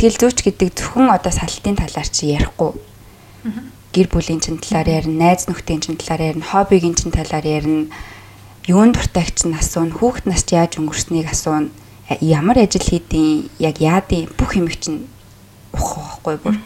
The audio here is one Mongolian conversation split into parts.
Сэтгэл зүйч гэдэг зөвхөн одоо салтын талаар чи ярихгүй. Гэр бүлийн чин талаар ярина, найз нөхдийн чин талаар ярина, хоббигийн чин талаар ярина. Юунд дуртайгч нь асууна, хүүхэд нас яаж өнгөрснийг асууна. Э, ямар ажил хийдин, яг яадын бүх юм чинь ухах байхгүй бүр.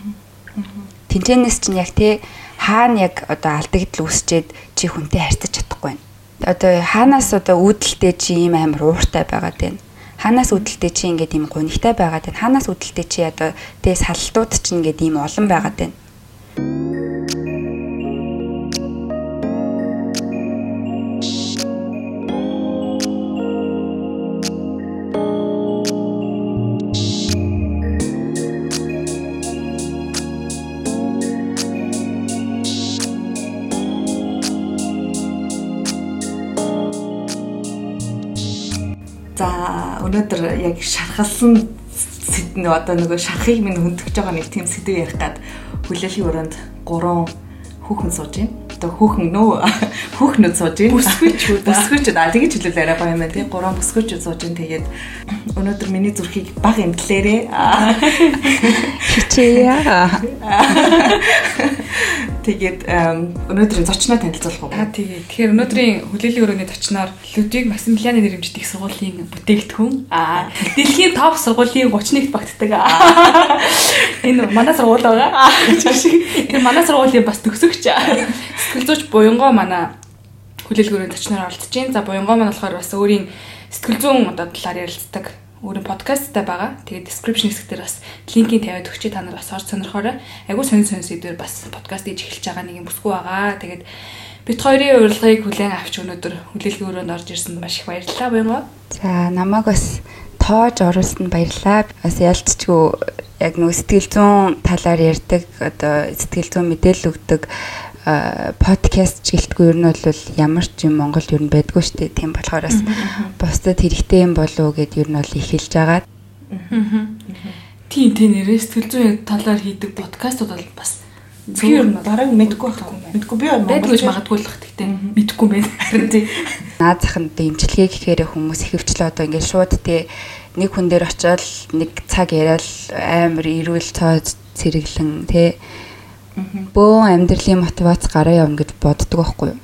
Тинчэнэс чинь яг те хаана яг одоо алдагдал үүсчээд чи хүнтэй харьцаж чадахгүй байна. Одоо хаанаас одоо үүдэлтэй чи ийм амар ууртай байгаад байна ханаас үүдэлтэй чи ингээд ийм гунигтай байгаад байна. Ханаас үүдэлтэй чи одоо тэгээ салтууд чи ингээд ийм олон байгаад байна. Өнөөдөр яг шархалсан нөө одоо нөгөө шархыг минь хөндөгж байгаа нэг тийм сэдв ярих гад хүлээлийн өрөөнд гурван хүүхэн сууж байна. Одоо хүүхэн нөө хүүхнүүд сууж байна. Бүсгүйчүүд. Бүсгүйчүүд. А тэгэж арай гоё юм байна тий. Гурван бүсгүйчүүд сууж байна. Тэгээд өнөөдөр миний зүрхийг баг эмтлээрээ. Хичээе. Тэгээд өнөөдрийн зочноо танилцуулах уу? Аа тэгээ. Тэгэхээр өнөөдрийн хүлээлийн өрөөний зочноор Людвиг Максимилианы нэрмжит их сургуулийн бүтээгдэхүүн. Аа дэлхийн топ сургуулийн 31-т багтдаг. Энэ манай сургууль байгаа. Тэр манай сургуулийн бас төгсөгч. Сэтгэл зүйч буянгоо манай хүлээлгүүрийн зочноор оролцож байна. За буянгоо маань болохоор бас өөрийн сэтгэл зүйн одоо талаар ярилцдаг өөрийн подкасттай байгаа. Тэгээд description хэсгээр бас линкийг тавиад өгчээ та нар бас орж сонирхоорой. Айгуу сонир сонир сэдвэр бас подкаст хийж эхэлж байгаа нэг юм бүсгүй байгаа. Тэгээд бит хоёрын урилгыг хүлээн авч өнөөдөр хүлээлгийн өрөөнд орж ирсэнд маш их баярлалаа буюу. За намайг бас тоож оруулсанд баярлалаа. Бас ялцчгүй яг нөгөө сэтгэл зүйн талаар ярьдаг одоо сэтгэл зүйн мэдээлэл өгдөг подкаст ч гэлтгүй ер нь бол ямар ч юм Монголд ер нь байдгүй шүү дээ. Тийм болохоор бас бусдад хэрэгтэй юм болов уу гэд ер нь бол ихэлж байгаа. Тийм тийм. Нэрээ сэтгэл зүйн талаар хийдэг подкастууд бол бас зөв ер нь бараг мэдгүй байхгүй. Мэдгүй. Би байдгүй ч магадгүй л гэхдээ мэдгүй байх. Харин тийм наад захын дэмжлэгээ гэхээр хүмүүс ихэвчлээ. Одоо ингээд шууд тий нэг хүн дээр очиод нэг цаг яриад амар ирүүл цоод цэрэглэн тий бөөн амьдралын мотивац гараа явна гэж боддог байхгүй юу?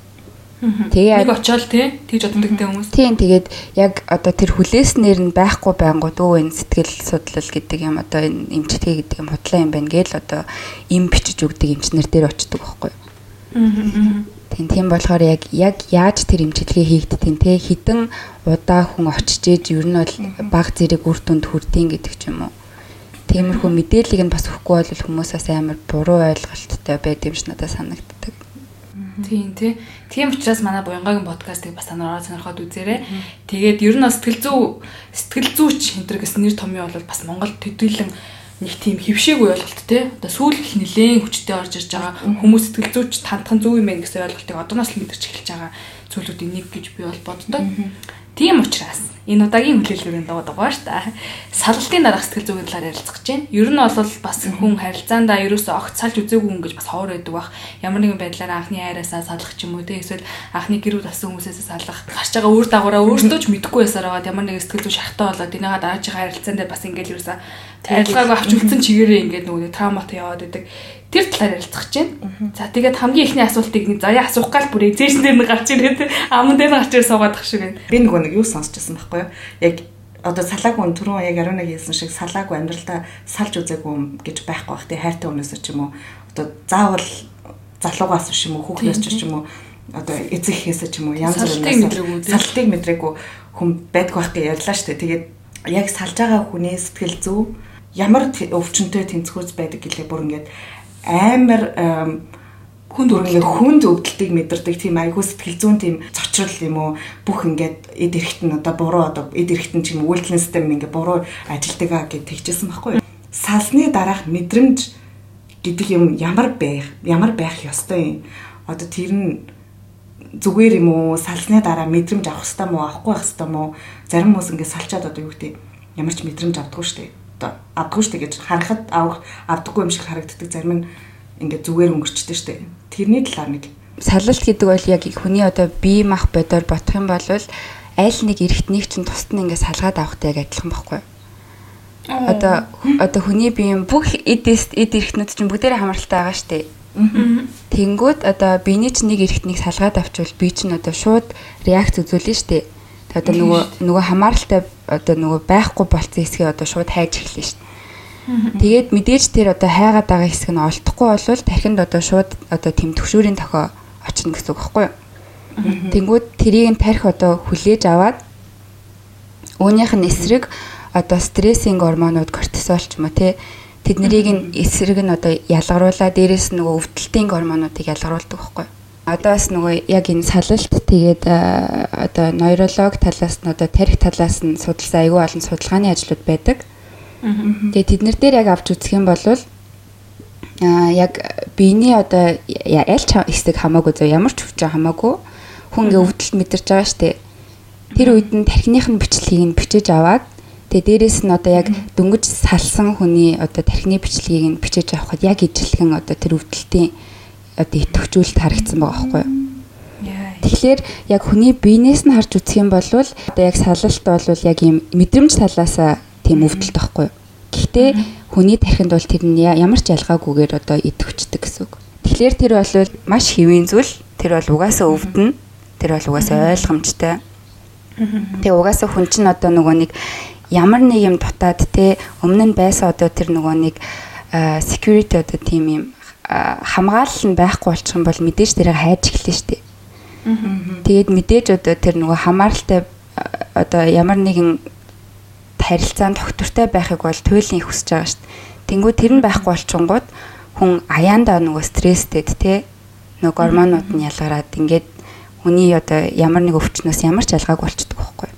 Тэгээ нэг очиод тий тэгж те хүмүүс. Тийм тэгээд яг одоо тэр хүлээснээр нь байхгүй байнгут өө энэ сэтгэл судлал гэдэг юм одоо энэ эмчтгий гэдэг юм худлаа юм байна гээл одоо им бичиж өгдөг эмчнэр дээр очдөг байхгүй юу? Тийм тийм болохоор яг яг яаж тэр эмчилгээ хийгдтiin те хідэн удаа хүн очиж ээж ер нь бол баг зэрэг үр дүнд хүрдیں гэдэг ч юм уу. Тиймэрхүү мэдээллийг нь бас өгөхгүй бол хүмүүсээс амар буруу ойлголттой байд юм ш надад санагддаг. Тийм тий. Тийм учраас манай буянгагийн подкастыг бас танараа сонирхоод үзээрэй. Тэгээд ер нь сэтгэл зүй сэтгэл зүйч энэ гэсэн нэр томьёо бол бас Монголд төдийлөн нэг тийм хөвшээгүй ойлголт тий. Одоо сүүлх нэлээд хүчтэй орж ирж байгаа хүмүүс сэтгэл зүйч тантхан зөв юм байна гэсэн ойлголтыг одооноос л мэдэрч эхэлж байгаа зүйлүүдийн нэг гэж би бол боддог. Тийм учраас энэ удаагийн хүлээлгэрийн дагуу дугаар шүү дээ. Салалтын дараах сэтгэл зүйн талаар ярилцах гэж байна. Ер нь бол бас хүн харилцаандаа ерөөсөө огт салж үзээгүй хүн гэж бас ховор байдаг бах. Ямар нэгэн байдлаар анхны хайраасаа салах ч юм уу те эсвэл анхны гэр бүл асан хүмүүсээс салах. Гарч байгаа үр дагавраа өөртөө ч мэдэхгүй байсаар байгаа. Ямар нэгэн сэтгэл зүй шахтаа болоод энийгээ дараагийн харилцаан дээр бас ингээл ерөөсөө арилгаагүй авч үлдсэн чигээрээ ингээд нөгөө трауматай яваад байдаг. Тэр талаар ярилцах гэж байна. За тэгээд хамгийн ихний асуултыг заяа асуух гал бүрээ зээшин дээр нь гарч ирээд аман дээр нь гарч ирээ суугаад тах шиг байна. Би нөгөө нэг юу сонсчихсан байхгүй юу? Яг одоо салаагүй түрүүн яг 11 хэлсэн шиг салаагүй амьдралдаа салж үзээгүй гэж байхгүй бах тий хайртай хүнээс ч юм уу одоо заавал залуугаас ч юм уу хүүхнээс ч юм уу одоо эцэг ихээс ч юм уу янз бүрийн салтыг мэдрээгүй хүн байдг байх гэж ярьлаа дээ. Тэгээд яг салж байгаа хүний сэтгэл зүй ямар өвчнөд тэнцвүүц байдаг гэлээ бүр ингээд амар хүнд үргэлээ хүнд өвдөлтийг мэдэрдэг тийм айгүй сэтгэл зүйн тийм цочрол юм уу? Бүх ингээд эд эрэхт нь одоо буруу одоо эд эрэхт нь ч юм үйлдэл систем ингээд буруу ажилтдаг а гэж тэгчихсэн байхгүй салсны дараах мэдрэмж гэдэг юм ямар байх ямар байх ёстой юм? Одоо тэр нь зүгээр юм уу? Салсны дараа мэдрэмж авах хэвээр мó? Авахгүй байх хэвээр мó? Зарим хүмүүс ингээд салчаад одоо юу гэдэг ямар ч мэдрэмж авдаггүй шүү дээ одоо авдаггүй шүү дээ гэж харахад авах авдаггүй юм шиг харагддаг зарим нь ингээд зүгээр өнгөрчдөг шүү дээ. Тэрний талаар нэг салалт гэдэг бол яг хүний одоо бие мах бодоор бодох юм бол аль нэг эргэтнийг чинь тусад нь ингээд салгаад авахтай яг адилхан байхгүй юу Одоо одоо хүний биеийн бүх эд эд эрхтнүүд чинь бүгдээрээ хамааралтай байгаа шүү дээ. Тэнгүүд одоо биений чинь нэг эрхтнийг салгаад авчвал бие чинь одоо шууд реакц үзүүлнэ шүү дээ. Тэгээ одоо нөгөө нөгөө хамааралтай одоо нөгөө байхгүй болцсон хэсгээ одоо шууд хайж эхэлнэ шүү дээ. Тэгээд мэдээж тэр одоо хайгаад байгаа хэсэг нь олдохгүй болвол тархинд одоо шууд одоо тэм төвшүүрийн тохио очно гэсэн үг байхгүй юу? Тэнгүүд тэрийг нь тарих одоо хүлээж аваад Үүнийх нь эсрэг одоо стрессинг гормонууд кортизол ч юм уу те тэднийг нь эсрэг нь одоо ялгаруулаад дээрэс нөгөө өвдөлтийн гормонуудыг ялгаруулдаг байхгүй. Одоо бас нөгөө яг энэ салалт тэгээд одоо нейролог талаас нь одоо тарих талаас нь судалсан аюул олон судалгааны ажлууд байдаг. Тэгээд тэднэр дээр яг авч үзэх юм бол а яг биений одоо аль ч хэсэг хамаагүй зөө ямар ч хүч хамаагүй хүн ингээ өвдөлт мэдэрч байгаа штеп. Тэр үед нь тархиных нь бичлэгийг нь бичиж аваад тэгээ дээрэс нь одоо яг дөнгөж салсан хүний одоо тархины бичлэгийг нь бичиж авахад яг ижилхэн одоо тэр өвдөлтийн одоо идэвхжүүлэлт харагдсан байгаа байхгүй юу? Тэгэхээр яг хүний биенээс нь харж үзэх юм бол одоо яг салалт бол яг ийм мэдрэмж талаасаа тийм өвдөлт байхгүй юу? Гэхдээ хүний тархинд бол тэр нь ямар ч ялгаагүйгээр одоо идэвхждэг гэсэн үг. Тэгэхээр тэр бол маш хэвийн зүйл. Тэр бол угаасаа өвдөн. Тэр бол угаасаа ойлгомжтой. Тэгээ угаасаа хүн чинь одоо нөгөө нэг ямар нэг юм дутаад те өмнө нь байсан одоо тэр нөгөө нэг security одоо тийм юм хамгаалал нь байхгүй болчих юм бол мэдээж тэрийг хайж эхэлнэ шүү дээ. Тэгээд мэдээж одоо тэр нөгөө хамааралтай одоо ямар нэгэн харилцаанд тогтвортой байхыг бол туйлын хүсэж байгаа шүү дээ. Тэнгүү тэр нь байхгүй болчингууд хүн аяандаа нөгөө стресстэй те нөгөө гормонууд нь ялгараад ингээд хүний одоо ямар нэг өвчнөөс ямар ч ялгааг болчдөг байхгүй.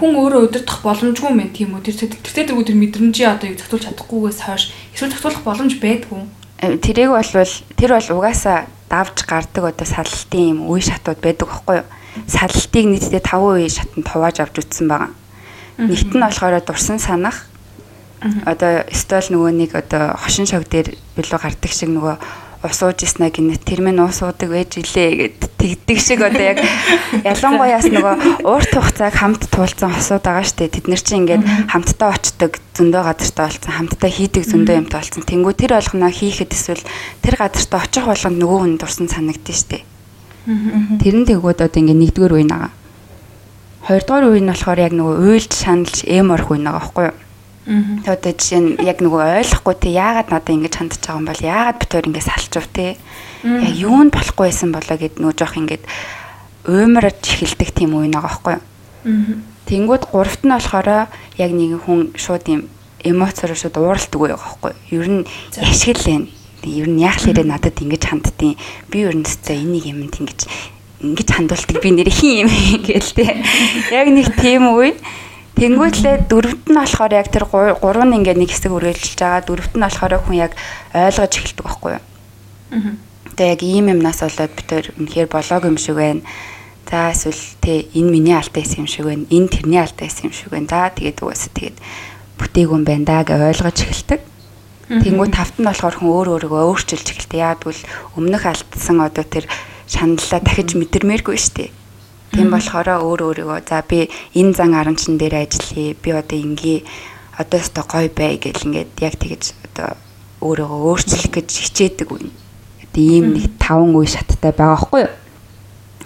Хүн өөрөө удирдах боломжгүй мэн тийм үү? Тэр тэгтээ тэргүй тэр мэдрэмжээ одоо яг зөвтүүлж чадахгүйгээс хойш эсвэл зөвтүүлэх боломж байдгүй. Тэрийг бол тэр бол угаасаа давж гардаг одоо садалтын юм үе шатууд байдаг байхгүй юу? Садалтыг нийтдээ 5 үе шатанд хувааж авч үтсэн байгаа. Нэгт нь болохоор дурсан санах одоо стол нөгөө нэг одоо хошин шог дээр билүү гардаг шиг нөгөө ус ууж иснэ гинэ тэр минь ус уудаг байж илээ гэд тэгдэг шиг одоо яг ялангуяас нөгөө урт хугацааг хамт туулсан хосууд байгаа штэ. Тэд нар чинь ингээд хамтдаа очдог зөндөө газартаа болсон хамтдаа хийдэг зөндөө юмтай болсон тэнгүү тэр болгоноо хийхэд эсвэл тэр газартаа очих болгонд нөгөө хүн дурсан санагдсан штэ. Тэрэн тэгвэл одоо ингээд нэгдүгээр үе нагаа хоёрдугаар үе нь болохоор яг нөгөө уйлж шаналж эм орох үе нагаа байхгүй юу Тэгээд одоо жишээ нь яг нөгөө ойлгохгүй те яагаад надад ингэж хандж байгаа юм бол яагаад бид хоёр ингэ салчив те яг юунд болохгүй байсан болоо гэд нөгөө жоох ингэж уймарч эхэлдэг тийм үе нэг аахгүй юу. Тэнгүүд гуравт нь болохоор яг нэг хүн шууд юм эмоцоор шууд ууралдаг байгаа байхгүй юу. Ер нь яшгил байна. Ер нь яах лээрээ надад ингэж ханддیں۔ Би ер нь зөв энийг юмд ингэж ингэж хандуулдаг би нэр хин юм гээл те. Яг нэг тийм үе Тэнгүүтлээ дөрөвт нь болохоор яг тэр гурав нь ингээд нэг хэсэг үргэлжилж байгаа. Дөрөвт нь болохоор хүн яг ойлгож эхэлдэг байхгүй юу? Аа. Тэгээ яг ийм юмнаас болоод бид төр үнэхээр болоог юм шиг байна. За эсвэл тэ энэ миний алдаа юм шиг байна. Энэ тэрний алдаа юм шиг байна. За тэгээд угаасаа тэгээд бүтээгүй юм байна да гэж ойлгож эхэлдэг. Тэнгүү тавт нь болохоор хүн өөр өөрийгөө өөрчилж эхэлдэг. Яг тэгвэл өмнөх алдсан одоо тэр шаналлаа дахиж мэдэрмээргүй шүү дээ. Тийм болохоор өөр өөрийгөө за би энэ зан аранчин дээр ажиллая. Би одоо ингээ одоо өстой гоё бай гэл ингээд яг тэгэж одоо өөрийгөө өөрчлөх гэж хичээдэг үе. Одоо ийм нэг таван үе шаттай байгаа байхгүй юу?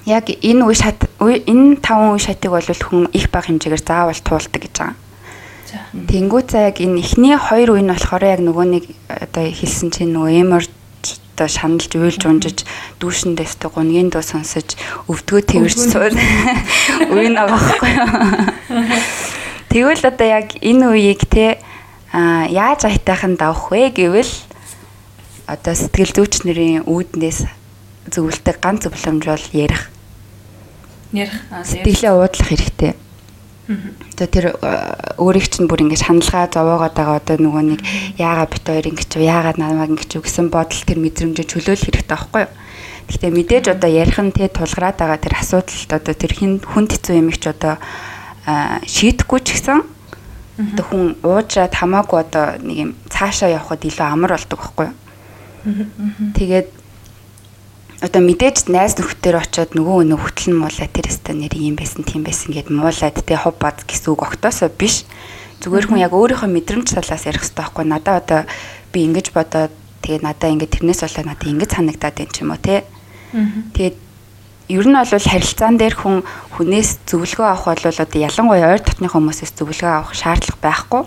Яг энэ үе шат энэ таван үе шатыг бол хүн их бага хэмжээгээр заавал туулдаг гэж байгаа. Тэнгүү цаа яг энэ эхний хоёр үе нь болохоор яг нөгөө нэг одоо хэлсэн чинь нөгөө эмор одоо шаналж уйлж унжиж дүүшэндээ өстө гунгийн дуу сонсож өвдгөө тэрч суул үе нэг байхгүй юу. Тэгвэл одоо яг энэ үеийг те яаж айтайхан давах вэ гэвэл одоо сэтгэл зүйч нарын үүднээс зөвлөлтэй ганц зөвлөмж бол ярих. Ярих. Сэтгэлээ уудлах хэрэгтэй. Одоо тэр э, өөрийг чинь бүр ингэж хандлага зовоогоод байгаа одоо нөгөө нэг яагаад бит хоёр ингэж яагаад намайг ингэж гэсэн бодол тэр мэдрэмжээ чөлөөлөх хэрэгтэй байхгүй юу? Гэхдээ мэдээж одоо ярих нь тэ тулгараад байгаа тэр асуудалд одоо тэр хин хүнд хэцүү юм их ч одоо э, шийдэхгүй ч гэсэн одоо хүн уужраад хамаагүй одоо нэг юм цаашаа явхад илүү амар болдог байхгүй юу? Тэгээд одоо мэдээж найз нөхдөр очиод нөгөө өнөө хөтлөн муулаа тэр өстө нэр юм байсан тийм байсан гэд муулаад тэ хов бад гэсэн үг огтоосоо биш. Зүгээр хүн яг өөрийнхөө мэдрэмж талаас ярих хэрэгтэй байхгүй. Надаа одоо би ингэж бодоод тэгээ надаа ингэ тэрнээс болоод надад ингэ санагдаад байна ч юм уу те. Тэгээд ер нь бол харилцаан дээр хүн хүнээс зөвлөгөө авах бол одоо ялангуяа ойр дотны хүмүүсээс зөвлөгөө авах шаардлага байхгүй.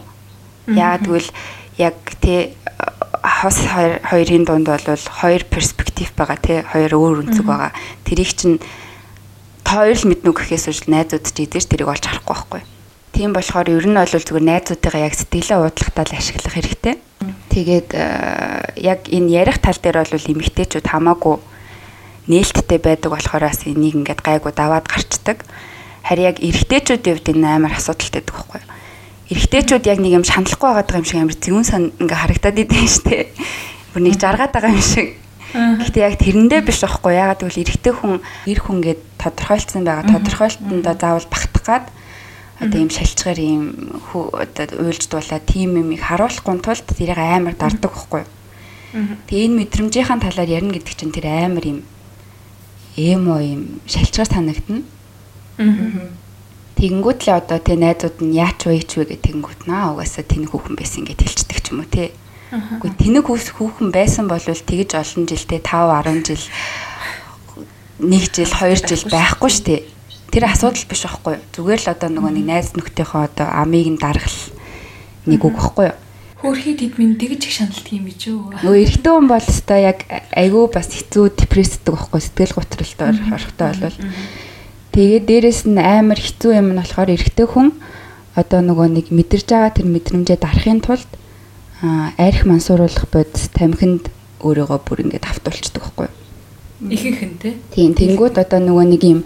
Яагаад гэвэл яг тий хос хоёрын дунд бол хоёр перспектив байгаа тий хоёр өөр үнцэг байгаа. Тэрийг чинь хоёр л мэднэ гэхээс үл найзууд ч идэж тэрийг олж харахгүй байхгүй. Тийм болохоор ер нь бол зүгээр найзуудтайгаа яг сэтгэлээ уудлахтаа л ашиглах хэрэгтэй. Тэгээд яг энэ ярих тал дээр бол эмэгтэйчүүд хамаагүй нээлттэй байдаг болохоор бас энийг ингээд гайгүй даваад гарчдаг. Харин яг эрэгтэйчүүдийн хувьд энэ амар асуудалтай байдаг байхгүй юу? Эрэгтэйчүүд яг нэг юм шаналхгүй байгаа юм шиг амар зүүн сан ингээ харагдаад идэв штэ. Бүр нэг жаргаад байгаа юм шиг. Гэхдээ яг тэрэндээ биш байхгүй ягаад гэвэл эрэгтэй хүн эр хүн гээд тодорхойлцсон байгаа. Тодорхойлтондоо заавал багтах гад одоо ийм шалчгаар ийм уйлж дуулаа тийм юм их харуулахгүй тулд тэрийг амар дарддаг байхгүй. Тэгээ энэ мэдрэмжийн талаар ярина гэдэг чинь тэр амар юм эмо юм шалчгаар санагдана. Аа Тэгэнгүүт л одоо тэ найзууд нь яач вэ ч вэ гэх тэгэнгүүт наа угаасаа тэнэг хүүхэн байсан гэж хэлцдэг ч юм уу те. Үгүй тэнэг хүүхэн байсан бол тэгж олон жилдээ 5 10 жил 1 жил 2 жил байхгүй штэ. Тэр асуудал биш байхгүй юу? Зүгээр л одоо нөгөө нэг найз нөхдийнхөө одоо амийг нь даргал нэг үг байхгүй юу? Хөөрхий тэдмэн тэгж их шаналдаг юм биш үү? Нөгөө эрэгтэй хүн бол өстой яг айгүй бас хэцүү депрессдэг байхгүй сэтгэл готролтой орохтой болвол Тэгээд дээрэс нь амар хэцүү юм нь болохоор эрэгтэй хүн одоо нөгөө нэг мэдэрж байгаа тэр мэдрэмжээ дарахын тулд арх мансууруулах бодис тамхинд өөрийгөө бүр ингээд автуулцдаг байхгүй юу? Ихэнх нь тийм тэнгууд одоо нөгөө нэг юм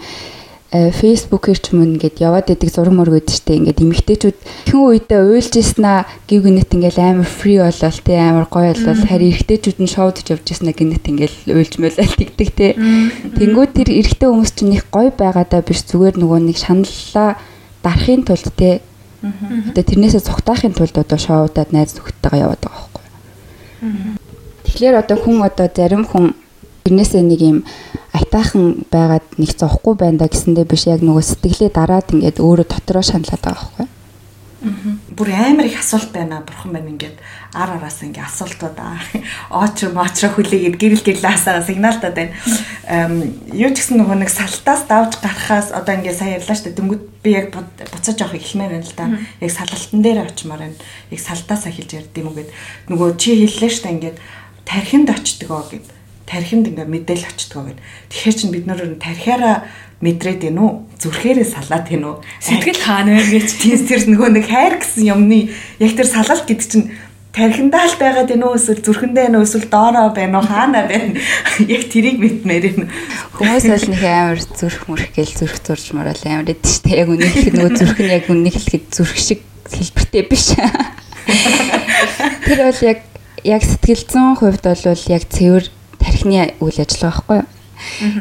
фейсбүүкээр ч мөн ингээд яваад идэг зураг мөрг өгдөө штэ ингээд эмэгтэйчүүд хэн үедээ уйлж ийснаа гів гинэт ингээд амар фри болол те амар гоё болол. Харин эрэгтэйчүүд нь шоудж явж ийснаа гинэт ингээд уйлж мөлөл тэгдэг те. Тэнгууд тэр эрэгтэй хүмүүс чинь их гоё байгаадаа биш зүгээр нөгөө нэг шаналлаа дарахын тулд те. Одоо тэрнээсээ цухтаахын тулд одоо шоудад найз нөхдөдтэйгээ яваад байгаа байхгүй. Тэгэхээр одоо хүн одоо зарим хүн тэрнээсээ нэг юм айтаахан байгаад нэг зовхгүй байна да гэсэндээ биш яг нөгөө сэтгэлээ дараад ингээд өөрөө дотроо шаналаад байгаа байхгүй. Бүр амар их асуулт байна бурхан байна ингээд ар араас ингээд асуултууд оочр моочро хүлээгээд гэрэл гэрлаасаа сигналтаад байна. Юу ч гэсэн нөгөө нэг салтаас давж гарахаас одоо ингээд сайн ярьлаа шүү дээ. Дөнгөд би яг буцаж авах ихлмээр байна л да. Яг салталтан дээр очимоор байна. Яг салтаас ахилж ярьд юм уу гэд нөгөө чи хэллээ шүү дээ ингээд тархинд очдгоо гэд тархинд ингээ мэдээл очтгоо гэд. Тэгэхээр чин бид нөр тархиараа мэдрээд гин үү? Зүрхээрээ салаад гин үү? Сэтгэл хаана вэ гэж. Тийм тэр нөгөө нэг хайр гэсэн юмны яг тэр салалт гэдэг чинь тархиндаа л байгаад гин үү? Эсвэл зүрхэндээ үү? Эсвэл доороо байна уу? Хаана байна? Яг тэрийг мэдмээр юм. Хүмүүс бол нэг амар зүрх мөрх гээл зүрх зурж морал амар эд штэ. Яг үнэ хэлэхэд нөгөө зүрх нь яг үнэ хэлэхэд зүрх шиг хэлбэртэй биш. Тэр бол яг яг сэтгэл зүйн хувьд бол яг цэвэр тархины үйл ажиллагаа байхгүй юу?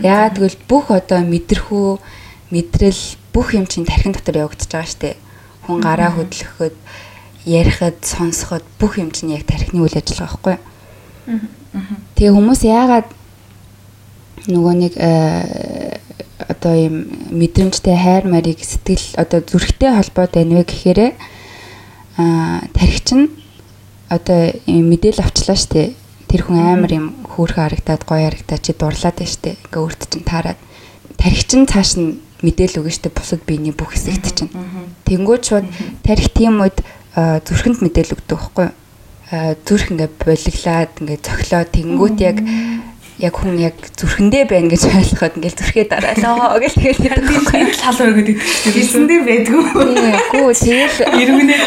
Яагаад гэвэл бүх одоо мэдрэхүү мэдрэл бүх юм чинь тархин дотор явагдаж байгаа штэ. Хүн гараа хөдлөхөд ярихад сонсоход бүх юм чинь яг тархины үйл ажиллагаа байхгүй юу? Тэгээ хүмүүс яагаад нөгөө нэг э, одоо юм мэдрэмжтэй хайр марийг сэтгэл одоо зүрхтэй холбоотой байна вэ гэхээр а тархич нь одоо мэдээлэл авчлаа штэ тэр хүн амар юм хөөрхөн харагдаад гоё харагдаад чи дурлаад байна штэ. Ингээ өөрт чинь таарад тарих чинь цааш нь мэдээл өгнө штэ бусад биений бүх хэсэгт чинь. Тэнгүүд шууд тарих тийм үед зүрхэнд мэдээл өгдөг байхгүй юу? зүрх ингээ болиглаад ингээ цохлоо тэнгүүт яг яг хүн яг зүрхэндээ байна гэж ойлгоход ингээл зүрхээ дараалаа гэж тэгээд тэгээд тал өөр гэдэг чинь хэлсэндээ байдгүй. Гүү тэгэл эргэнээ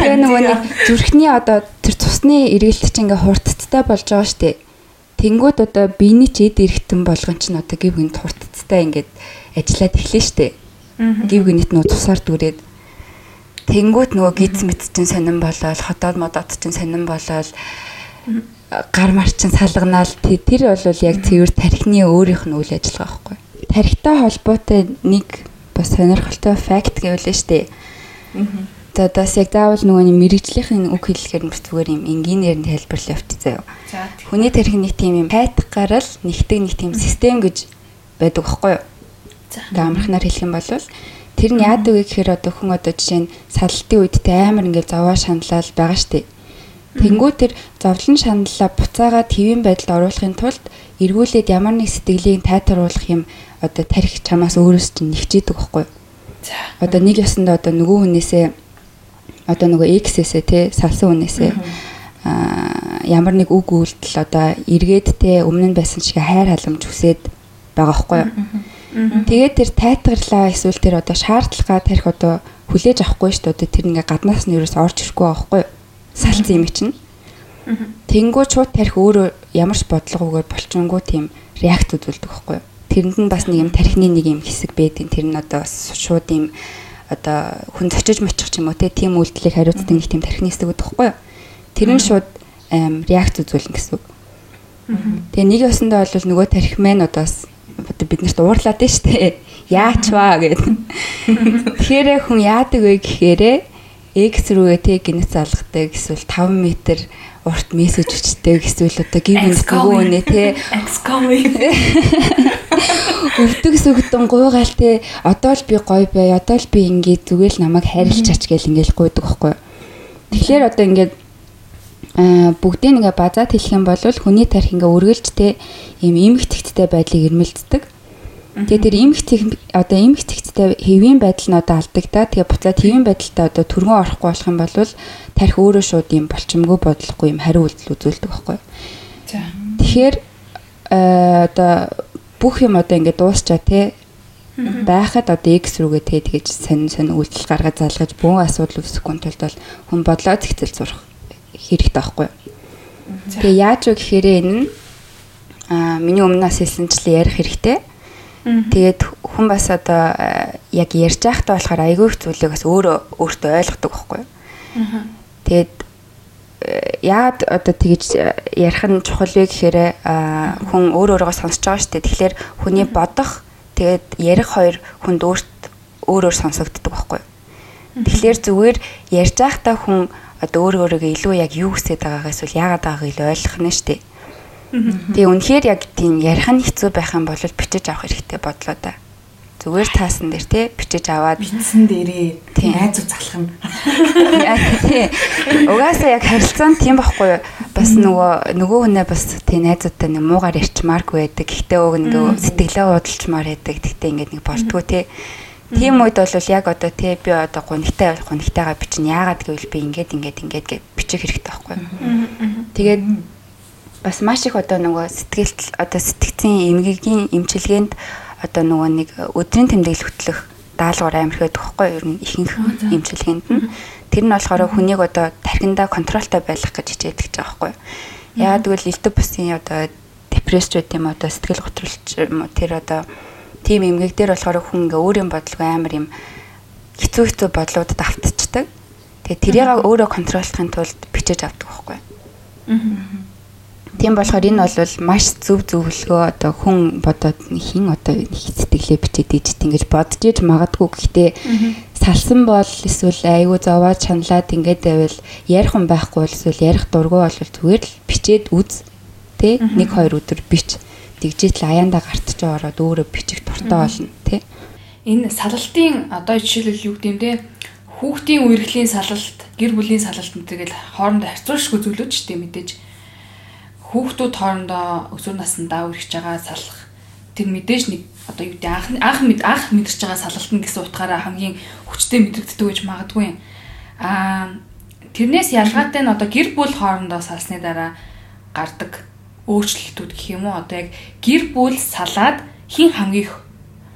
тэгээ нөгөө нэг зүрхний одоо тэр цусны эргэлт чинь ингээ хурдцтай болж байгаа штэ. Тэнгүүд одоо биений ч эд эргэтэн болгон чинь одоо гів гинт хурдцтай ингээд ажиллаад эхлэв штэ. Гів гинт нөө цусаар дүрээд тэнгүүд нөгөө гиз мэд чинь сонирн болоод хотоод модод чинь сонирн болоод гар марчин салганаал тэр бол яг цэвэр тархины өөрийнх нь үйл ажиллагаа байхгүй. Тархитай холбоотой нэг бас сонирхолтой факт гэвэл нь штэ. За дас яг заавал нөгөө мэрэгжлийн үг хэлэхээр бас зүгээр юм энгийнээр нь тайлбарлаа явчих заяа. Хүний тархи нэг тийм юм хайтг гарал нэгдэг нэг тийм систем гэж байдаг байхгүй юу? За амархнаар хэлэх юм бол Тэр нь яадаг вэ гэхээр одоо хүн одоо жишээ нь саллтын үед те амар ингээд зовоо шаналал байгаа штеп. Тэнгүү тэр зовлон шаналлаа буцаага твийн байдалд оруулахын тулд эргүүлээд ямар нэг сэтгэлийг тайтаруулах юм одоо тарих чамаас өөрөөс чинь нэгчээдэг байхгүй. Одоо нэг ясанда одоо нөгөө хүнээсээ одоо нөгөө X-ээсээ те салсан хүнээсээ аа ямар нэг үг үйлдэл одоо эргээд те өмнө нь байсан шиг хайр халамж хүсээд байгаа байхгүй. Тэгээд тэр тайтгарлаа эсвэл тэр одоо шаардлагаа тарих одоо хүлээж авахгүй шүү дээ. Тэр ингээ гаднаас нь ерөөс орж ирэхгүй байхгүй салцсан юм чинь. Тэнгүү чууд тарих өөрөө ямар ч бодлогоогоор болчингүү тийм реакт үзүүлдэг байхгүй юу? Тэрэнд нь бас нэг юм тарихны нэг юм хэсэг байдаг. Тэр нь одоо шууд юм одоо хүн зочиж мочих ч юм уу тийм үйлдэлийг хариуцдаг нэг тийм тарихны хэсэг байдаг байхгүй юу? Тэр нь шууд реакт үзүүлнэ гэсэн үг. Тэгээ нэг ясандаа бол нөгөө тарих маань одоо одоо биднэрт уурлаад штэ. Яач ваа гэд. Тэгэхээр хүн яадаг вэ гэхээрээ X рүүгээ тэг гинэц залгадаг эсвэл 5 м урт мессеж өчтэй эсвэл одоо гівэн нөгөө нэ те өвдөг сүгдэн гуйгаал те одоо л би гоё бай одоо л би ингээд зүгээр л намайг хайрлаж ач гээл ингээд гуйдаг байхгүй. Тэгэхээр одоо ингээд бүгдийг ингээ базаад хэлэх юм бол хүний тарих ингээ үргэлж те ийм эмгэгтэгттэй байдлыг ирмэлцдэг. Тэгээ тэр эмгэгтэй одоо эмгэгтэгттэй хэвийн байдал нь одоо алдагдаа. Тэгээ буцаад хэвийн байдалтай одоо түргэн орохгүй болох юм бол тарих өөрөө шууд юм болчмгүй бодлохгүй юм хариу үйлдэл үзүүлдэг байхгүй. За. Тэгэхээр одоо бүх юм одоо ингээ дуусчаа те байхад одоо X рүүгээ те тэгэж сонин сонин үйлдэл гаргаж залгаж бөөн асуудал үүсэхгүй тулд бол хүн бодлоо зэгцэл зурх хэрэгтэй байхгүй. Тэгээ яаж вэ гэхээр энэ нь аа миний өмнөөс хэлсэнчлэн ярих хэрэгтэй. Тэгээд хүн бас одоо яг ярьж байхдаа болохоор айгүй их зүйлийг бас өөрөө өөртөө ойлгодог байхгүй. Тэгээд яад одоо тэгж ярих нь чухал вэ гэхээр хүн өөр өөрөөгөө сонсож байгаа шүү дээ. Тэгэхээр хүний бодох тэгээд ярих хоёр хүнд өөрт өөр өөр сонсогддог байхгүй. Тэгэхээр зүгээр ярьж байхдаа хүн одоо өөр өөрөөгөө илүү яг юу хүсэж байгаагаа эсвэл яагаад байгааг илүү ойлгох нь шүү дээ. Тэгээ үнэхээр яг тийм ярих нь хэцүү байх юм бол бичиж авах хэрэгтэй бодлоо да. Зүгээр таасан дээр те бичиж аваад бичсэн дээрээ найзуу залах нь. Тий. Угаасаа яг харилцаанд тийм байхгүй юу? Бас нөгөө нөгөө хүнээ бас тий найзуудтай нэг муугаар ярьчмааргүй байдаг. Гэхдээ уг нөгөө сэтгэлээ худалчмаар байдаг. Тэгтээ ингээд нэг болтгоо те. Тийм үед бол яг одоо тий би одоо гунигтай гунигтайгаа бичнэ. Яагаад гэвэл би ингээд ингээд ингээд гэж бичих хэрэгтэй байхгүй юу? Тэгээд бас маш их одоо нөгөө сэтгэлт одоо сэтгцийн эмгэгийн эмчилгээнд одоо нөгөө нэг өдрийн тэмдэглэл хөтлөх даалгавар амар ихэд тоххой ер нь ихэнх эмчилгээнд нь. Тэр нь болохоор хүнийг одоо тархиндаа контролтой байлгах гэж хичээдэг байгаа байхгүй. Яагаад гэвэл элдв бусын одоо депресс гэдэг юм одоо сэтгэл готролч тэр одоо тийм эмгэг дээр болохоор хүн ингээ өөрийн бодлого амар юм хэцүү хэцүү бодлуудад автцдаг. Тэгээ тэрийг өөрөө контроллохын тулд бичиж авдаг байхгүй. Аа Тийм болохоор энэ бол маш зөв зөвлөгөө одоо хүн бодоод хин одоо сэтгэлээ бичээд ийж ингэж бодож иж магадгүй. Гэхдээ салсан бол эсвэл айгүй зовоод чаналаад ингэж байвал ярих хүн байхгүй бол эсвэл ярих дургу бол зүгээр л бичээд үз. Тэ? Нэг хоёр өдөр бич. Тэгжээд л аяанда гартж ороод өөрөө бичих дуртай болно тэ? Энэ салалтын одоо жишээлбэл юу гэдэм те? Хүүхдийн үерхлийн салалт гэр бүлийн салалт гэдэг л хоорондоо харьцуулшгүй зүйлүүд ч тийм мэдээж хүүхдүүд хоорондоо өсвөр насндаа үргэж байгаа салах тэр мэдээж нэг одоо юу гэдэг анх анх мэд анх мэдэрч байгаа салалтын гэсэн утгаараа хамгийн хүчтэй мэдрэгддэг гэж магадгүй. Аа тэрнээс ялгаатай нь одоо гэр бүл хоорондоо салсны дараа гардаг өөрчлөлтүүд гэх юм уу одоо яг гэр бүл салаад хин хамгийн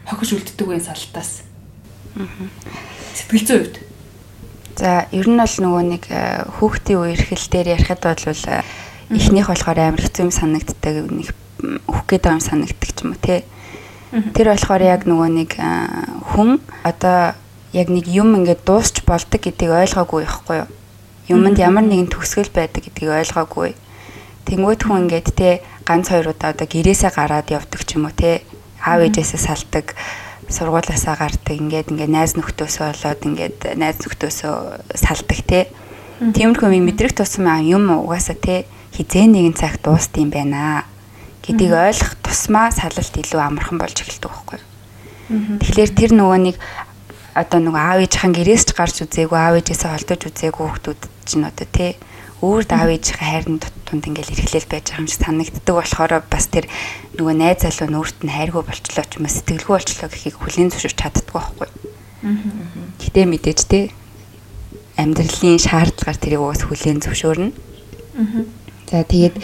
хохиж үлддэг вэ салтаас. Сэтгэл зүйн үед. За ер нь бол нөгөө нэг хүүхдийн үерхэл дээр ярихад бол эхнийх болохоор амар хэцүү юм санагддаг нэг өөх гээд байгаа юм санагддаг ч юм уу те. Тэр болохоор яг нөгөө нэг хүн одоо яг нэг юм ингээд дуусч болдог гэдгийг ойлгоогүй байхгүй юу? Юмд ямар нэгэн төгсгөл байдаг гэдгийг ойлгоогүй. Тэнгүүд хүн ингээд те ганц хоёр удаа одоо гэрээсээ гараад явдаг ч юм уу те. Аав ээжээсээ салдаг сургуулаасаа гардаг ингээд ингээд найз нөхдөөсөө болоод ингээд найз нөхдөөсөө салдаг те. Тиймэрхүү мэдрэх тусам юм угаасаа те хизээ нэгэн цагт дуусд юм байна гэдгийг ойлгох тусмаа салалт илүү амархан болж эхэлдэг байхгүй. Тэгэхээр тэр нөгөө нэг одоо нэг аав ээжийн гэрээс ч гарч үзээгүй аав ээжээсээ холдож үзээгүй хүмүүс чинь одоо тий өөр аав ээжийн хайрын тунд ингээл эрхлэл байж байгаа юм шиг санагддаг болохоор бас тэр нөгөө найз залуу нүүрт нь хайргүй болчлоо ч юм уу сэтгэлгүй болчлоо гэхийг хүлийн зөвшөөрч чаддаггүй байхгүй. Гэтэ мэдээж тий амьдралын шаардлагаар тэрийг уус хүлийн зөвшөөрнө. За тэгээд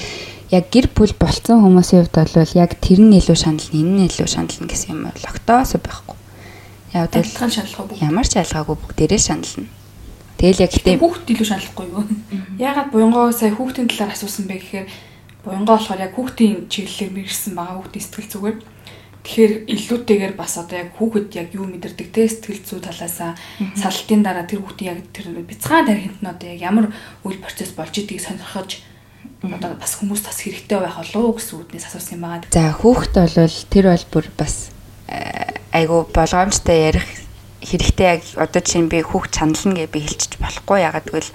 яг гэр бүл болцсон хүмүүсийн хувьд бол яг тэр нь илүү шанална, энэ нь илүү шанална гэсэн юм бол огтоос байхгүй. Яг бол адилхан шаналгаагүй. Ямар ч ялгаагүй бүгдээрээ шанална. Тэгэл яг гэдэг хүүхд илүү шаналхгүй юу? Ягаад буянгоо сая хүүхдийн талаар асуусан бэ гэхээр буянгоо болохоор яг хүүхдийн чиглэлээр мэрсэн байгаа хүүхдийн сэтгэл зүгээр. Тэгэхээр илүүтэйгээр бас одоо яг хүүхэд яг юу мэдэрдэг те сэтгэл зүй талаасаа салтын дараа тэр хүүхдийн яг тэр бяцхан тархинд нь одоо яг ямар үйл процесс болж идгийг сонирхож одоо бас хүмүүс бас хэрэгтэй байх болов уу гэсэн үднээс асуусан юм байгаа. За хүүхэд бол тэр бол бүр бас айгу болгоомжтой ярих хэрэгтэй. Яг одоо чинь би хүүхд чанална гэж би хэлчих болохгүй. Ягаад гэвэл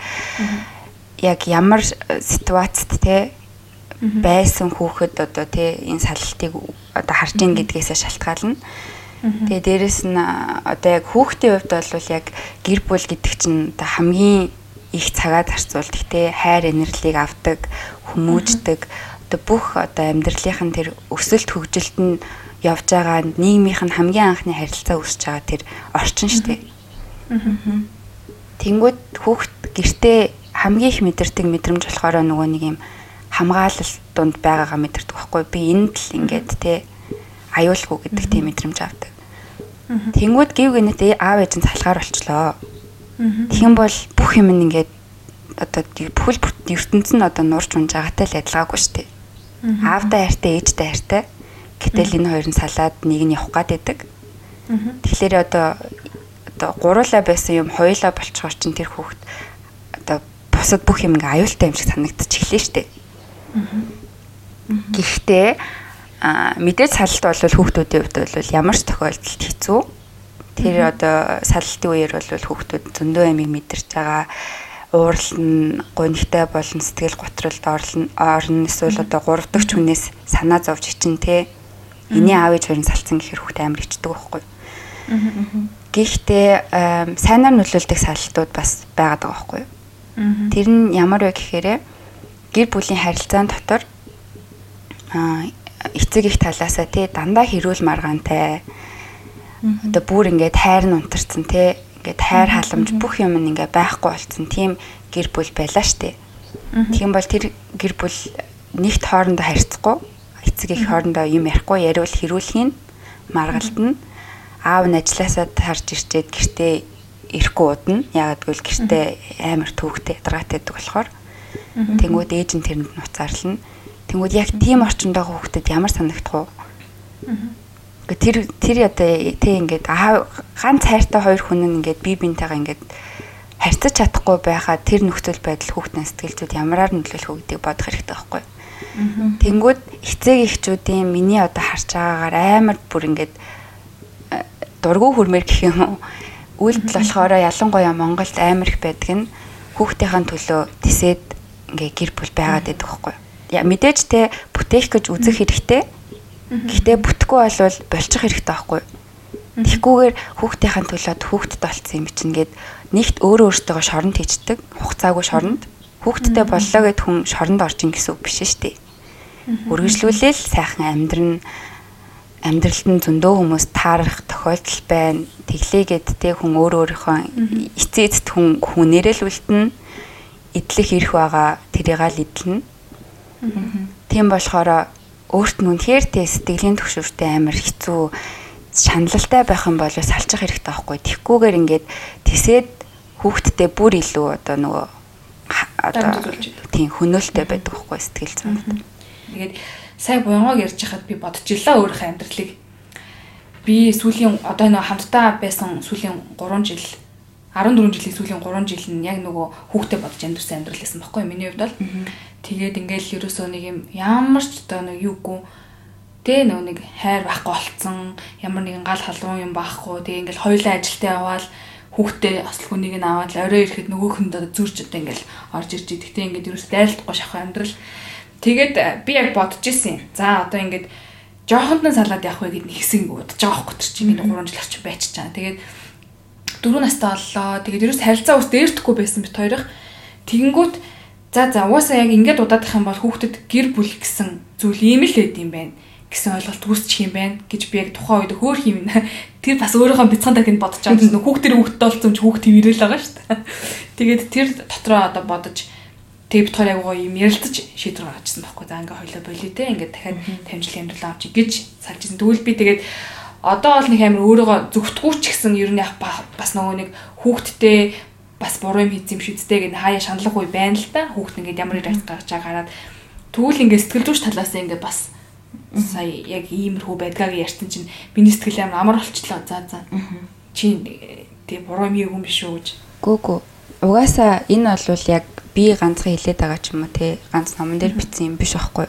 яг ямар ситуацд те байсан хүүхэд одоо тий энэ салтыг одоо харж ийн гэдгээсээ шалтгаална. Тэгээ дээрэс нь одоо яг хүүхдийн хувьд бол яг гэр бүл гэдэг чинь одоо хамгийн их цагаад харьцуулдаг тий хайр инэрлийг авдаг, хүмүүждэг одоо бүх одоо амьдралынх нь тэр өсөлт хөгжилт нь явж байгаа нийгмийнх нь хамгийн анхны харилцаа үүсэж байгаа тэр орчин шүү дээ. Тэнгүүд хүүхд гэртээ хамгийн их мэдэрдэг мэдрэмж болохоор нөгөө нэг юм хамгаалал донд байгаагаа мэдэрдэг байхгүй би энд л ингээд те аюулгүй гэдэг тийм мэдрэмж авдаг. Тэнгүүд гів гэнэт аав ээж нь салгаар болчлоо. Тэгэх бол бүх юм ингээд одоо бүхэл ертөнц нь одоо нурж унж байгаатай л адилгаагүй шүү дээ. Аавдаа хайртай ээжтэй хайртай. Гэтэл энэ хоёр нь салаад нэг нь явах гад байдаг. Тэгэхээр одоо одоо гуруула байсан юм хоёлаа болчихоор чинь тэр хүүхэд одоо бусад бүх юм ингээ аюултай юм шиг санагдчих эхлэв шүү дээ. Гэхдээ мэдээж салалт бол хүүхдүүдийн хувьд бол ямар ч тохиолдолд хэцүү. Тэр одоо салалтын үеэр бол хүүхдүүд зөндөө амиг мэдэрч байгаа. Уурал нь гонигтай болон сэтгэл готролд орлон орно эсвэл одоо гурав дахь хүнээс санаа зовж ичин те. Эний аав ээж хоёрын салцсан гэхэр хүүхд амар ичдэг байхгүй. Гэхдээ сайнаар нөлөөлдөг салтууд бас байгаад байгаа байхгүй. Тэр нь ямар вэ гэхээр гэр бүлийн харилцаан дотор эцэг их талаасаа тий дандаа хэрүүл маргаантай одоо бүр ингээд хайр нь унтарсан тий ингээд хайр халамж бүх юм нь ингээд байхгүй болцсон тийм гэр бүл байлаа штэ. Тийм бол тэр гэр бүл нэгт хоорондоо харьцахгүй. Эцэг их хоорондоо юм ярихгүй. Яриул хэрүүлхийн маргалт нь. Аав нь ажилласаа тарж ирчээд гэртээ ирэхгүй удна. Ягаад гэвэл гэртээ амар төвхтэй ядаргаатай байдаг болохоор. Тэнгүүд ээж нь тэрэнд нуцаарлна. Тэнгүүд яг тийм орчинд байгаа хүүхдэд ямар санагдах вэ? Тэр тэр одоо тэг ингээд аа ганц хайртай хоёр хүн нь ингээд бие биентэйгээ ингээд харьцаж чадахгүй байхад тэр нөхцөл байдал хүүхдийн сэтгэлзүүд ямараар нөлөөлөх вэ гэдгийг бодох хэрэгтэй байхгүй? Тэнгүүд эцэг эхчүүдийн миний одоо харж байгаагаар амар бүр ингээд э, дургу хөрмөр гэх юм уу? Үйлдэл болохоор ялангуяа Монголд амар их байдаг нь хүүхдийн төлөө тисэд ингээ гэр бүл байгаад байдаг байхгүй. Яа мэдээж те бүтээх гэж үзэх хэрэгтэй. Гэхдээ бүтэхгүй болвол болчих хэрэгтэй байхгүй. Тэгхгүйгээр хүүхдийн төлөөд хүүхдэд болцсон юм чинь гээд нэгт өөрөө өөртөө шоронд хийждэг. Хугацаагүй шоронд. Хүүхдтэй боллоо гэд хүн шоронд орж ин гэсэн үг биш шүү дээ. Үргэлжлүүлээл сайхан амьдрын амьдралд нь зөндөө хүмүүс таарах тохиолдол байна. Тэглээгээд те хүн өөр өөрийнхөө эцээ эцэд хүн хүнээрээ л үлдэнэ идэлх ирэх байгаа тэрийг л идэлнэ. Тийм болохоор өөрт нь үнэхээр тэ сэтгэлийн төвшөртэй амар хэцүү шаналлалтай байх юм бол салчих хэрэгтэй байхгүй. Тэгхгүйгээр ингээд тисэд хүүхдтэй бүр илүү одоо нөгөө одоо тийм хөнөөлтэй байдаг байхгүй сэтгэл зүйн. Тэгээд сая буянгог ярьж хахад би бодож илаа өөрийнхөө амьдралыг. Би сүүлийн одоо нэг хамтдаа байсан сүүлийн 3 жил 14 жилийн сүүлийн 3 жил нь яг нөгөө хүүхдэд бодож амьдрсан амьдрал байсан байхгүй. Миний хувьд бол тэгээд ингээл ерөөсөө нэг юм ямар ч одоо нэг юугүй тэ нөгөө нэг хайр байхгүй болцсон ямар нэгэн гал халуун юм байхгүй. Тэгээ ингээл хоёулаа ажилдаа яваал хүүхдээ ослохыг нь аваад орой ирэхэд нөгөөх нь зүрч одоо ингээл орж ирж идэгтэй ингээд ерөөсөө дайралтгүй шахах амьдрал. Тэгээд би яг бодож исэн за одоо ингээд жоохонд нь салаад явах вэ гэд нэгсэн бодож байгаа байхгүй чинь ингээд 3 жил орчим байчих чаа тэгээд 4 настай боллоо. Тэгээд ерөөс харилцаа ус дээртэхгүй байсан бит хоёрох. Тэгэнгүүт за за угаасаа яг ингэж удаадах юм бол хүүхдэд гэр бүл гэсэн зүйл ийм л хэд юм байна гэсэн ойлголт үүсчих юм байна гэж би яг тухайн үед хөөх юм. Тэр бас өөрийнхөө бяцхан тагнд бодож байгаа юм. Хүүхдэр хүүхдтэй болсон ч хүүхд тэрэл байгаа шүү дээ. Тэгээд тэр дотроо одоо бодож тэг битгаар яг гоё юм ярилцаж шийдвэр гаргажсан байхгүй. За ингээ хоёлоо болио те. Ингээ дахиад 50 жилийн амьдрал авч гэж салж ирсэн. Тэгвэл би тэгээд одоо бол нэг амар өөрийгөө зүгтгүү ч гэсэн ер нь бас нөгөө нэг хүүхдтэй бас буруу юм хийсэн юм дээ гэж хаяа шаналх үе байна л да. Хүүхд ингээд ямар реакц гаргаж байгаа гараад тэгвэл ингээд сэтгэл зүйч талаас ингээд бас сая яг иймэрхүү байдгааг ярьсан чинь миний сэтгэл амар амар болчихлоо. За за. Чи тий буруу юм юм биш үү гэж. Гүү гүү. Угаасаа энэ бол яг би ганцхан хэлээд байгаа ч юм уу те ганц номон дээр бичсэн юм биш байхгүй.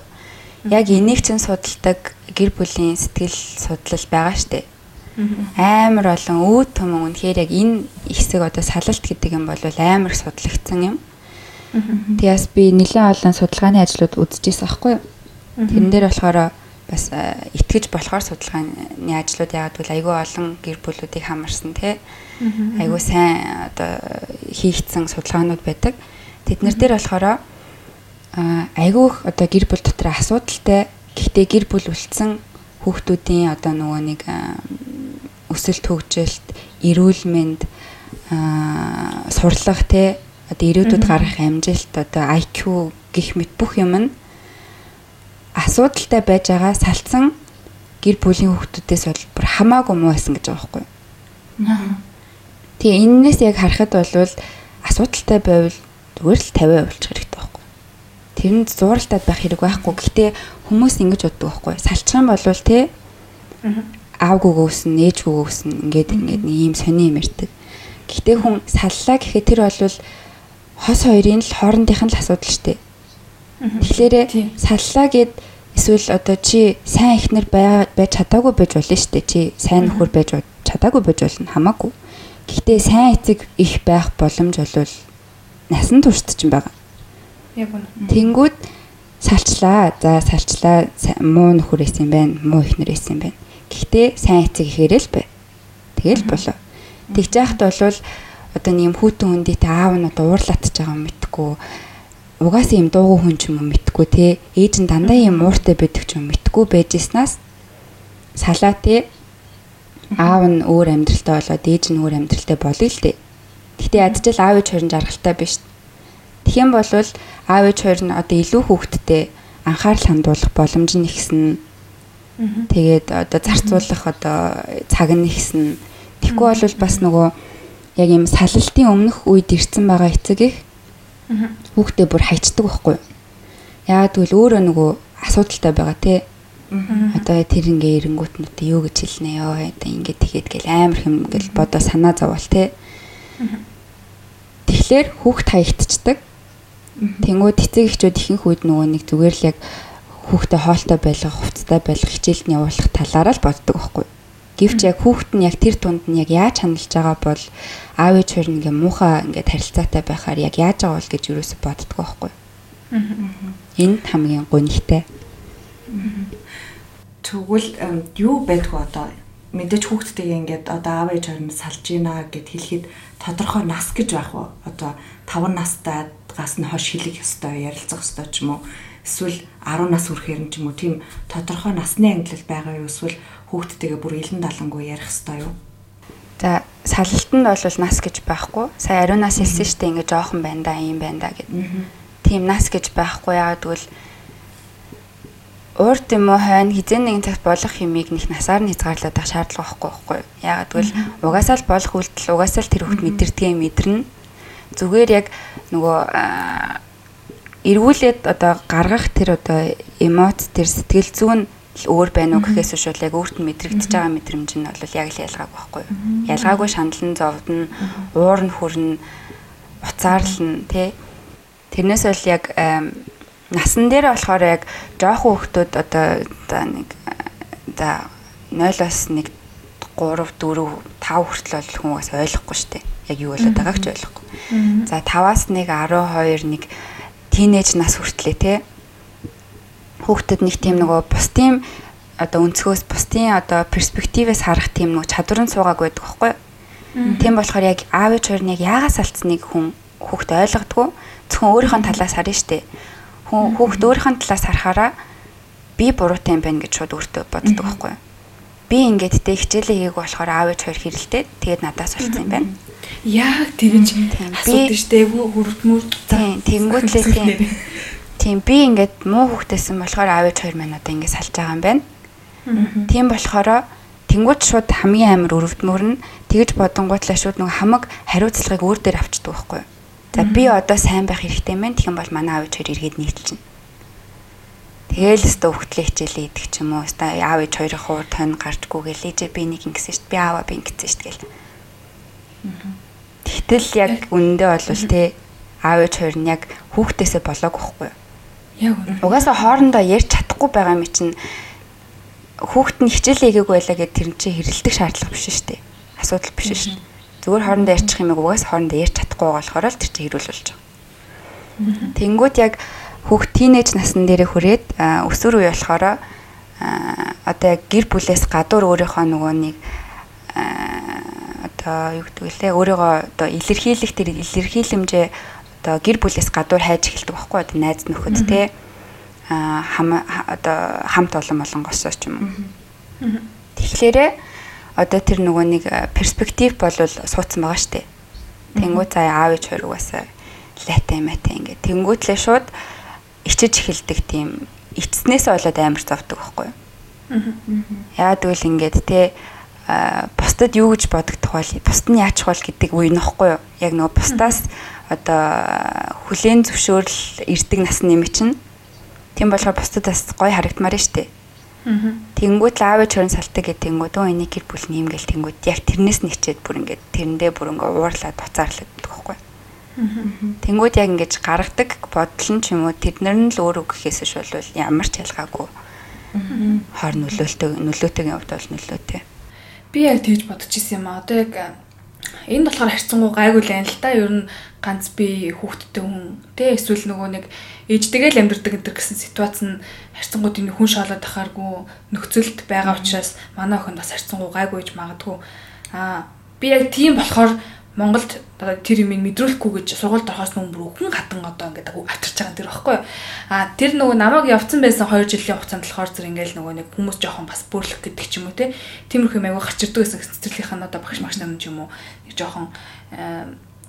Яг энийг чинь судалдаг гэр бүлийн сэтгэл судлал байгаа штэ. Амар олон өөд төмөн үнэхээр яг энэ хэсэг одоо салалт гэдэг юм бол амар судлагдсан юм. Тэгээс би нэлээд олон судалгааны ажлууд үзчихсэн байхгүй. Тэрэн дээр болохоор бас итгэж болохоор судалгааны ажлууд яагаад гэвэл айгүй олон гэр бүлүүдийг хамарсан тий. Айгүй сайн одоо хийгдсэн судалгаанууд байдаг. Тэднэр дээр болохоор айгүй одоо гэр бүл дотор асуудалтай гэхдээ гэр бүл үлдсэн хүүхдүүдийн одоо нөгөө нэг өсөлт хөгжилт, эрүүл мэнд, сурлага тий одоо ирээдүйд гарах амжилт одоо IQ гих мэт бүх юм нь асуудалтай байж байгаа салцсан гэр бүлийн хүүхдүүдээс бол бүр хамаагүй муу байсан гэж байгаа байхгүй. Тэгээ энэнээс яг харахад бол асуудалтай байвал зүгээр л 50% болчих. Тэрэнд зууралтад байх хэрэг байхгүй. Гэхдээ хүмүүс ингэж боддог байхгүй. Салчих юм бол те аавгүй гөөсөн, ээжгүй гөөсөн ингээд ингээд нэг ийм сони юм ярьдаг. Гэхдээ хүн саллаа гэхэд тэр бол хос хоёрын л хоорондынх нь л асуудал шүү дээ. Тэгэхээр саллаа гэд эсвэл одоо чи сайн ихнэр байж чадаагүй байж болно шүү дээ. Чи сайн нөхөр байж чадаагүй байж болно хамаагүй. Гэхдээ сайн эцэг их байх боломж бол насан туршид ч юм байгаа. Яг үнэ. Тэнгүүд салчлаа. За салчлаа. Муу нөхөр эсэн байна. Муу ихнэр эсэн байна. Гэхдээ сайн эцэг ихээрэл бай. Тэгэл болоо. Тэгж яхад бол одоо нэм хүүтэн хүндийтэй аав нь одоо уурлаатж байгаа юм мэдхгүй угаасаа юм дуугүй хүн ч юм уу мэдхгүй те ээж нь дандаа юм ууртай байдаг ч юм мэдхгүй байжснаас салаа те аав нь өөр амьдралтай болоод ээж нь өөр амьдралтай болъё л те гэтээ ядчил аав ээж хоёр нь жаргалтай биш тэгэх юм бол аав ээж хоёр нь одоо илүү хүүхдтэй анхаарал хандуулах боломж нь ихсэн тэгээд одоо зарцуулах одоо цаг нь ихсэн тэгхгүй бол бас нөгөө яг юм салалтын өмнөх үед ирсэн байгаа эцэг их хүүхдээ бүр хайчдаг байхгүй. Яагаад гэвэл өөрөө нөгөө асуудалтай байгаа тий. Одоо тэр ингээ эренгүүт нь одоо юу гэж хэлнэ ёо одоо ингээ тэгэхэд гэл амар хэм ингээл бодоо санаа зовоол тий. Тэгэхээр хүүхд хаягдчихдаг. Тэнгүүд эцэг эхчүүд ихэнх үед нөгөө нэг зүгээр л яг хүүхдэд хоолтой байлгах, хувцастай байлгах, хичээлд нь явуулах талаараа л боддог байхгүй. Гэвч яг хүүхэд нь яг тэр тунд нь яг яаж хандж байгаа бол аав ээж хоёр ингээ муухай ингээ харилцаатай байхаар яг яаж байгаа бол гэж юусоо боддог байхгүй. Энэ хамгийн гонхтой. Тэгвэл юу байдгүй одоо мэдээж хүүхдтэйгээ ингээд одоо аав ээж хоёр нь салж ийна гэд хэлэхэд тодорхой нас гэж байх уу? Одоо 5 настай гас нь хош хэлэх ёстой, ярилцах ёстой ч юм уу? Эсвэл 10 нас хүрэхээр ч юм уу тийм тодорхой насны ангилал байгаа юу? Эсвэл хүүхдтэйгээ бүр илэн далангуй ярих хэвээр юу? За салалтанд бол нас гэж байхгүй. Сая ариунаас хэлсэн шүү дээ ингээ жоохон байна да юм байна да гэд. Тийм нас гэж байхгүй яагаад гэвэл урд юм уу хойно хизэн нэгэн цагт болох юмыг нэг насаар нь хязгаарлаад байх шаардлага байхгүй байхгүй. Яагаад гэвэл угаасаа л болох үйлдэл угаасаа л тэр хүүхд мэдэрдгээ мэдэрнэ. Зүгээр яг нөгөө эргүүлээд одоо гаргах тэр одоо эмоц тэр сэтгэл зүйн өөр байна уу гэхээс бол яг өөрт нь мэдрэгдэж байгаа мэдрэмж нь бол яг л ялгаагүй байхгүй юу. Ялгаагүй шаналн зовдно, уур нь хүрнэ, уцаарлна тий. Тэрнээс бол яг насан дээр болохоор яг жоохон хүүхдүүд одоо одоо нэг за 0-оос 1 3 4 5 хүртэл бол хүмүүс ойлгохгүй шүү дээ. Яг юу болоод байгааг ч ойлгохгүй. За 5-аас 1 12 нэг тийнейж нас хүртлээ тий хүүхдэд нэг тийм нөгөө бусдын одоо өнцгөөс бусдын одоо перспективээс харах тийм нөгөө чадвар нь суугааг байдаг байхгүй? Тийм болохоор яг аав ээж хоёр нь яагаас алдсныг хүн хүүхд ойлгодгүй. Зөвхөн өөрийнхөө талаас харна штэ. Хүн хүүхд өөрийнхөө талаас харахаараа би буруутай юм байна гэж шууд өөртөө боддог байхгүй? Би ингээд тэ хичээлээ хийгээг болохоор аав ээж хоёр хэрэлдээ тэгээд надаас болсон юм байна. Яг тэгж асуудаг штэ хүрдмөр. Тийм, тэнгуүтлээ тийм. Тийм би ингээд муу хүүхдээсэн болохоор аав ээж хоёр маань одоо ингээд салж байгаа юм байна. Тийм болохоор тэнгуут шууд хамгийн амар өрөвдмөр нь тэгж бодонгуутлаа шууд нэг хамаг хариуцлагыг өөр дээр авчдаг байхгүй юу? За би одоо сайн байх хэрэгтэй мэн тэгэх юм бол манай аав ээж хоёр эргээд нийлчихнэ. Тэгээл өстө хөвгтлээ хичээлээ идэх ч юм уу. Өстө аав ээж хоёрын хуур тань гарчгүй гээл ээжээ би нэг ингэсэн шүү дээ. Би ааваа би ингэсэн шүү дээ гэл. Гэтэл яг үнэндээ бол те аав ээж хоёр нь яг хүүхдээсээ болоог واخгүй. Яг үнэ. Угаасаа хоорондоо ярьж чадахгүй байгаа юм чинь хүүхэд нь хичээл хийгээгүй байлаа гэд тэр нь чи хэрэлдэх шаардлага биш шүү дээ. Асуудал биш шүү дээ. Зүгээр хоорондоо ярьчих юм угаас хоорондоо ярьж чадахгүй байгаа болохоор л тэр чи хэрүүл болж байгаа. Тэнгүүд яг хүүхд тийнейж насн дээрээ хүрээд өсвөр үе болохоор одоо яг гэр бүлээс гадуур өөрийнхөө нөгөө нэг нэ одоо юу гэдэг вэ өөрийгөө одоо илэрхийлэх тэр илэрхийлэмжээ одоо гэр бүлээс гадуур хайж эхэлдэг байхгүй одоо найз нөхөд те? А хам одоо хамт олон болонгосоо ч юм уу. Тэгэхээр одоо тэр нөгөө нэг перспектив бол суудсан байгаа штэ. Тэнгүү цаа аав ээж хоёр угаасаа лайтай мэтэй ингээд тэнгүүтлээ шууд ичиж эхэлдэг тийм эцснээс болоод амар зовдөг байхгүй. Яагаад гэвэл ингээд те бусдад юу гэж бодогдох вэ? Бусд нь яачих вэ гэдэг үе нөхгүй юу? Яг нөгөө бусдаас одоо хүлэн зөвшөөрөл ирдэг насны юм чинь. Тийм болохоор бусдад бас гоё харагдмаар штэ. Тэнгүүд л аав ээж салтаг гэдэг тэнгүүд өө энийг гэр бүл нэм гэл тэнгүүд яг тэрнээс нэчээд бүр ингээд тэрэндээ бүр ингээд уурлаад буцаарлаад байхгүй. Тэнгүүд яг ингэж гаргадаг бодол нь ч юм уу тэднэр нь л өөрөө гэхээс бол ямар ч ялгаагүй. Хор нөлөөлтөй нөлөөтэйгийн хувьд бол нөлөөтэй. Би яг тэгж бодож исэн юм аа. Одоо яг энэ болохоор харьцангуй гайгүй л юм л та. Ер нь ганц би хүүхдтэй хүн тэ эсвэл нөгөө нэг ээжтэйгээ л амьдэрдэг энэ гэсэн ситуац нь харьцангуй тийм хүн шоолоод ахааргүй нөхцөлд байгаа учраас манай охин бас харьцангуй гайгүй гэж магадгүй. Аа би яг тийм болохоор Монголд одоо тэр юм мэдрүүлэхгүй гэж сургуульд орохоос өмнө бүр өхөн хатан одоо ингээд авчирч байгаа тэр багхгүй. А тэр нөгөө намайг явцсан байсан 2 жилийн хугацаанд болохоор зэрэг ингээд нөгөө нэг хүмүүс жоохон бас бөөрлөх гэдэг ч юм уу те. Тиймэрхүү аяга гачирдаг байсан цэцэрлийнхэн одоо багш магш нар юм уу нэг жоохон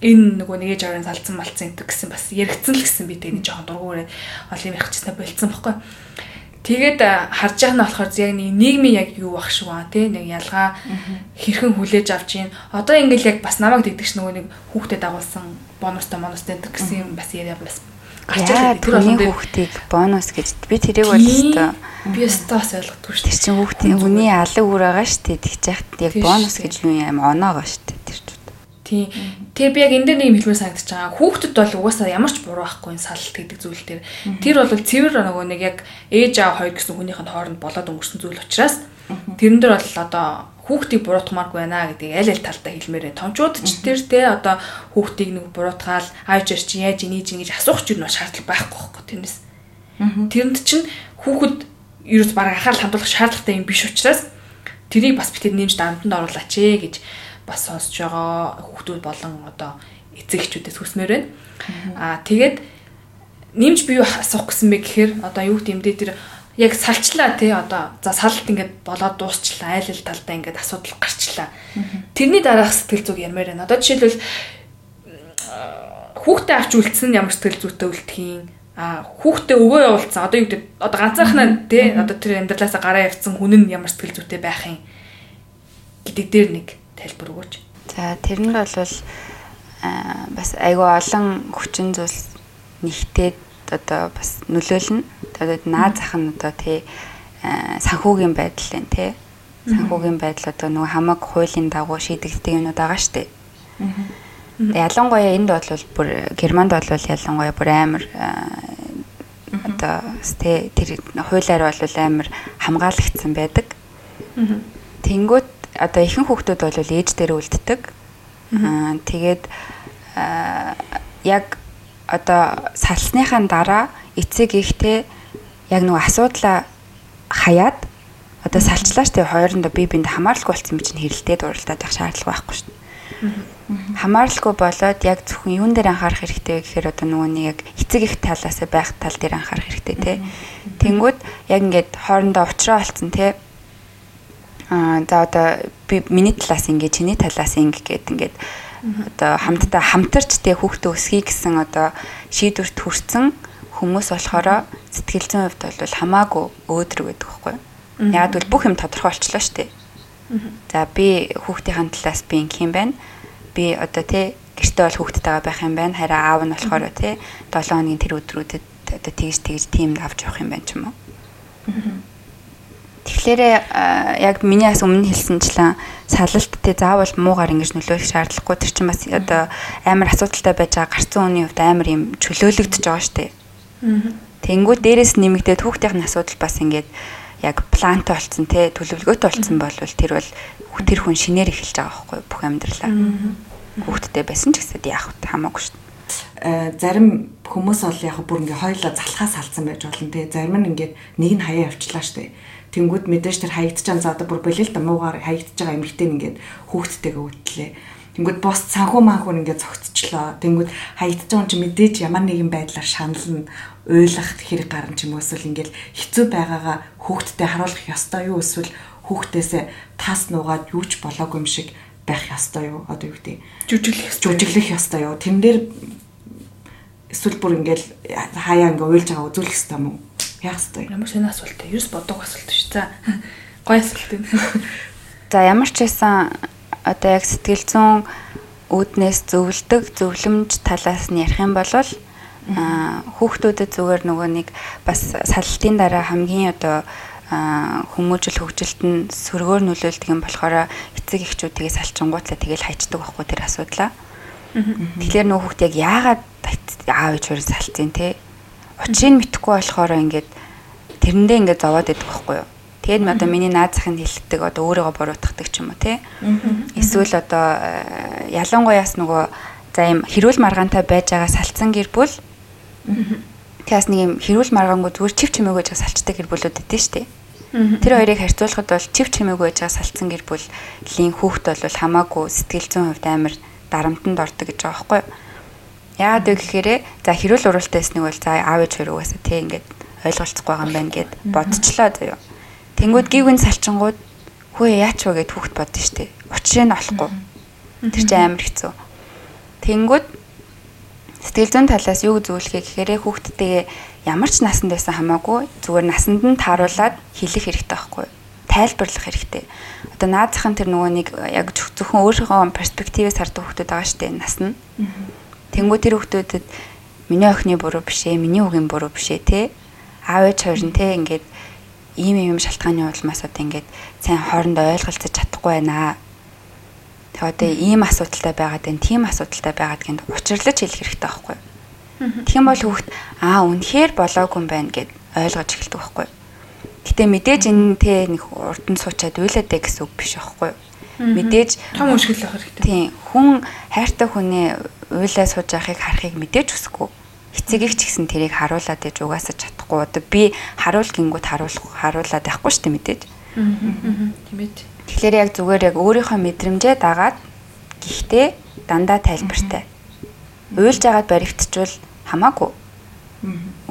энэ нөгөө нэг ээж аварын салцсан малцсан гэдэг гэсэн бас яригдсан л гэсэн би тэг нэг жоохон дургуурээ олон юм ярихчихсан болцсон баггүй. Тэгээд харж байгаа нь болохоор яг нэг нийгмийн яг юу баг шүү аа тий нэг ялгаа хэрхэн хүлээж авч гин одоо ингээл яг бас намайг дэгдэгч нөгөө нэг хүүхдэд дагуулсан бонустай бонустай гэсэн юм бас яриа бас гарч ирээд тэр олон хүүхдийг бонус гэж би тэрийг бол өстой. би өстой бас ойлгохгүй шүү дээ. Тэр чинь хүүхдийн хүний алга үр байгаа шүү дээ. Тэгж яхад яг бонус гэж юу юм оноогоо шүү дээ. Тэр Тийм. Тэгээ би яг энэ дээр нэг юм хэлмээр санагдаж байгаа. Хүүхдэд бол угаасаа ямар ч буруу байхгүй салт гэдэг зүйл дээр. Тэр бол цэвэр нөгөө нэг яг ээж аав хоёр гэсэн хүнийх нь хооронд болоод өнгөрсөн зүйл учраас тэрэн дээр бол одоо хүүхдийг буруутгамааргүй байна гэдэг аль аль талдаа хэлмээрээ. Томчууд ч тэр те одоо хүүхдийг нэг буруутгаал ааж ир чи яаж инээж ингэж асуух ч юм шаардлага байхгүй байхгүй тэрнээс. Тэрэнд чинь хүүхэд ерөөс баг анхаарал хандуулах шаардлагатай юм биш учраас тэрийг бас бид нэмж дамтанд оруулаач ээ гэж бас сонсож байгаа хүүхдүүд болон одоо эцэг эхчүүдээс хүсмээр байна. Аа тэгээд нэмж би юу асуух гэсэн бэ гэхээр одоо юу гэмдээ тэр яг салчлаа тий одоо за салт ингээд болоод дуусчлаа айл ал талдаа ингээд асуудал гарчлаа. Тэрний дараах сэтгэл зүг ярмаар байна. Одоо жишээлбэл хүүхдээ авч үлдсэн нь ямар сэтгэл зүйтэй үлдэхийн а хүүхдээ өвөө явуулсан одоо юу гэдэг одоо ганцаархнаа тий одоо тэр амьдралаасаа гараа явцсан хүн нь ямар сэтгэл зүйтэй байх юм гэдэг дээр нэг тайлбар өгөөч. За тэр нь бол бас айгүй олон хүчин зүйлс нэгтээд одоо бас нөлөөлнө. Тэгээд наад зах нь одоо тий санхүүгийн байдал нь тий санхүүгийн байдал одоо нөгөө хамаг хуулийн дагуу шийдэгддэг юмнууд байгаа штэ. Ялангуяа энд бол бүр Германд бол ялангуяа бүр амар одоо тий тэр хуулиар бол амар хамгаалагдсан байдаг. Тэнгүүт одоо ихэнх хүүхдүүд бол ээж дээр үлддэг. Аа тэгээд яг одоо салсныхаа дараа эцэг ихтэй яг нөгөө асуудлаа хаяад одоо салчлаа штэ хоёрондоо бие биендээ хамааралгүй болсон юм чинь хэрэлдээд уралдаад байх шаардлага байхгүй шүү дээ. Хамааралгүй болоод яг зөвхөн юун дээр анхаарах хэрэгтэй вэ гэхээр одоо нөгөө нэг яг эцэг их талаас байх тал дээр анхаарах хэрэгтэй тий. Тэнгүүд яг ингээд хоорондоо уулзраа олцсон тий. Аа за одоо би миний талаас ингэ чиний талаас ингэ гэд ингээд одоо хамтдаа хамтарч тий хүүхдээ өсгий гэсэн одоо шийдвэрт хүрсэн хүмүүс болохоор сэтгэл зүйн хувьд бол хамаагүй өөдрөг гэдэг байхгүй. Яг бол бүх юм тодорхой болчлоо шүү дээ. За би хүүхдийн талаас би ингэх юм байна би одоо тий гэртээ бол хүүхдтэйгээ байх юм байна. Хараа аав нь болохоор тий 7 хоногийн тэр өдрүүдэд одоо тэгж тэгж тиймд авч явах юм байна ч юм уу. Тэгэхээр яг миний бас өмнө хэлсэнчлэн салалт тий заавал муугаар ингэж нөлөөлөх шаардлагагүй тэр чинь бас одоо амар асуудалтай байж байгаа гарцсан үеийн хувьд амар юм чөлөөлөгдөж байгаа шүү дээ. Тэнгүүд дээрэс нэмэгдээд хүүхдийн асуудал бас ингээд яг плантай болцсон те төлөвлөгөөтэй болцсон бол тэр бол тэр хүн шинээр эхэлж байгаа байхгүй бүх амьдралаа. Хүүхдтэй байсан ч гэсэд яах вэ хамаагүй шүү дээ. Зарим хүмүүс бол яг бүр ингээ хоёлоо залхаас алдсан байж болно те. Зарим нь ингээд нэг нь хаяа явчлаа шүү дээ. Тэнгүүд мэдээж тэр хаягдж байгаа заа бүр болил да муугаар хаягдж байгаа эмэгтэй нь ингээд хүүхдтэйгээ үтлээ. Тэнгүүд бос санхүү манхүү ингээд цогцчлоо. Тэнгүүд хаягдж байгаа юм чи мэдээж ямар нэгэн байдлаар шанална уйлах хэрэг гарна ч юм уу эсвэл ингээл хэцүү байгаагаа хүүхдтэд харуулах ёстой юу эсвэл хүүхдээсээ тас нуугаад юу ч болоогүй юм шиг байх ёстой юу? Одоо юу гэдэг? Жүжиглэх ёстой. Жүжиглэх ёстой юу? Тэн дээр эсвэл бүр ингээл хаяа ингээ уйлж байгаа үзүүлэх ёстой юм уу яах ёстой ямар шинэ асуулт вэ ерөөс бодог асуулт шүү за гой асуулт юм за ямар ч байсан одоо яг сэтгэл зүйн үүднээс зөвлөдөг зөвлөмж талаас нь ярих юм бол хүүхдүүдэд зүгээр нөгөө нэг бас сallтын дараа хамгийн одоо хүмүүжил хөгжилт нь сөргөөр нөлөөлдөг юм болохоор эцэг эхчүүдээ салчингуутлаа тэгэл хайчдаг байхгүй тэр асуудлаа. Тэгэхээр нөгөө хүүхд яг яагаад аав ээж хоёрыг салцیں۔ те. Учрыг мэдэхгүй болохоор ингээд тэрэндээ ингээд зовоод идэх байхгүй юу. Тэгээд одоо миний наад захын хэлдэг одоо өөрийгөө буруутгадаг ч юм уу те. Эсвэл одоо ялангуяас нөгөө за юм хэрүүл маргаантай байж байгаа салцсан гэр бүл Тэгээс нэг юм хэрүүл маргаангүй зүгээр чив чимээгүй жаа салцдаг гэр бүлүүд өгдөө штэ. Тэр хоёрыг харьцуулахад бол чив чимээгүй жаа салцсан гэр бүлийн хүүхэд бол хамаагүй сэтгэл зүйн хувьд амар дарамтанд ордог гэж байгаа байхгүй юу? Яагаад вэ гэхээр за хэрүүл уралтай эснийг бол за аав ээж хоёр угаасаа тий ингээд ойлголцох байгаа юм байна гэд бодчихлоо заяа. Тэнгүүд гівгэн салчингууд хөөе яач вэ гэд хүүхэд бодсон штэ. Учрыг нь олохгүй. Тэр чинь амар хэцүү. Тэнгүүд Сэтгэл зүйн талаас юу зөвлөхэй гэхээр хүүхдтэйгээ ямар ч насанд байсан хамаагүй зүгээр насанд нь тааруулаад хэлэх хэрэгтэй байхгүй тайлбарлах хэрэгтэй. Одоо наад захын тэр нөгөө нэг яг зөвхөн өөрийнхөө перспективээс хардаг хүүхдүүд байгаа дээ нас нь. Тэнгүү тэр хүүхдүүдэд миний охины буруу биш ээ, миний үгийн буруу биш ээ те. Аав ээж хоёр нь те ингээд ийм ийм шалтгааны улмаас одоо ингээд сайн хоорондоо ойлголцож чадахгүй байна Тэгээ одоо ийм асуудалтай байгаад байна, тийм асуудалтай байгаад гэнт учирлаж хэлэх хэрэгтэй байхгүй юу? Тэгэх бол хүүхд аа үнэхээр болоогүй юм байна гэд ойлгож эхэлдэг байхгүй юу? Гэтэ мэдээж энэ тэ нэг урд нь суучаад уйлаад гэсэн үг биш байхгүй юу? Мэдээж том байх хэрэгтэй. Тийм. Хүн хайртай хүнээ уйлаа сууж байхыг харахыг мэдээж хүсэхгүй. Эцэгийг ч гэсэн тэрийг харуулад ээж угаасаа чадахгүй. Одоо би харуул гингүүд харуулах харуулад байхгүй шүү дээ мэдээж. Аа. Тийм ээ. Тэгэхээр яг зүгээр яг өөрийнхөө мэдрэмжээ дагаад гэхдээ дандаа тайлбартай. Уйлж агаад баригдчихвал хамаагүй.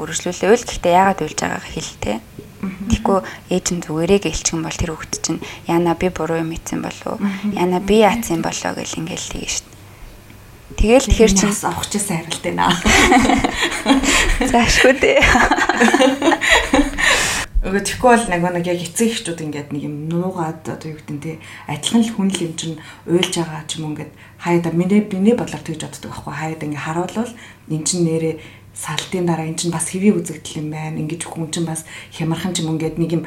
Үргэлжлүүлээ уйл гэхдээ яагаад уйлж байгааг хэлтэй. Тэгэхгүй ээж нь зүгээрээ гэлчих юм бол тэр хүүхэд чинь яна би буруу юм ийцэн болов уу? Яна би яатсан болоо гэл ингээл шүү дээ. Тэгэл тэгэхэр чинь авах чийсэн харилт байна. Заашгүй дээ. Өгөө тэгэхгүй бол нэг нэг яг эцэг эхчүүд ингээд нэг юм нуугаад одоо юу гэдэг нь те адилхан л хүн л юм чинь уйлж байгаа ч юм ингээд хаяада миний биний бодлоор тэгж боддог байхгүй хаяада ингээд харуулвал эн чинь нэрээ салтын дараа эн чинь бас хэвий үзэгдэл юм байна ингээд хүн чинь бас хямархан ч юм ингээд нэг юм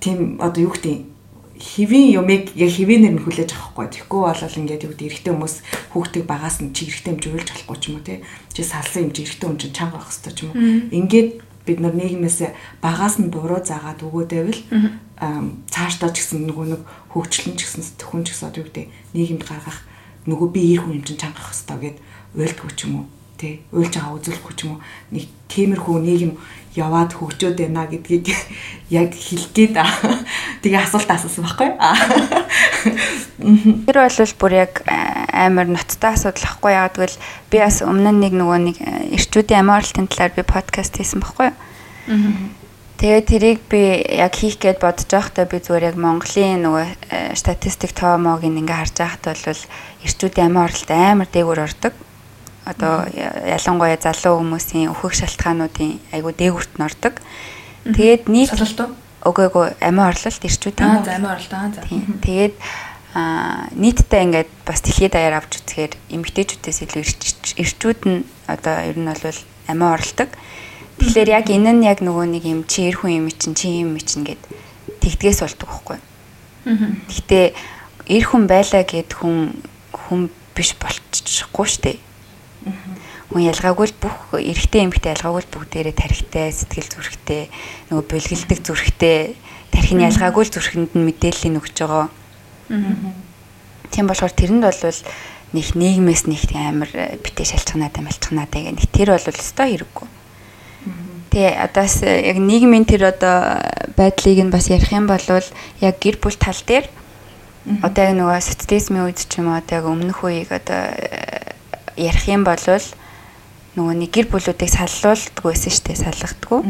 тийм одоо юу гэдэг хэвийн юмыг яг хэвийнээр нь хүлээж авахгүй. Тэгэхгүй бол ингээд юу гэдэг эрэгтэй хүмүүс хүүхдийг багаас нь чи эрэгтэй юмж уйлж болохгүй ч юм уу те. Чи салсан юм чи эрэгтэй хүн чинь чанга байх хэрэгтэй ч юм уу. Ингээд бид нар нийгмээс багаас нь буруу заагаад өгөөдөөвэл цаашдаа ч гэсэн нөгөө нэг хөгжлөн ч гэсэн сэтгхүүн ч гэсэн одоо юу гэдэг нийгэмд гаргах нөгөө би ир хүн юм чинь чангах хэрэгтэй гэд уйлдгүй ч юм уу тий уйлж байгаа үзүүлэхгүй ч юм уу нэг тиймэрхүү нийгэм яваад хөгжөөд байна гэдгийг яг хэлгээд тэгээ асуулт асуусан байхгүй Тэр бол бүр яг амар ноцтой асуудал ахгүй яагаад гэвэл би бас өмнө нэг нөгөө нэг э, эрчүүдийн амиоралтын талаар би подкаст хийсэн байхгүй юу. Тэгээд тэрийг би яг хийх гээд бодож байхдаа би зүгээр яг Монголын нөгөө э, статистик тоомог ингээ харж байхад бол эрчүүдийн амиоралт амар дээгүүр ордог. Одоо ялангуяа залуу хүмүүсийн өөхөх шалтгаануудын айгүй дээгүүрт нь ордог. Тэгээд нийт шалгалт ээ амиа орлолт эрчүүдийн Аа за амиа орлоо аа за. Тэгээд а нийтдээ ингээд бас дэлхийд даяар авч үзэхээр эмгтээчүүдээс илүү эрчүүд нь одоо ер нь бол амиа орлдог. Тэгэхээр яг энэ нь яг нөгөө нэг юм чи эр хүн юм чинь чи юм чинь гэд тэгдгээс болдог байхгүй. Гэхдээ эр хүн байлаа гэд хүн хүн биш болчихгүй штэ. Хүн ялгаагүй л бүх эрэгтэй эмэгтэй ялгаагүй л бүгдээрээ тарихтай, сэтгэл зүрхтэй, нөгөө бэлгэлдэг зүрхтэй, тархины ялгаагүй л зүрхэнд нь мэдээллийг өгч байгаа. Тийм болохоор тэрэнд бол нэг нийгмээс нэг амар битээ шалчганаад амилчганаад гэх нэг тэр бол өстой хэрэггүй. Тэгээ одоос яг нийгмийн тэр одоо байдлыг нь бас ярих юм бол яг гэр бүл тал дээр одоо яг нөгөө социализмын үед ч юм уу одоо яг өмнөх үеийг одоо ярих юм бол нөгөө нэг гэр бүлүүдийг саллуулдаг байсан шүү дээ салгадаггүй.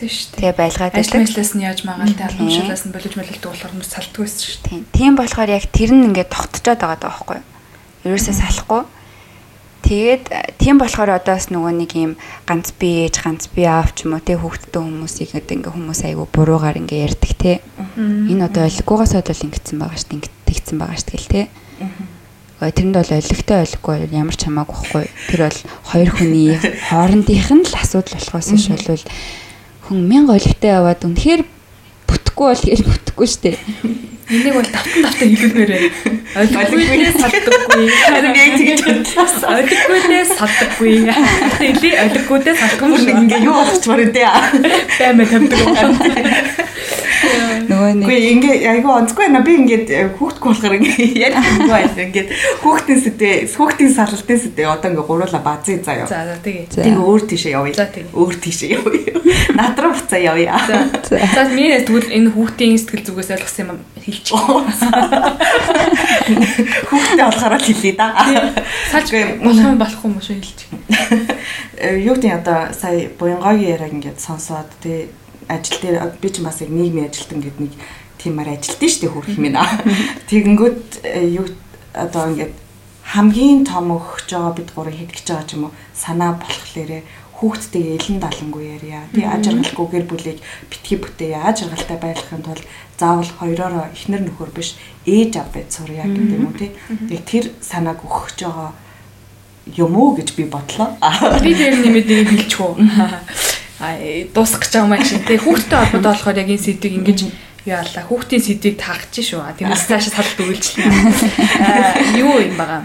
Тийм шүү дээ. Тэгээ байлгаад ажил мэтлээс нь яаж магаал тэ албан тушаалаас нь болиж молилдог болохоор хүмүүс салтдаг байсан шүү дээ. Тийм болохоор яг тэр нь ингээд тогтцоод байгаа даа байхгүй юу? Ерөөсөө салахгүй. Тэгээд тийм болохоор одоос нөгөө нэг юм ганц би ээж ганц би аав ч юм уу те хүүхдтэй хүмүүсийг одоо ингээ хүмүүс айгу буруугаар ингээ ярьдаг те. Энэ одоо ойлгохгүйгаас бол ингэсэн байгаа шүү дээ. Ингэсэн байгаа шүү дээ те. Тэрэнд бол ойлгохтой ойлгохгүй ямар ч хамаагүй байхгүй. Тэр бол хоёр хүний хоорондынх нь л асуудал болохоос биш бол хүн мянга олигтой яваад үнэхээр бүтэхгүй бол тэгэл бүтэхгүй штэ. Энийг бол давтан давтан хэлмээрээ. Олиггүйнээс салдаггүй. Харин яг тэгж бодлоо. Олиггүйнээс салдаггүй. Тэли олиггүйдээс салдаггүй шиг ингээ юу болчихмаар үү те. Баймаа тавьдаг. Нөгөө нэг Үгүй ингээ айгүй онцгүй байна. Би ингээд хүүхдгүй болохоор ингээ ярихгүй байсан. Ингээд хүүхдийн сэдвээ, хүүхдийн сарлалтын сэдвээ одоо ингээ гуруула базыг заяа. За за тэгээ. Тэгээ өөр тийшээ явъя. За тэгээ. Өөр тийшээ явъя. Над руу буцаа явъя. За. За минь тэгвэл энэ хүүхдийн сэтгэл зүгээс ойлгосон юм хэлчих. Хүүхдээ болохоор л хэлье да. Салж болох юм болох юм шүү хэлчих. Э, юу гэдэг одоо сая буянгогийн яриаг ингээд сонсоод тэгээ ажил дээр би ч бас яг нийгмийн ажилтан гэдэг нэг тиймэр ажилтсан шүү дээ хөрх юм аа. Тэгэнгүүт э, юу одоо ингээд хамгийн том өгч байгаа бид гурыг хэдгэж байгаа ч юм уу санаа болохлээрээ хүүхдтэйгээ элен далангүй ярья. Тий ажиргалгүй гэр бүлийг битгий бүтээе. Ажиргалтай байхын тулд заавал хоёроо эхнэр нөхөр биш ээж аав байд сурья гэдэг юм уу тий. Тэгээ тэр санааг өгч байгаа юм уу гэж би бодлоо. Би тэр нэмэд нэг хэлчихв дуусах гэж байгаа юм шиг. Тэгээ хүүхдтэй холбоотой болохоор яг энэ сэдвийг ингэж яалаа. Хүүхдийн сэдвийг таах гэж шүү. Тэрнээс цаашаа салт үйлчлээ. Юу юм байгаа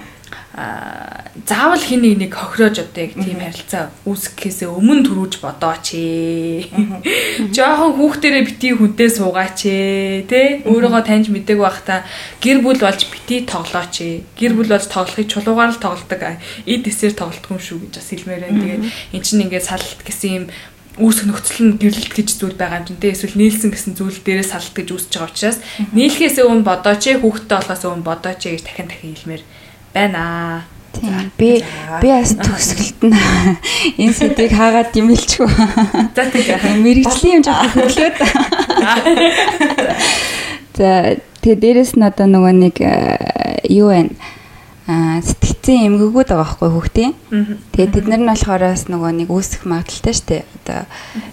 заавал хин нэг нэг хохироож одоо яг тийм харилцаа үүсгэхээс өмнө төрүүлж бодооч ээ. Жохон хүүхдэрээ бити хүнтэй суугаач ээ. Тэ өөрийгөө таньж мэдээг байхдаа гэр бүл болж бити тоглооч ээ. Гэр бүл болж тоглохыг чулуугаар л тоглодог. Эд эсээр тоглодог юм шүү гэж бас хэлмээр байна. Тэгээд эн чинь ингээд салт гэсэн юм үүсэх нөхцөл нь гэрлэлт гэж зүйл байгаа юм чинь тэ эсвэл нийлсэн гэсэн зүйл дээрээ салт гэж үүсэж байгаа учраас нийлхээс өмнө бодооч ээ хүүхдтэй болохоос өмнө бодооч ээ гэж дахин дахин хэлмээр байна аа. Тийм. Би би бас төгсгөлт нь энэ сэдвийг хаагаад димэлчихв. За тийм. Мэргэжлийн юм жоохон хөглөөд. За тэгээ дээрэс нь одоо нөгөө нэг э, юу байна? Аа сэтгцэн эмгэгүүд байгаа байхгүй хүүхдийн. Тэгээд тэд нар нь болохоороос нөгөө нэг үүсэх магадaltaй шүү дээ. Одоо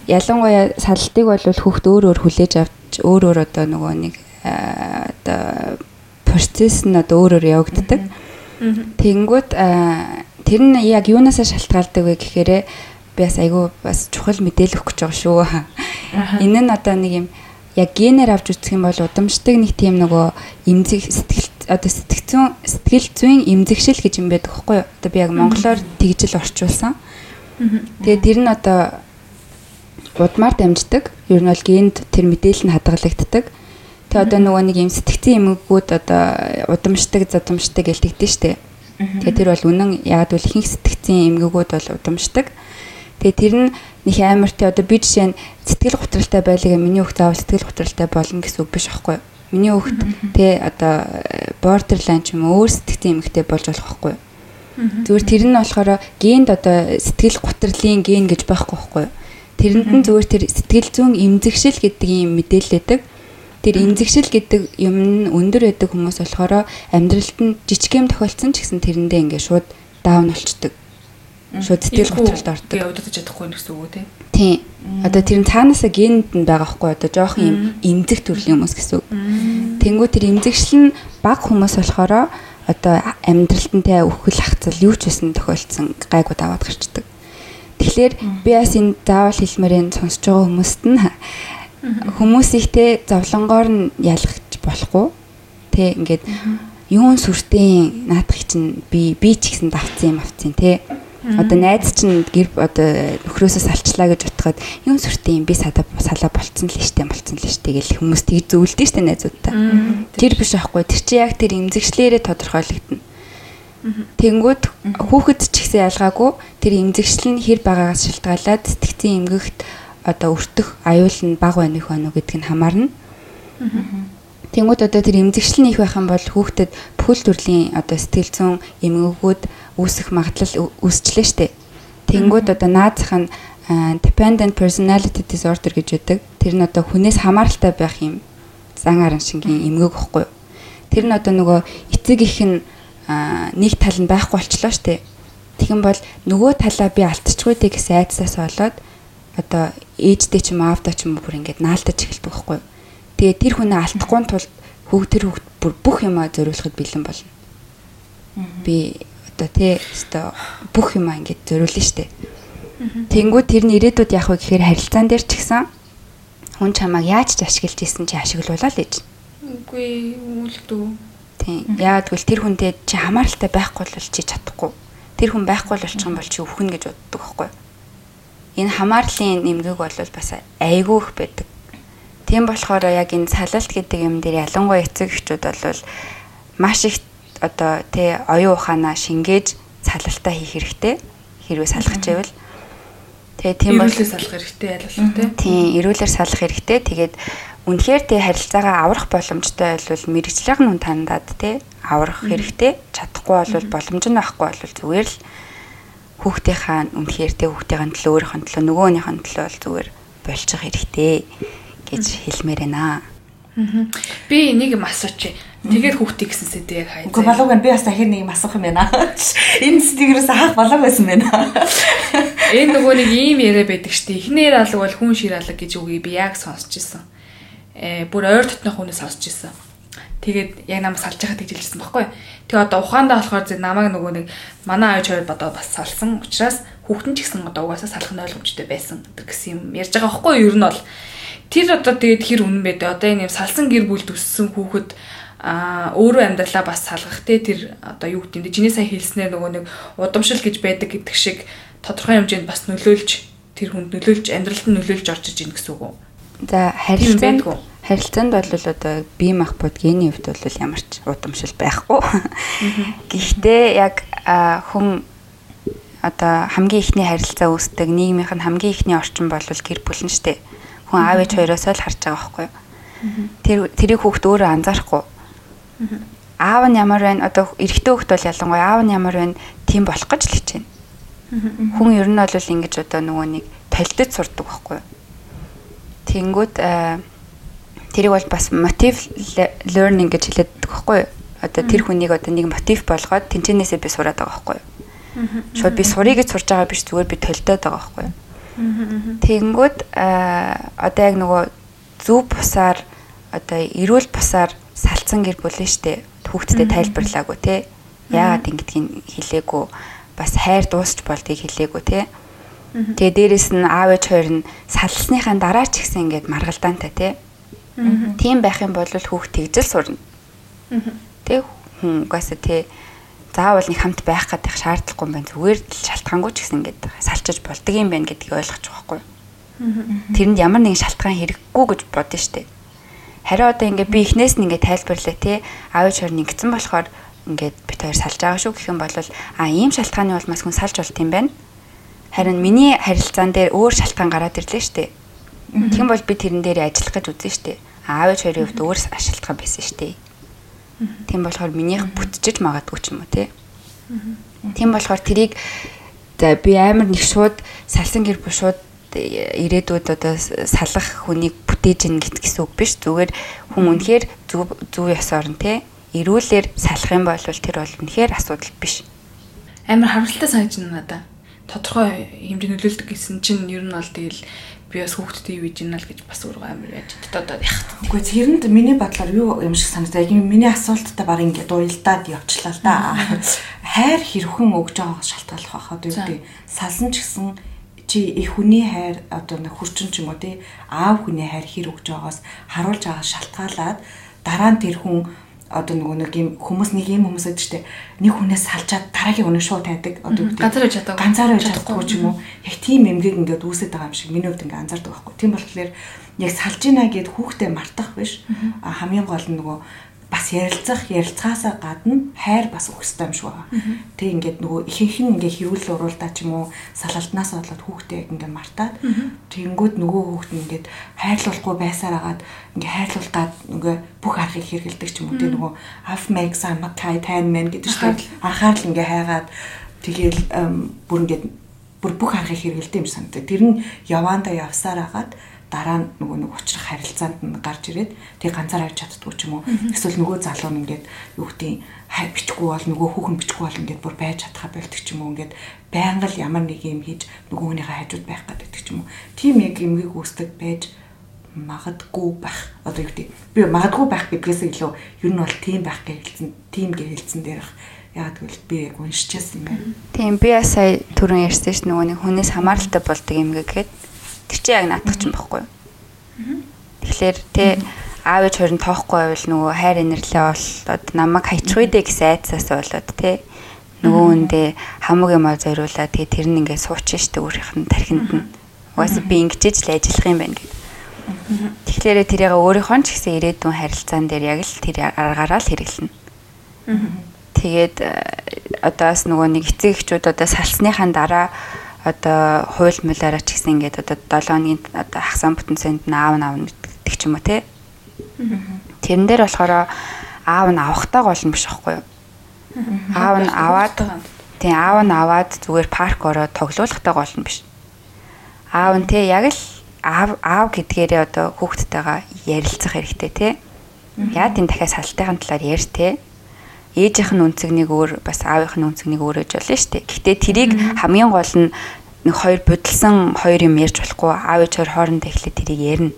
ялангуяа сallтыг бол хүүхд өөр өөр хүлээж авч өөр өөр одоо нөгөө нэг одоо процесс нь одоо өөр өөр явагддаг. Тэнгүүт тэр нь яг юунаас шалтгаалдаг вэ гэхээр би бас айгүй бас чухал мэдээлэл өгөх гэж байгаа шүү. Энэ нь одоо нэг юм яг генээр авч үзэх юм бол удамшдаг нэг тийм нөгөө эмзэг сэтгэл одоо сэтгцэн сэтгэл зүйн эмзэгшил гэж юм байдаг хгүй юу? Одоо би яг монголоор тэгжил орчуулсан. Тэгээ тэр нь одоо удмаар дамждаг. Ер нь бол генд тэр мэдээлэл нь хадгалагддаг. Тэгээ одоо нөгөө нэг юм сэтгцэн эмгэгүүд одоо удамшдаг, задамшдаг гэлтэгдэн штэ. Тэгээ тэр бол үнэн яг л ихэнх сэтгцэн эмгэгүүд бол удамшдаг. Тэгээ тэр нь нэг амар тий одоо би жишээ нь сэтгэл готролтой байлгаа миний хүүхд заавал сэтгэл готролтой болно гэсэн үг биш аахгүй юу? Миний хүүхд те одоо borderline ч юм уу өөр сэтгцэн эмэгтэй болж болох байхгүй юу? Зүгээр тэр нь болохоор генд одоо сэтгэл гутрлын ген гэж байхгүй байхгүй юу? Тэрэнд нь зүгээр тэр сэтгэл зүйн эмзэгшил гэдэг юм мэдээлэлдэг. Тэр эмзэгшил гэдэг юм нь өндөр байдаг хүмүүс болохоор амьдралд нь жижиг юм тохиолдсон ч гэсэн тэрэндээ ингээ шууд даун болчдөг. Шууд сэтгэл готролд ордог. Би удаад чадахгүй гэсэн үг үү те? Тийм. Одоо тэр нь цаанаасаа генд нь байгаа хгүй одоо жоох юм эмзэг төрлийн хүмүүс гэсэн үг. Тэнгүү тэр эмзэгшил нь баг хүмүүс болохоор одоо амьдралд нь тэ өхөл хацал юу ч байсан тохиолдсон гайгууд аваад гарчдаг. Тэгэхээр би бас энэ заавал хэлмээрэн сонсож байгаа хүмүүст нь хүмүүсийг те зовлонгоор нь ялгах болохгүй. Тэ ингээд юун сүртэй наадах чинь би би ч гэсэн давцсан юм авцсан те. Одоо найз чинь гэр одоо нөхрөөсөө салчлаа гэж утгаад юун сүртэй юм би садаа салаа болцсон л штэ болцсон л штэ гэл хүмүүс тийг зөвлөдөө штэ найзуудаа. Тэр биш аахгүй тэр чи яг тэр эмзэгчлэрээ тодорхойлогдно. Тэнгүүд хүүхэд ч ихсэн ялгаагүй тэр эмзэгшил нь хэр байгаагаас шалтгаалаад сэтгцийн эмгэгт одоо өртөх аюул нь баг байна их байна уу гэдг нь хамаарна. Тэнгүүд одоо тэр эмзэгшил нь их байх юм бол хүүхдэд бүхэл төрлийн одоо сэтгэл зүйн эмгэгүүд үүсэх магадлал өсчлээ штэ. Тэнгүүд одоо наазах нь dependent personality disorder гэж үүдэг. Тэр нь одоо хүнээс хамааралтай байх юм зан аран шингийн эмгэг ихгүй. Тэр нь одоо нөгөө эцэг их нь нэг тал нь байхгүй болчлоо штэ. Тэгэн бол нөгөө талаа би алдчихгүй гэсэн айцсаас болоод одоо ээждээ ч юм аавдаа ч юм бүр ингэж наалтаж эхэлдэг байхгүй. Тэгээ тэр хүнээ алдахгүй тулд хүүхд тэр хүүхд бүр бүх юмаа зориулахад бэлэн болно. Би одоо тий өстой бүх юмаа ингэж зориулна штэ. Тэнгүүд тэр нь ирээдүйд яах вэ гэхээр харилцаан дээр ч гэсэн хүн чамааг яаж ч ашиглаж исэн чи ашиглуулаа л гэж. Үгүй үлдүү Тийм. Яагаад гэвэл тэр хүнтэй чи хамааралтай байхгүй бол чи чадахгүй. Тэр хүн байхгүй болчих юм бол чи өвхнө гэж боддог байхгүй. Энэ хамаарлын нэмгэг бол бас айгүй их байдаг. Тийм болохоор яг энэ салалт гэдэг юм дээр ялангуяа эцэг эхчүүд бол маш их одоо тий оюун ухаанаа шингээж салалтаа хийх хэрэгтэй. Хэрвээ салгах гэвэл тэгээ тийм бол эрүүлэр салах хэрэгтэй ялгал тий. Тийм, эрүүлэр салах хэрэгтэй. Тэгээд үнэхээр тий харилцаагаа аврах боломжтой бол мэрэгчлэг нь тандаад тий аврах хэрэгтэй. Чадахгүй бол боломж нь байхгүй бол зүгээр л хүүхдийнхаа үнэхээр тий хүүхдийн төлөө өөрийнхөө төлөө нөгөөнийхөө төлөө бол зүгээр болчих хэрэгтэй гэж хэлмээр байна. Би нэг юм асууч. Тэгээд хүүхдээ гэсэн сэдвээ яг хайцаа. Үгүй болоогүй би бас дахир нэг юм асуух юм байна. Энэ сэдвээс хаах болоог байсан байна. Энэ нөгөө нэг ийм яриа байдаг штеп. Эхнэр алга бол хүн шир алга гэж үгийг би яг сонсч ирсэн э бүр ойр дотнох хүнээс сонсч ирсэн. Тэгээд яг намайг салж байхад гэж хэлсэн байхгүй. Тэгээ одоо ухаандаа болохоор зөв намайг нөгөө нэг манай ааж хоёр бодоо бас салсан учраас хүүхдэн ч гэсэн одоо угаасаа салах нь ойлгомжтой байсан гэсэн юм ярьж байгаа байхгүй юу? Ер нь бол тэр одоо тэгээд хэр үнэн бэ? Одоо энэ юм салсан гэр бүлд өссөн хүүхэд а өөрөө амьдралаа бас салгах те тэр одоо юу гэдэг юм чиний сайн хэлснээр нөгөө нэг удамшил гэж байдаг гэдэг шиг тодорхой хэмжээнд бас нөлөөлж тэр хүнд нөлөөлж амьдралд нь нөлөөлж орж иж ийн гэсэн үг үү? За харилцаанд харилцаанд бол одоо бие махбод гений хувьд бол ямар ч удамшил байхгүй. Гэхдээ яг хүн одоо хамгийн ихний харилцаа үүсдэг нийгмийнх нь хамгийн ихний орчин бол гэр бүл нь штэ. Хүн аав ээж хоёроос л харж байгаа байхгүй юу? Тэр тэрийг хүүхд өөрөө анзаарахгүй. Аав нь ямар байна? Одоо эрэгтэй хүүхд бол ялангуяа аав нь ямар байна? Тийм болох гэж л хичээнэ. Хүн ер нь бол ингэж одоо нөгөө нэг толдод сурдаг байхгүй юу? Тэнгүүд тэрийг бол бас мотив learning гэж байгаа байхгүй юу? Одоо тэр хүнийг одоо нэг мотив болгоод тэнцэнээсээ би сураад байгаа байхгүй юу? Шууд би сурыг гэж сурж байгаа биш зүгээр би толдоод байгаа байхгүй юу? Тэнгүүд одоо яг нөгөө зүв бусаар одоо эрүүл бусаар салцсан гэр бүл нь штэ хүүхдтэй тайлбарлаагүй те. Яагаад ингэдгийг хэлээгүй бас хайр дуусч болдгийг хэлээгүй те Тэгээ дээрэс нь аав ээж хоёр нь салсныхаа дараа ч ихсэн ингээд маргалдаантай тий. Тийм байх юм бол хүүхд тэгжэл сурна. Тэг хүн угаасаа тий заавал нэг хамт байх гэдэг шаардлагагүй юм байна. Зүгээр л шалтгаангүй ч гэсэн ингээд салчиж болдго юм байна гэдгийг ойлгож байгаа хгүй. Тэрэнд ямар нэгэн шалтгаан хэрэггүй гэж бодсон штэ. Харин одоо ингээд би эхнээс нь ингээд тайлбарлаа тий. Аав ээж хоёр нэгдсэн болохоор ингээд бит хоёр салж байгаа шүү гэх юм бол а ийм шалтгааны улмаас хүн салж болт юм байна Харин миний харилцаан дээр өөр шалтгаан гараад ирлээ шүү дээ. Тэгм бол би тэрэн дээр ажиллах гэж үзэн шүү дээ. Аав ээж хоёрын хувьд өөр шалтгаан байсан шүү дээ. Тийм болохоор минийх бүтчихэж магадгүй ч юм уу тий. Тийм болохоор тэрийг би амар нэг шууд салсан гэр бүл шууд ирээдүйд одоо салах хүнийг бүтээж ин гэсэн үг биш. Зүгээр хүн үнэхээр зөв зөв ёс орон тий. Ирүүлэр салах юм бол тэр бол үнэхээр асуудал биш. Амар харамсалтай санагдаж байна надаа. Тодорхой хэмжээ нөлөөлдөг гэсэн чинь ер нь бол тэгэл би бас хүүхдтэй юу хийж ийна л гэж бас өөрөө амар яаж одоо яах. Үгүй зэрэнд миний бодлоор юу юм шиг санагдаа. Яг миний асуулттай баг ингээд уйлдаад явчлаа л да. Хайр хэрхэн өгж байгаагаас шалтгаалах байхаа дүү. Салсан ч гэсэн чи их хүний хайр одоо нэг хурчин ч юм уу тий аав хүний хайр хэр өгж байгаагаас харуулж байгаас шалтгаалаад дараа нь тэр хүн одоо нөгөө нэг юм хүмүүс нэг юм хүмүүс байдаг штэ нэг хүнээс салжаад дараагийн хүнээ шууд тайдаг одоо үү ганцаар байж чадаагүй. Ганцаар байж чадахгүй. ч юм уу. Яг тийм эмгэг ингээд үүсэж байгаа юм шиг миний хувьд ингээд анзаардаг байхгүй. Тийм болохоор яг салж ийна гэд хүүхдээ мартах биш. Хамгийн гол нь нөгөө бас ярилцах ярилцаасаа гадна хайр бас өгөхтэй юм шиг байна. Тэг ингээд нөгөө ихэнх нь ингээ хэрүүл уруулдаа ч юм уу салалтнаас болоод хүүхдээ ингээ мартаад тэгэнгүүт нөгөө хүүхд нь ингээд хайрлуулахгүй байсаар агаад ингээ хайрлуулгаад нөгөө бүх аргыг хэрэгэлдэг ч юм уу. Тэг нөгөө half makes a makai tan man гэдэг чинь анхаарал ингээ хайгаад тэгээл бүр ингээд бүр бүх аргыг хэрэгэлдэг юм санагдав. Тэр нь яваанда явсаар агаад дараа нөгөө нэг учрах харилцаанд нь гарч ирээд тэг ганцаар авч чаддгүй ч юм уу. Эсвэл нөгөө залуу нь ингээд юу гэдэг хай бичихгүй бол нөгөө хүүхэн бичихгүй бол ингээд бүр байж чадхаа болдог ч юм уу. Ингээд байнга л ямар нэг юм хийж нөгөө хүнийхээ хажууд байх гэдэг ч юм уу. Тийм яг юмгийг үүсдэг байж магадгүй байх. Одоо юу гэдэг би магадгүй байх гэдгээс илүү ер нь бол тийм байх гэж хэлсэн тийм гэж хэлсэн дээрх яг тэгвэл би яг уншижсэн юм байна. Тийм би сая түрүүн ярьсан ш нөгөө нэг хүнээс хамааралтай болдог юм гэхэд Тэр чинь яг наадах ч юм баггүй. Тэгэхээр тэ аав ээж хоёр нь тоохгүй байвал нөгөө хайр инэрлээ болоод намайг хайчих үедээ гэсэн айцаас болоод тэ нөгөө хүндээ хамаг юм аа зориулаад тэгээ тэр нь ингээд суучин штэ өөрийнх нь тархинд нь. Угаасаа би ингэж л ажиллах юм байна гэдэг. Тэгэхээр тэрийг өөрийнхөө ч гэсэн ирээдүйн харилцаан дээр яг л тэр аргаараа л хэрэглэнэ. Тэгээд э, одоос нөгөө нэг эцэг эхчүүд одоо салсныхаа дараа одоо хууль муулаараа ч гэсэн ингээд одоо 7 хоногийн одоо хагсан бүтэнцэнд нь аав нь авна гэдэг ч юм уу те. Тэрэн дээр болохоор аав нь авахтаа гол нь биш аахгүй юу? Аав нь аваад тийм аав нь аваад зүгээр парк ороод тоглоулахтаа гол нь биш. Аав нь те яг л аав аав гэдгээрээ одоо хүүхдтэйгээ ярилцах хэрэгтэй те. Яа тийм дахиад салтайхан талаар ярьж те ээжийнх нь үнцэгнийг өөр бас аавынх нь үнцэгнийг өөр гэж болно шүү дээ. Гэхдээ тэрийг хамгийн гол нь нэг хоёр будалсан хоёр юм ярьж болохгүй аав ээж хоёр хоорондоо эхлээд тэрийг ярина.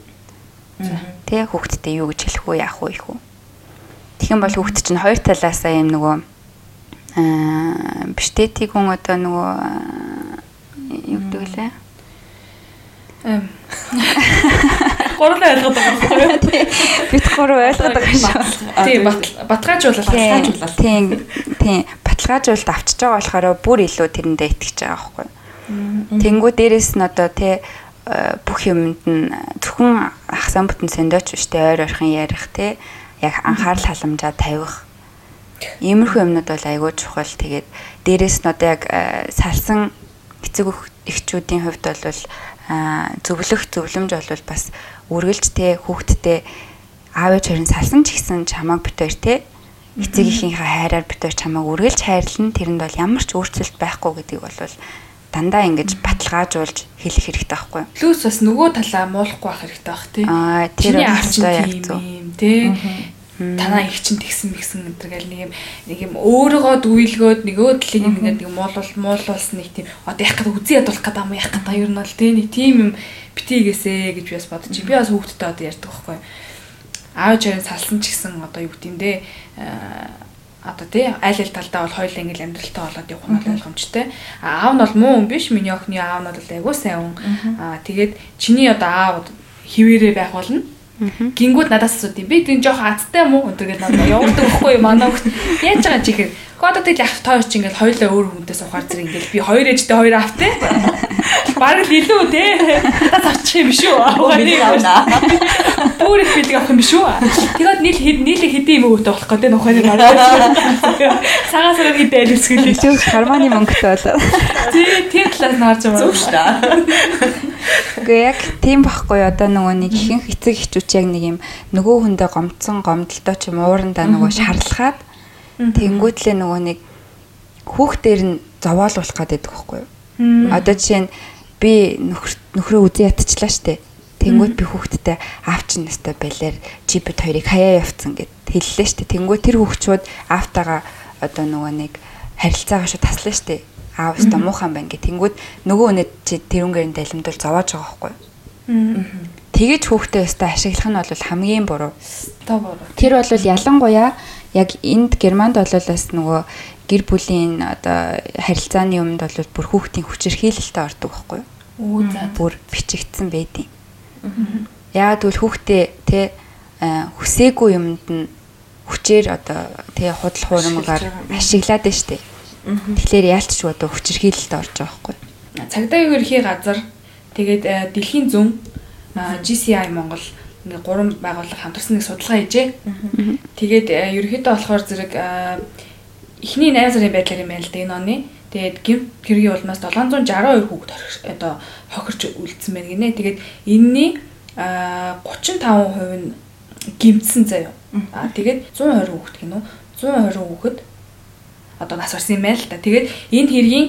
Тэ хүүхдтэй юу гэж хэлэх үү яах вэ их үү. Тэгэх юм бол хүүхд чинь хоёр талаасаа юм нөгөө аа биштетиг хүн одоо нөгөө юу гэдэг лээ Гурлаа ойлгоод байгаа байхгүй юу? Бид гурав ойлгоод байгаа шүү. Тийм баталгаажуулалт баталгаажуулалт. Тийм тийм баталгаажуулалт авчиж байгаа болохоор бүр илүү тэрэндээ итгэж байгаа байхгүй юу? Тэнгүү дээрэс нь одоо тий бүх юмд нь зөвхөн ахсан бүтэн сэндөөч биштэй ойр ойрхон ярих тий яг анхаарал халамжаа тавих. Иймэрхүү юмнууд бол айгүй чухал. Тэгээд дээрэс нь одоо яг салсан эцэг эхчүүдийн хувьд бол зөвлөх зөвлөмж бол бас үргэлж те хүүхдтэй аав ээж хоёрын салсан ч гэсэн чамааг битээр те эцэг ихийнхээ хайраар битээр чамааг үргэлж хайрлна тэрэнд бол ямар ч өөрчлөлт байхгүй гэдгийг бол дандаа ингэж баталгаажуулж хэлэх хэрэгтэй байхгүй юу? Плюс бас нөгөө талаа муулахгүй байх хэрэгтэй байх тий. Аа тэр одоо яг зөв. Тий танаа их чин тэгсэн мэгсэн энэ гэл нэг юм нэг юм өөрөөгөө дүүлгөөд нөгөө талыг ингээд нэг муулуул муулуулсан нэг тийм одоо яах гэдэг үзий ядуулах гэдэг юм яах гэдэг юм бол тий нэг тийм юм битийгээсэ гэж би бас бодож би бас хүүхдтэй одоо ярьдаг байхгүй аав ээж салсан ч гэсэн одоо юу гэдэг юм дээ одоо тий аль аль талдаа бол хоёул ингээл амьдралтай болоод явах нь ойлгомжтой. Аав нь бол муу хүн биш. Миний охины аав нь бол айгүй сайн хүн. Аа тэгээд чиний одоо аав хിവэрэ байх болно Гингүүд надаас асууд юм. Би тийм жоох азтай юм уу? Өдөргээд надад явуулдаг байхгүй юу? Манай хөлт яаж байгаа чи гэхээр кодод ил ах тоо чи ингээл хоёулаа өөр хүнтэй сухаар зэрэг ингээл би хоёр ээжтэй хоёр автай. Бараг л илүү те. Та зарчих юм биш үү? Бүр их бидэг авах юм биш үү? Тэгээд нийл хэд нийлээ хэдийн юм өөтэй болох гэдэг нөхөний надад. Цагаас өрөө хідээ альвсгэлээ. Зөв харманы мөнгөтэй болоо. Тий, тийм талаас нь харж байгаа. Зөв шүү дээ. Гэхдээ яг тийм байхгүй одоо нөгөө нэг ихэнх эцэг эхчүүч яг нэг юм нөгөө хүндээ гомцсон гомдолтой ч юм уурандаа нөгөө шарлахаад тэнгүүтлээ нөгөө нэг хүүхдээр нь зовоолуулах гэдэг байхгүй юу? Одоо жишээ нь би нөхрөө үзэн ятчлаа штэ. Тэнгүүд би хүүхдтэй аавч настай байлаар чи бид хоёрыг хаяа явцсан гэд хэллээ штэ. Тэнгүүд тэр хүүхчүүд аавтайгаа одоо нөгөө нэг харилцаагаа шүү таслаа штэ аав өстө муухан байна гэх. Тэнгүүд нөгөө үнэд чи тэрүнгээр нь далимдуул зовоож байгаа байхгүй юу? Тэгэж хүүхдээ өстө ашиглах нь бол хамгийн буруу. Тэр бол ялангуяа яг энд Германд бол бас нөгөө гэр бүлийн одоо харилцааны юмд бол бүр хүүхдийн хүчирхийлэлтэй ордог байхгүй юу? Бүр бичигдсэн байдیں۔ Яагаад гэвэл хүүхдээ те хүсээгүй юмд нь хүчээр одоо тэгээ худал хуурмгаар ашиглаад штэ. Тэгэхээр яалтч одоо хүчирхийлэлд орж байгаа байхгүй. Цагдаагийн ерхий газар тэгээд дэлхийн зүүн GCI Монгол ингээ гурван байгууллага хамтарсан нэг судалгаа хийжээ. Тэгээд э, ерөөхдөө болохоор зэрэг э, эхний 8 сарын байдлаар юм байна л да энэ оны. Тэгээд гимт хэргийн улмаас 762 хүүхэд одоо хохирч үлдсэн байна гинэ. Тэгээд энэний 35% нь гимтсэн заяа. Аа тэгээд 120 хүүхэд гинөө. 120 хүүхэд одоо нас барсан юм байна л да. Тэгээд энэ хэргийн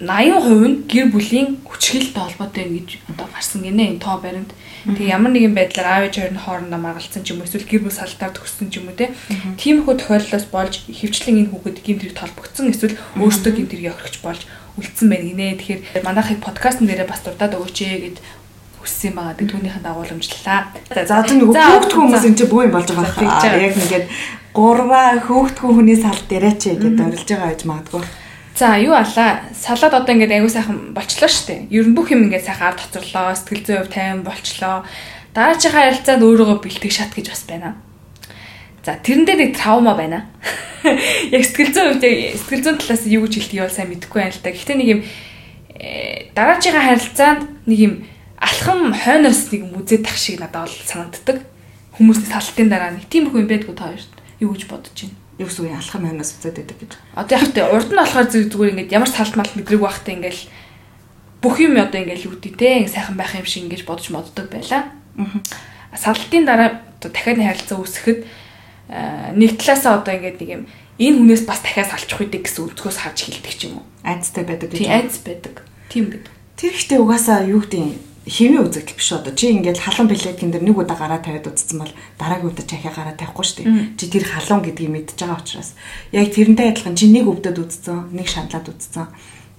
80% нь гэр бүлийн хүчрхийлэлтэй холбоотой гэж одоо гарсан гинэ энэ тоо баримт. Тэгээ ямар нэгэн байдлаар аав ээж хоёр нь хоорондоо маргалцсан ч юм уу эсвэл гэр бүл салтаар төгссөн ч юм уу те. Тиймэрхүү тохиолдлоос болж хөвчлэн энэ хүүхэд гэмт хэрэг толбогдсон эсвэл өөртөө хэрэг явахч болж үлдсэн байна гинэ. Тэгэхээр манайхыг подкастн дээрээ бас дурдаад өгөөч ээ гэд хүссэн байгаа. Тэгээ түүнийхэн дагууламжлалаа. За одоо нөгөө хүүхд хүмүүс энэ чинь бүү юм болж байгаа байна. Яг ингээд гурваа хөөхтгөө хүний сал дээрээ ч гэдэг орилж байгаа гэж магадгүй. За юу алаа? Салаад одоо ингээд аягүй сайхан болчлоо шүү дээ. Ер нь бүх юм ингээд сайхан ард тоцорлоо, сэтгэл зүйн хувь тайван болчлоо. Дараачихаа харилцаанд өөрийгөө бэлтгэх шат гэж бас байна. За тэрэн дээр нэг травма байна. Яг сэтгэл зүйн хувьд сэтгэл зүйн талаас юу гэж хэлтий бол сайн мэдэхгүй байна л да. Гэхдээ нэг юм э, дараачихаа харилцаанд нэг юм алхам хойноос нэг юм үзээд тах шиг надад бол санагддаг. Хүмүүсийн салтын дараа нэг тийм их юм байдгүй та хоёрт юу гэж бодож байна? Юу гэсэн үг алхам хойноос үзээд байдаг гэж. Одоо яг тэ урд нь болохоор зүг зүгээр ингээд ямар салт мал мэдрэг байхтай ингээл бүх юм одоо ингээл юу дээ те сайхан байх юм шиг ингэж бодож моддог байла. Салтын дараа одоо дахиад харилцаа үүсгэхэд нэг талаасаа одоо ингээд нэг юм энэ хүнээс бас дахиад салчих үйдэг гэсэн өнцгөөс харж хилдэг ч юм уу. Айцтай байдаг гэж. Тийм айц байдаг. Тийм гэдэг. Тэр ихтэй угаасаа юу гэдэг хэмээ үзэгдэл биш одоо чи ингээд халуун билетийн дээр нэг удаа гараа тавиад үзсэн бол дараагийн удаа чахиа гараа тавихгүй шүү дээ. Чи тэр халуун гэдгийг мэдж байгаа учраас яг тэрнтэй адилхан чи нэг өвдөд үзсэн, нэг шаналаад үзсэн,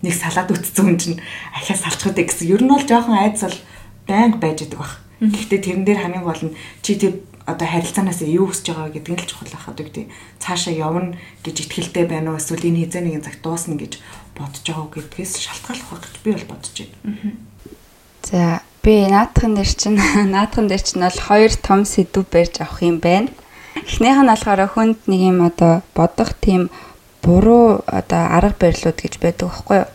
нэг салаад үзсэн хүн чинь ахиа салчихдаг гэсэн. Ер нь бол жоохон айдас бол байнга байж идэг баг. Гэхдээ тэрэн дээр хамгийн гол нь чи тэр одоо харилцаанаас юу хүсэж байгаа гэдгийг л чухал байхад үгтэй. Цаашаа явна гэж итгэлтэй байна уу эсвэл энэ хизээ нэгэн цаг дуусна гэж бодож байгаа гэдгээс шалтгааллах байх гэж би бол бодож байна. За би наадхын дээр чинь наадхын дээр чинь бол хоёр том сэдв барьж авах юм байна. Эхнийх нь болохоор хүнд нэг юм одоо бодох тийм буруу одоо арга барилууд гэж байдаг байхгүй юу?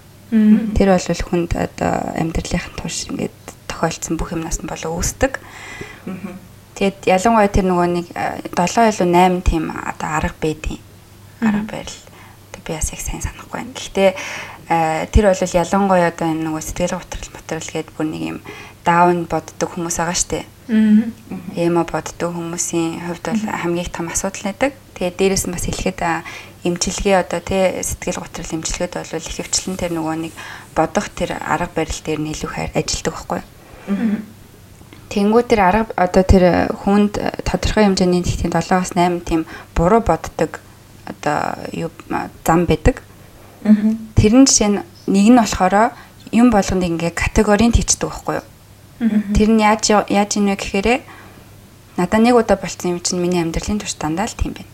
Тэр бол хүнд одоо амьдралынхын туш ингээд тохиолдсон бүх юмнаас нь болоо үүсдэг. Тэгэд ялангуяа тэр нөгөө нэг 7 илүү 8 тийм одоо арга байдیں۔ Арга барил. Би бас их сайн санахгүй байна. Гэхдээ тэр бол ялангуяа одоо энэ нөгөө сэтгэл готрол мотрол гэдэг бүр нэг юм даун боддог хүмүүс байгаа штэ. Эмо боддог хүмүүсийн хувьд бол хамгийн том асуудал байдаг. Тэгээд дээрэс нь бас хэлэхэд эмчилгээ одоо тий сэтгэл готрол эмчилгээд бол их хвчлэн тэр нөгөө нэг бодох тэр арга барил дээр нь илүү ажилдаг байхгүй. Тэнгүү тэр арга одоо тэр хүнд тодорхой хэмжээний тийм 7-аас 8 тийм буруу боддог одоо юу зам байдаг. Тэр нь жишээ нь нэг нь болохоор юм болгоныг ингээ категорийн хийчдэг байхгүй юу? Тэр нь яаж яаж ийнэ гэхээр надаа нэг удаа болцсон юм чинь миний амьдралын турш дандаа л тийм байна.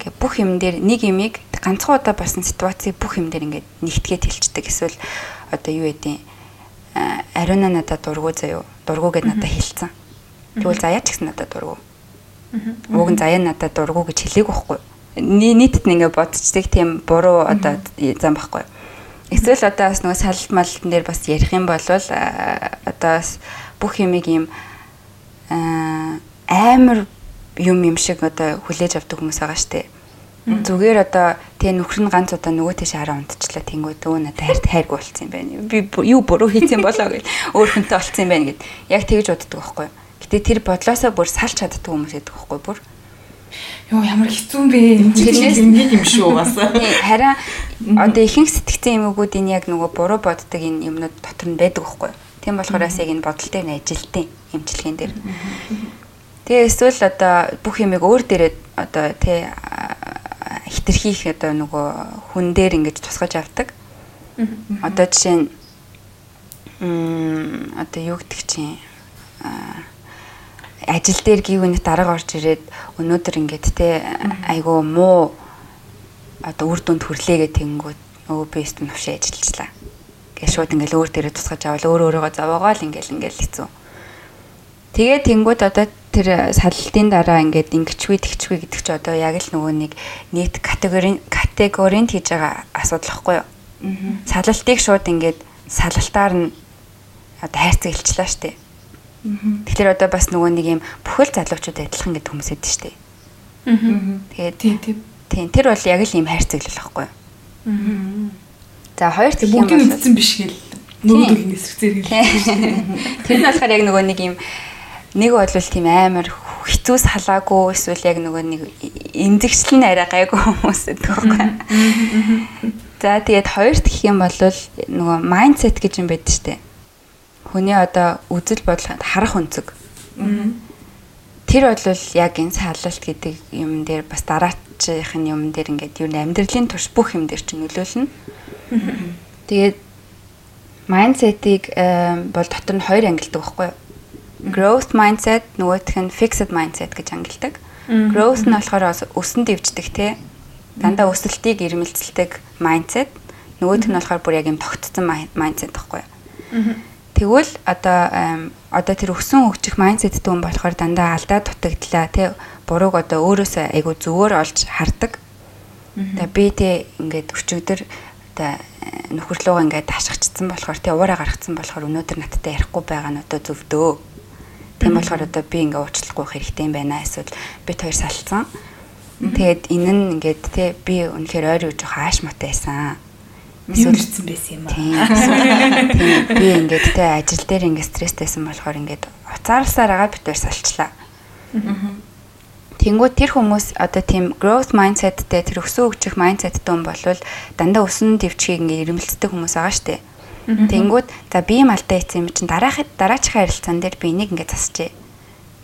Гэ бүх юм дээр нэг юмыг ганцхан удаа болсон ситуацийг бүх юм дээр ингээд нэгтгээд хэлцдэг. Эсвэл одоо юу гэдэг ариуна надад дургу заяо. Дургу гэд надад хэлсэн. Тэгвэл заяа ч гэсэн надад дургу. Уг нь заяа надад дургу гэж хэлээг байхгүй нийтэд ингээ бодцдаг тийм буруу одоо зам байхгүй. Эсвэл одоо бас нөгөө салалт малтан дээр бас ярих юм бол одоо бас бүх юмыг ийм амар юм юм шиг одоо хүлээж авдаг хүмүүс байгаа штэ. Зүгээр одоо тэгээ нөхөр нь ганц одоо нөгөө тийш араа унтчихлаа тэнгүүд өө надад хайр хайрг болцсон юм байна. Би юу буруу хийсэн болоо гэж өөр хүнтэй болцсон юм байна гэд яг тэгж боддог байхгүй. Гэтэ тэр бодлоосоо бүр салж чаддаг хүмүүс гэдэг байхгүй бүр. Йоо ямар хэцүү юм бэ? Тэрнээс ингэж юм шүү бас. Харин одоо ихэнх сэтгцэн юмгуудын яг нөгөө буруу боддог энэ юмнууд дотор нь байдаг байхгүй. Тийм болохоор бас яг энэ бодол дээр нь ажилтیں۔ эмчилгээнд дээр. Тэгээ эсвэл одоо бүх юмыг өөр дээрээ одоо тий хитрхийх одоо нөгөө хүн дээр ингэж тусгаж авдаг. Одоо жишээ нь м одоо юу гэдэг чинь ажил дээр гів нэг дарга орж ирээд өнөөдөр ингээд те айгуу муу одоо үр дүнд хүрлээ гэх тэнгүүд нөгөө бэст нь навшаа ажиллажлаа. Гэ шууд ингээл өөр дээрээ тусгаж авал өөр өөрөөгөө зовоогоо л ингээл ингээл хэцүү. Тэгээ тэнгууд одоо тэр саллтын дараа ингээд ингэчгүй тэгчгүй гэдэг чи одоо яг л нөгөө нэг нийт категори категоринд хийж байгаа асуудал واخгүй юу? Аа. Саллтыг шууд ингээд саллтаар нь одоо хайрцаг илчлээ штеп Тэгэхээр одоо бас нөгөө нэг юм бүхэл залуучууд адилхан гэдэг хүмүүс эдэн штэ. Тэгээд тийм тэр бол яг л юм хайрцаглал байхгүй. За хоёр тийм бүгд мэдсэн биш гэл нөгөөдөл нэсрэгцээр хэлсэн. Тэр нь болохоор яг нөгөө нэг юм нэг бол тийм амар хитүү салаагүй эсвэл яг нөгөө нэг эмзэгчлэн арай гайгүй хүмүүс гэдэг байхгүй. За тэгээд хоёрт гэх юм бол нөгөө майндсет гэж юм байдаг штэ. Хүний одоо үзэл бодол харах өнцөг. Тэр бол яг энэ салалт гэдэг юм дээр бас дараачихын юм дээр ингээд юу амьдралын турш бүх юм дээр чинь нөлөөлнө. Тэгээд майндсетийг бол дотор нь хоёр ангилдаг байхгүй юу? growth mindset нөгөөх нь fixed mindset гэж ангилдаг. Growth нь болохоор өсөн дэвждэг те. Дандаа өсөлтийг ирмэлцэлдэг mindset. Нөгөөх нь болохоор бүр яг юм тогтцсон mindset байхгүй юу? Тэгвэл одоо одоо тэр өсөн хөгжих mindset дүн болохоор дандаа алдаа дутагдлаа те. Бурууг одоо өөрөөсөө айгу зөвөр олж хардаг. Тэгээ би те ингээд өчигдөр одоо нөхөрлөөгөө ингээд ташгичсан болохоор те уураа гаргацсан болохоор өнөөдөр надтай ярихгүй байгаа нь одоо зөвдөө Тийм болохоор одоо би ингээ уучлахгүй хэрэгтэй юм байна эсвэл бит хоёр салцсан. Тэгээд энэ нь ингээд те би үнэхээр ойр үж хааш мотой ирсэн байсан юм аа. Би ингээд те ажил дээр ингээ стресстэйсэн болохоор ингээд уцаарласаар байгаа бит хоёр салчлаа. Тэнгүүд тэр хүмүүс одоо тийм growth mindsetтэй тэр өсөө хөгжих mindsetтэй хүн болвол дандаа өсөн дэвчгийг ингээ ирмэлцдэг хүмүүс байгаа штэ. Тэнгүүд за би юм алдаа ийцэн юм чинь дараахад дараачихын харилцаан дээр би энийг ингээд засчээ.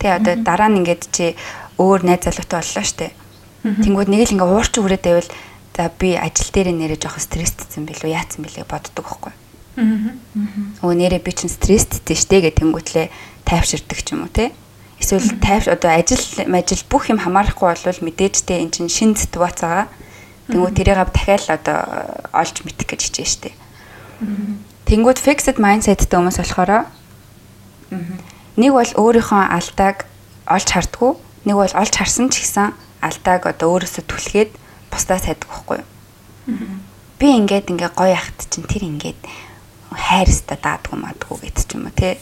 Тэ одоо дараа нь ингээд чи өөр найз залуутай боллоо штэ. Тэнгүүд нэг л ингээд уурч үрээд байвал за би ажил дээр нэрээ жоох стресстэйсэн билүү яатсан билээ боддог байхгүй. Өө нэрээ би чинь стресстэйсэн штэ гэх тэнгүүтлээ тайвширдаг ч юм уу те. Эсвэл тайвш одоо ажил ажил бүх юм хамаарахгүй болвол мэдээж те эн чинь шин ситуацаа. Тэнгүүд тэрийг дахиад одоо олж мэдэх гэж хичээ штэ. Тэнгүүд fixed mindsetтэй хүмүүс болохоор нэг бол өөрийнхөө алдааг олж хардггүй, нэг бол олж харсан ч гэсэн алдааг одоо өөрөөсөө түлхээд бусдаа сайдаг байхгүй юу? Би ингээд ингээ гоё ахт чинь тэр ингээд хайрста даадгүй мадгүй гэдэг ч юм уу тий.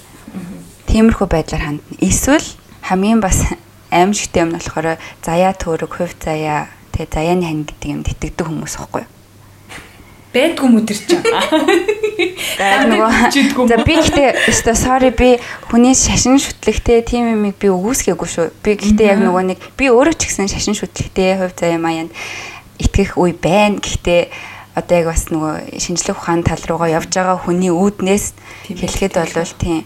Тиймэрхүү байдлаар хандна. Эсвэл хамгийн бас аимшигтэй юм нь болохоор заяа төөрөг, хувь заяа, тэгээ заяаны хань гэдэг юм тэтгдэг хүмүүс байхгүй юу? байдгүй мүдэрч байгаа. За нөгөө за би гэхдээ өстой sorry би хүний шашин шүтлэгтэй тийм юмыг би өгөөсгээгүй шүү. Би гэхдээ яг нөгөө нэг би өөрөө ч гэсэн шашин шүтлэгтэй хувь заяа маянд итгэх үе байна. Гэхдээ одоо яг бас нөгөө шинжлэх ухааны тал руугаа явж байгаа хүний үүднээс хэлэхэд бол тийм.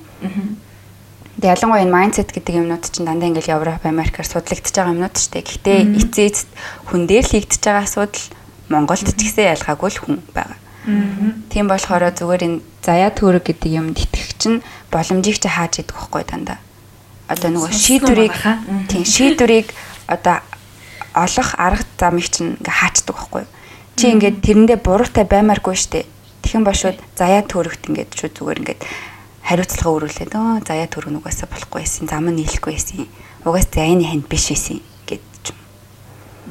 Тэгээ ялангуяа энэ mindset гэдэг юмнууд чинь дандаа ингээл Европ, Америкаар судлагдчихж байгаа юмнууд ч тийм. Гэхдээ эцээ эцэд хүн дээр л хийгдэж байгаа асуудал Монголд ч гэсэн ялгаагүй л хүн байгаа. Тийм болохоор зүгээр энэ заяа төрөг гэдэг юмд итгэх чинь боломжийг ч хааж идэх байхгүй дандаа. Одоо нөгөө шийдвэрийг тийм шийдвэрийг одоо олох арга замыг чинь ингээ хаачдаг байхгүй. Чи ингээд тэрэндээ буруутай баймааргүй штэ. Тэгхэн бошууд заяа төрөгт ингээд шууд зүгээр ингээд хариуцлага өрүүлээд өө заяа төрөг нүгээс болохгүй байсан, зам нь нийлэхгүй байсан. Угаас заяаны ханд биш байсан гэд ч юм.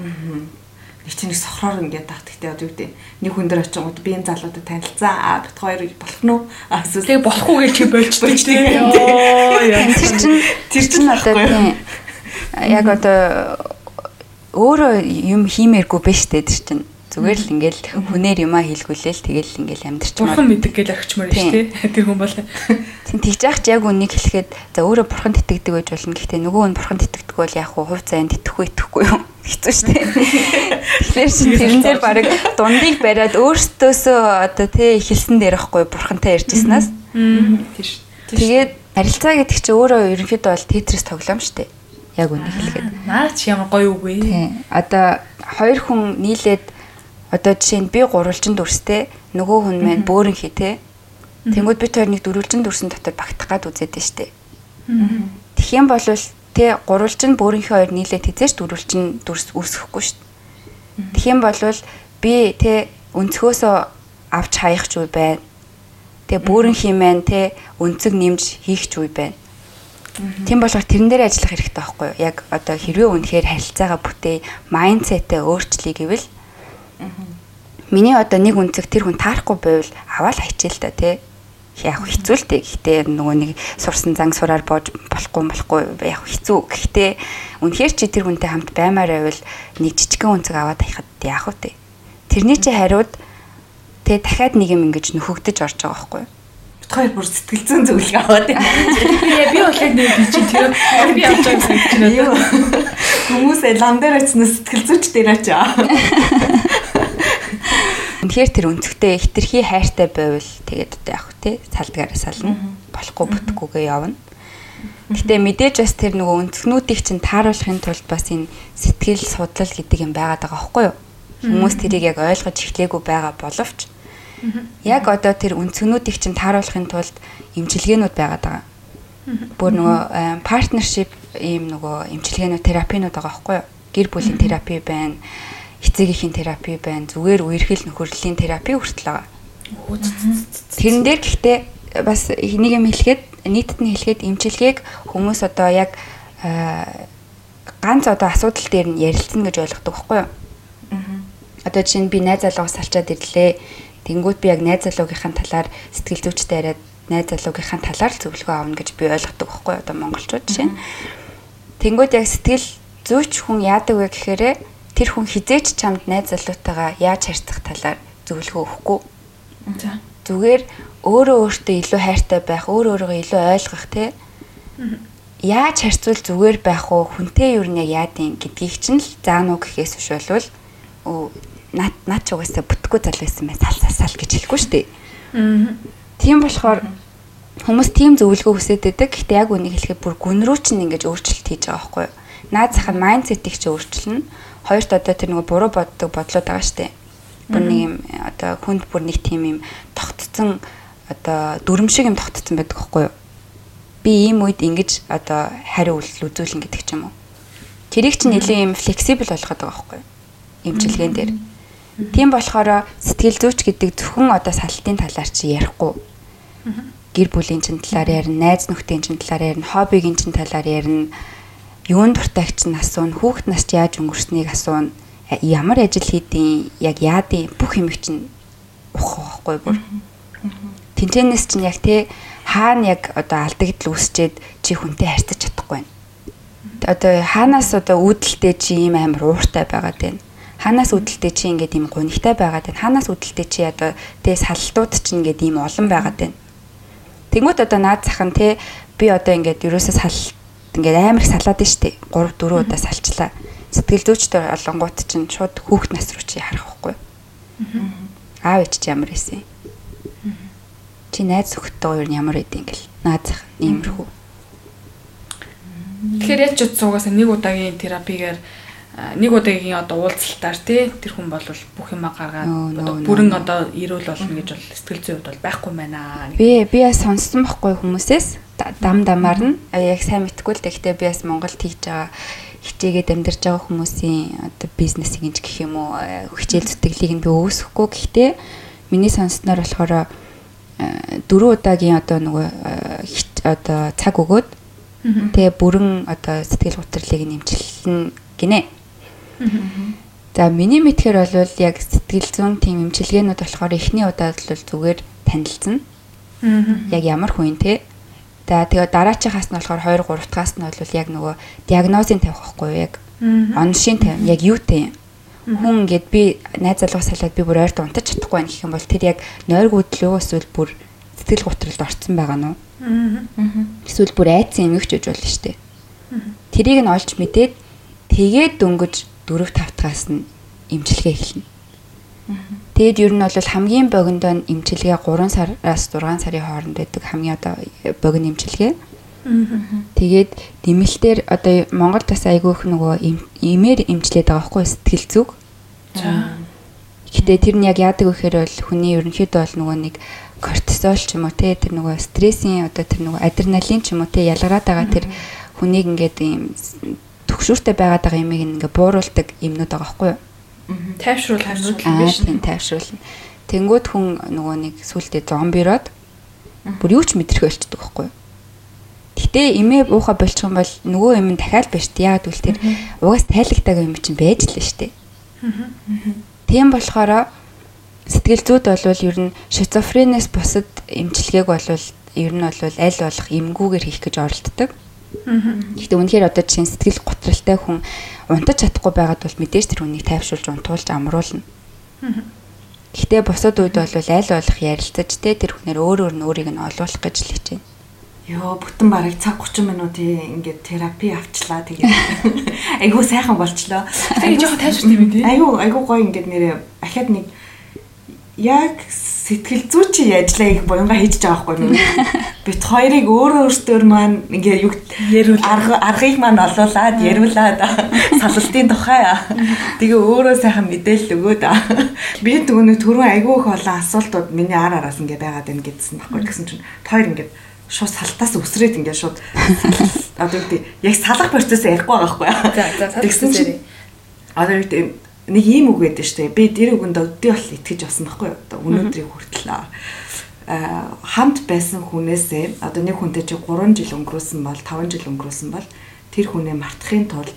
Аа нэг чинь сохроор ингээд тагт гэхдээ одоо юу гэдэг нэг хүн дээр очингууд би энэ залуудад танилцсан аа бит хоёр болох нь уу эсвэл Тэгээ болохгүй гэж болчтой ч тийм. Тэр чинь тэр чинь одоо яг одоо өөрөө юм хиймээргүй биш тэр чинь. Зүгээр л ингээл хүнээр юмаа хийлгүүлээл тэгэл ингээл амьдэрчмаар Бурхан мэддэг гэж арчмаар шүү дээ. Тэр хүн бол. Тийм тэгж яах ч яг үнийг хэлэхэд за өөрөө бурхан итгэдэг байж болно. Гэхдээ нөгөө хүн бурхан итгэдэг бол яг хуу хувь заяанд итгэхгүй итгэхгүй юм хэцүү шүү дээ. Тэгэхээр чинь тэрэн дээр баг дундыг бариад өөртөөсөө одоо тий эхэлсэн дээр ихгүй бурхантай ярьжсэнаас. Тийм шүү. тэгээд харилцаа гэдэг чинь өөрөө ерөнхийдөө бол тетрис тоглоом шүү дээ. Яг үнийг хэлэхэд. Наач ямар гоё үг вэ? Тийм. Одоо хоёр хүн нийлээд одоо жишээ нь би гурвалжинд дүрстэй нөгөө хүн маань бөөрөн хий те. Тэнгүүд бид хоёр нэг дөрвөлжинд дүрсэн дотор багтах гад үзээд нь штэ. Тэгэх юм бол те гурвалжинд бөөрөнхий хоёр нийлээд хизээш дөрвөлжин дүрс үүсэхгүй штэ. Тэгэх юм бол би те өнцгөөсөө авч хаях ч үе байна. Тэгээ бөөрөнхий маань те өнцөг нэмж хийх ч үе байна. Тийм болохоор тэрэн дээр ажиллах хэрэгтэй байхгүй юу? Яг одоо хэрвээ үнэхээр харилцаагаа бүтээ, майндсетээ өөрчлөе гэвэл Миний одоо нэг үнцэг тэр хүн таарахгүй байвал аваад хайчээ л да тий. Яг хэцүү л дээ. Гэхдээ нөгөө нэг сурсан зан сураар боож болохгүй болохгүй яг хэцүү. Гэхдээ үнэхээр чи тэр хүнтэй хамт баймаар байвал нэг жижигхэн үнцэг аваад хайхад яах вэ? Тэрний чи хариуд тэ дахиад нэг юм ингэж нөхөгдөж орж байгаа байхгүй юу? Хоёр бүр сэтгэл зүйн зөвлөгөө аваад байна. Би бол яг нэг би чинь тэр би авч байгаа юм санагдаж байна. Хүмүүсээ лам дээр очсон сэтгэл зүйч дээр очоо. Үнэхээр тэр өнцгтэй хитрхи хайртай байвал тэгээд одоо яг тий салдгаараа сална. Болохгүй бүтэхгүйгээ явна. Гэтэ мэдээж бас тэр нөгөө өнцгнүүдийг чинь тааруулахын тулд бас энэ сэтгэл судлал гэдэг юм байгаад байгаа байхгүй юу? Хүмүүс тэрийг яг ойлгож эхлэегүй байгаа боловч яг одоо тэр өнцгнүүдийг чинь тааруулахын тулд имчилгээнүүд байгаад байгаа. Бүр нөгөө партнершип ийм нөгөө имчилгээнүүд терапинууд байгаа байхгүй юу? Гэр бүлийн терапи байна эцэгийнхэн терапи байна. Зүгээр үерхэл нөхөрлөлийн терапи хүртэл байгаа. Тэрэн дээр гэхдээ бас нэг юм хэлэхэд нийтэд нь хэлэхэд эмчилгээг хүмүүс одоо яг ганц одоо асуудал дээр нь ярилцсан гэж ойлгодог байхгүй юу? Одоо жишээ нь би найз залуугаас салчаад ирлээ. Тэнгүүт би яг найз залуугийнхаа талаар сэтгэл зүйчтэй яриад найз залуугийнхаа талаар л зөвлөгөө авна гэж би ойлгодог байхгүй? Одоо монголчууд жишээ нь. Тэнгүүт яг сэтгэл зүйч хүн яадаг вэ гэхээр тэр хүн хизээч чамд найз залуутайгаа яаж харьцах талаар зөвлөгөө өгөхгүй. За. Зүгээр өөрөө өөртөө илүү хайртай байх, өөр өөрийгөө илүү ойлгох те. Яаж харьцвал зүгээр байх уу? Хүнтэй юу нэг яадын гэдгийг чинь л заануу гэхээс биш болвол өө над над ч угаасаа бүтггүй зал байсан бай сал сал гэж хэлэхгүй шүү дээ. Аа. Тийм болохоор хүмүүс тийм зөвлөгөө хүсэж байдаг. Гэхдээ яг үнийг хэлэхэд бүр гүн рүү чинь ингэж өөрчлөлт хийж байгаа байхгүй юу? Наад зах нь майндсетийг ч өөрчилнө хоёрт одоо тэр нөгөө буруу боддог бодлоод байгаа штэ. Бүр нэг юм одоо хүнд бүр нэг тийм юм тогтцсон одоо дүрм шиг юм тогтцсон байдаг байхгүй юу? Би ийм үед ингэж одоо хариу үйлдэл үзүүлэн гэдэг ч юм уу. Тэрийг чинь нэлээд юм флексибл болгоод байгаа байхгүй юу? Имчилгээн дээр. Тийм болохоор сэтгэл зүйч гэдэг зөвхөн одоо салтын талаар чи ярихгүй. Гэр бүлийн чин талаар ярина, найз нөхдийн чин талаар ярина, хоббигийн чин талаар ярина. Юун дуртайгч нь асууна, хүүхэд нас чи яаж өнгөрснийг асууна. Э, ямар ажил хийдин, яг яадын бүх юм чинь ухах байхгүй бүр. Тинчэнээс чинь яг тий хаана яг одоо алдагдал үүсчээд чи хүнтэй харьцаж чадахгүй байна. Одоо хаанаас одоо үүдэлтэй чи ийм амар ууртай байгаад байна Хаанаас үүдэлтэй чи ингээд ийм гунигтай байгаад байна. Хаанаас үүдэлтэй чи одоо тэ салтууд чи ингээд ийм олон байгаад байна. Тэнгүүд одоо наад зах нь те би одоо ингээд ерөөсөө салт ингээд амар салаад нь штэ 3 4 удаа салчлаа. Сэтгэл зүйчтэй олонгууд чинь шууд хүүхд нас руу чи харах байхгүй. Аав ич чи ямар юм? Чи найз зөвхөттэйгээр ямар байдیں۔ гэл. Наазах иймэрхүү. Тэгэхээр яаж ч удсуугаас нэг удаагийн терапигээр нэг удаагийн одоо уулзалтаар тий тэр хүн бол бүх юма гаргаад одоо бүрэн одоо ирүүл болно гэж бол сэтгэл зүйн хувьд бол байхгүй байна. Би би яа сонссон байхгүй хүмүүсээс. Дам дамаар нь. Яг сайн мэдгүй л гэхдээ би бас Монголд хийж байгаа хичээгээд амьдарч байгаа хүмүүсийн одоо бизнесийг инж гэх юм уу хичээл зүтгэлийг нь би өөсөхгүй. Гэхдээ миний сонссноор болохоор дөрөв удаагийн одоо нөгөө одоо цаг өгөөд тэгээ бүрэн одоо сэтгэл готрлыг нэмчилнэ гинэ. За миний мэдхээр бол яг сэтгэл зүйн тийм эмчилгээнүүд болохоор эхний удаад л зүгээр танилцсан. Яг ямар хүн те. За тэгээ дараачихаас нь болохоор 2 3 дахаас нь бол яг нөгөө диагнозын тавих байхгүй юу яг. Оншийн тавь яг юутэй юм. Хүн ингээд би найз залгаас салаад би бүр ойрт унтаж чадахгүй байх гэх юм бол тэр яг юу эсвэл бүр сэтгэл готролд орцсон байгаа нь уу? Эсвэл бүр айцсан юм ихч үж болно шүү дээ. Тэрийг нь олж мэдээд тэгээд дөнгөж 4 5 тагаас нь имчилгээ эхэлнэ. Тэгэд ер нь бол хамгийн богиндоо имчилгээ 3 сараас 6 сарын хооронд байдаг хамгийн одоо богино имчилгээ. Тэгээд дэмэлтээр одоо Монгол тас айгүйх нөгөө имээр имчлээд байгаа хгүй сэтгэл зүг. Гэтэ тэр нь яг яадаг вэ гэхээр бол хүний ерөнхийдөө бол нөгөө нэг кортизол ч юм уу те тэр нөгөө стрессийн одоо тэр нөгөө адреналин ч юм уу те ялгараад байгаа тэр хүнийг ингээд ийм төгшүүртэй байгаад байгаа юмыг ингээд бууруулдаг юмнууд байгаа хгүй юу? Тайвшруул хамрууд л Аа биш тийм тайвшруулна. Тэнгүүд хүн нөгөө нэг сүултээ зомбироод бүр юу ч мэдрэх болчдөг байхгүй юу? Гэтэ имээ бууха болчих юм бол нөгөө юм нь дахиад биш дээ. Яг үл тэр угаас тайлагтаагаа юм чинь байж л штэ. Тийм болохоор сэтгэл зүйд бол ер нь шизофренээс бусад эмчилгээг бол ер нь бол аль болох эмгүүгээр хийх гэж оролддог. Гэхдээ үнэхээр одоо чинь сэтгэл готролтой хүн унтаж чадахгүй байгаад бол мэдээж тэр хүнийг тайвшруулж унтуулж амруулна. Гэхдээ бусад үед бол аль болох ярилцаж те тэр хүнээр өөр өөр нь өөрийг нь олуулах гэж л хичээнэ. Йоо бүтэн бараг цаг 30 минутын ингээд терапи авчлаа тэгээд айгуу сайхан болчлоо. Тэгээ жоохон тайвширт юм тий. Айгуу айгуу гоё ингээд нэрээ ахаад нэг яг сэтгэл зүй чи яажлаа их буянга хийж байгаа байхгүй юу? Бит хоёрыг өөрөө өөртөө маань ингээ юу арга аргыг маань олуулаад яриулаад салалтын тухай. Тэгээ өөрөө сайхан мэдээлэл өгөөд. Би түрүүний түрүүн айгүй их олон асуултууд миний ар араас ингээ байгаад байна гэдсэн байхгүй гэсэн чинь хоёр ингээ шууд салтаас өсрээд ингээ шууд одоо юу яг салах процесс ярихгүй байгаа байхгүй За за цаад Тэгсэн чинь одоо юу нэг ийм үг байдаг шүү дээ. Би тэр үгэнд өдөө бол итгэж болсон байхгүй юу? Одоо өнөөдрийг хүртэл аа хамт байсан хүнээсээ одоо нэг хүнтэй чи 3 жил өнгөрөөсөн бол 5 жил өнгөрөөсөн бол тэр хүнээ мартахын тулд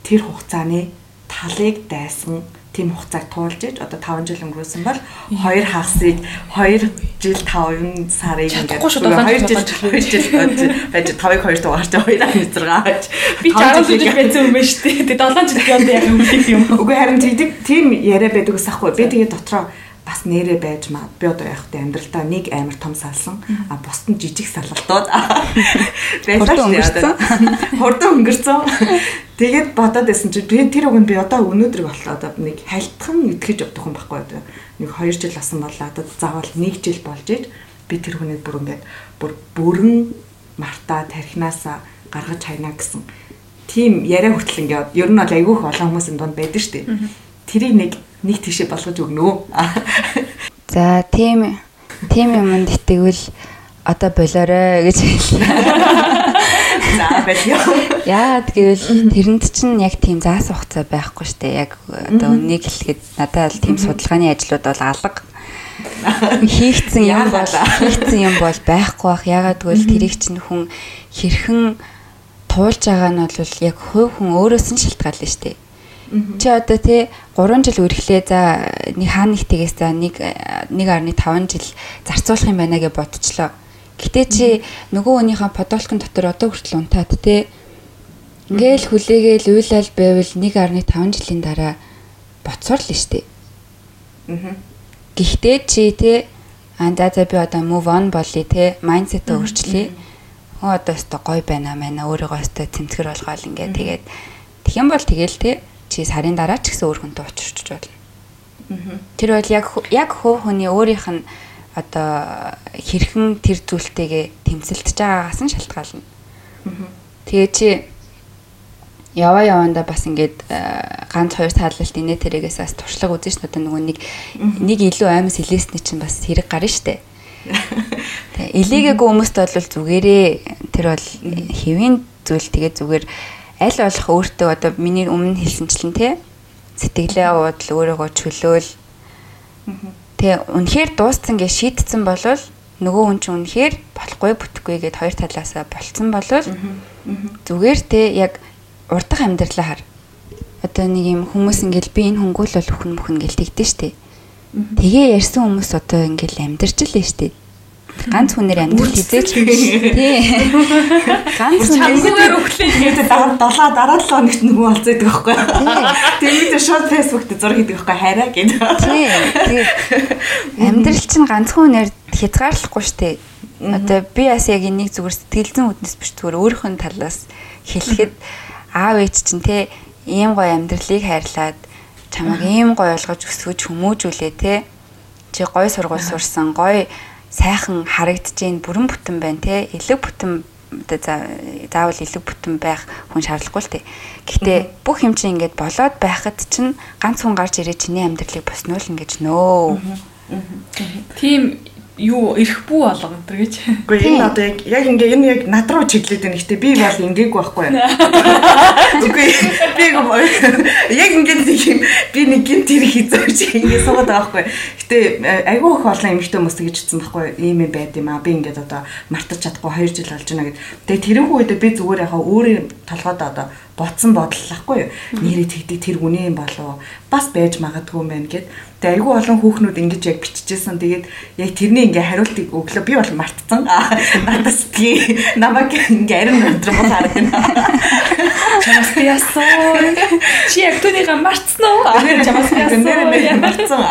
тэр хугацааны талыг дайсан тийм хугацааг туулж иж одоо 5 жил өнгөрөөсөн бол хоёр хагасыг 2 жил 5 сарыг долоон 2 жил жил 2 жил байж 5-ыг 2 дугаарч 2 16 би 60 жил байсан юм байна шүү дээ. Тэгээ 7 жил яваад яг юм юм. Үгүй харин тийм тийм яриа байдаг ус ахгүй. Би тэгээ дотроо бас нэрэ байж маа. Би одоо яг хөтэ амьдралдаа нэг амар том салсан. А бусд нь жижиг салалтууд Хурдан өнгөрцөн. Хурдан өнгөрцөн. Тэгээд бодоод байсан чи би тэр үгэнд би одоо өнөөдрийг боллоо одоо нэг хальтхан итгэж явдаг хүн байхгүй одоо нэг 2 жил болсон боллоо одоо заавал 1 жил болж иж би тэр хүнийг бүр ингээд бүр бүрэн мартаа тархинасаа гаргаж хайна гэсэн тийм яриа хүртэл ингээд ер нь бол айгүйх олон хүмүүсийн дунд байдаг шүү дээ. Тэрийг нэг нэг тийшээ болгож өгнө? За тийм тийм юмд итгэвэл одоо болоорой гэж хэллээ. За байлаа. Яагаад гэвэл тэрэнд чинь яг тийм заас хугацаа байхгүй штэ. Яг одоо үнийг хэлэхэд надад бол тийм судалгааны ажлууд бол алга. Хийгдсэн юм бол хийгдсэн юм бол байхгүй бах. Яагаад гэвэл тэрийг чинь хүн хэрхэн туулж байгаа нь бол яг хувь хүн өөрөөс нь шалтгаална штэ. Чи одоо тий 3 жил үргэлээ за нэг хаана нэг тгээс за нэг 1.5 жил зарцуулах юм байна гэж бодчихлоо. Гэтэ чи нөгөө хүнийхээ подолкон дотор одоо хүртэл унтаад тий ингээл хүлээгээл уйлал байвал 1.5 жилийн дараа боцоор л штэ. Аа. Гэхдээ чи тий аа за за би одоо move on болъё тий майндсет өөрчлөе. Хөө одоо өстой гой байна маа өөрийгөө өстой тэмцгэр болгоол ингээ тэгээд тэгэх юм бол тэгэл тий чи сарын дараа ч гэсэн өөр хүнтэй учирч болно. Тэр бол яг яг хувь хүний өөрийнх нь одоо хэрхэн тэр зүйлтэйгээ тэмцэлдэж байгаагаас нь шалтгаална. Тэгээ чи яваа явандаа бас ингээд э, ганц хоёр таалалт инээ тэрэгээс бас туршлага үзэн ш нь одоо нөгөө нэг нэг илүү аймас хэлээсний чинь бас хэрэг гарна штэ. Тэгээ илээгээгүй хүмүүст бол зүгээрээ тэр бол хэвийн зүйл. Тэгээ зүгээр аль болох өөртөө одоо миний өмнө хэлсэнчлэн те сэтгэлээ уудал өөрийгөө чөлөөл. Тэгээ үнэхээр дууссан гэж шийдсэн болвол нөгөө хүн чинь үнэхээр болохгүй бүтэхгүй гэд хоёр талаасаа болцсон болвол зүгээр те яг урдах амьдралаа хар одоо нэг юм хүмүүс ингээл би энэ хөнгөл бол өхөн мөхөн гэл тэгдэж штэ. Тэгээ ярьсан хүмүүс одоо ингээл амьдарч л штэ. Ганц хүнээр амьдрал хизээч тий. Ганц Чамгүйгээр өглөө дараа 7 дараа 7 хоногт нөгөө олцоодаг байхгүй. Тэгээд шууд фэйсбүүк дээр зураг хийдэг байхгүй хараа гэдэг. Тий. Амьдрал чинь ганцхан хүнээр хязгаарлахгүй штэ. Одоо би бас яг энийг зүгээр сэтгэлзэн үднэс биш зүгээр өөрийнх нь талаас хэлэхэд аав ээж чинь те ийм гоё амьдралыг хайрлаад чамайг ийм гоё ойлгож өсгөж хүмүүжүүлээ те чи гоё сургууль сурсан гоё сайхан харагдаж ийн бүрэн бүтэн байна те. Элэг бүтэн заавал элэг бүтэн байх хүн шаардлагагүй л те. Гэхдээ бүх юм чинь ингээд болоод байхад чинь ганц хүн гарч ирээ чиний амьдралыг боснуул ингэж нөө. тийм юу эрх бүү болгон тэр гэж. Үгүй энэ одоо яг яг ингээ энэ яг над руу чиглээд байна. Гэтэ би бол ингээгүй байхгүй. Үгүй би яг ингээ нэг юм би нэг гинт тэр хийзөөж ингээ суугаад байгаа байхгүй. Гэтэ айгүй их олон эмэгтэй хүмүүс гэж хэлсэн байхгүй. Ийм юм байд юм аа. Би ингээд одоо мартаж чадахгүй 2 жил болж байна гэд. Тэгээ тэрэн үед би зүгээр яхаа өөрийн толгойд одоо бодсон бодол ахгүй юу. Нэрээ тэгдэг тэр үнэ юм болов бас байж магадгүй юм байна гэд. Тэгээ айгүй олон хүүхнүүд ингэж яг биччихсэн. Тэгээд яг тэрний ингээ хариултыг өглөө би бол мартсан. Надаас тий намайг ингээ арин өдрөм бол харагдана. Чамаас би яасан. Чи яг түүнийг мартсан уу? Чамаас би. Нэрээ мартсан.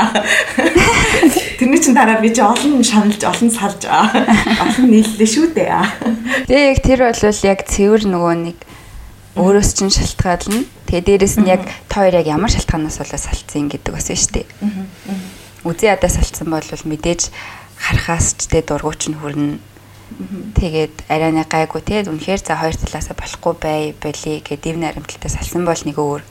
Тэрний чин дараа би чи олон шаналж олон салж олон нийллээ шүү дээ. Тэгээ яг тэр бол яг цэвэр нөгөө нэг өөрөөс чинь шалтгаална. Тэгээ дээрэс нь яг тоор яг ямар шалтгаанаас болоо салцсан гэдэг бас шүү дээ. Үзээ ядаа салцсан бол мэдээж харахаас ч тэ дургуйч нь хүрнэ. Тэгээд арайны гайгүй те үнэхээр за хоёр талаасаа болохгүй бай болий гэдэг дэв наримталтай салсан бол нэг өөр.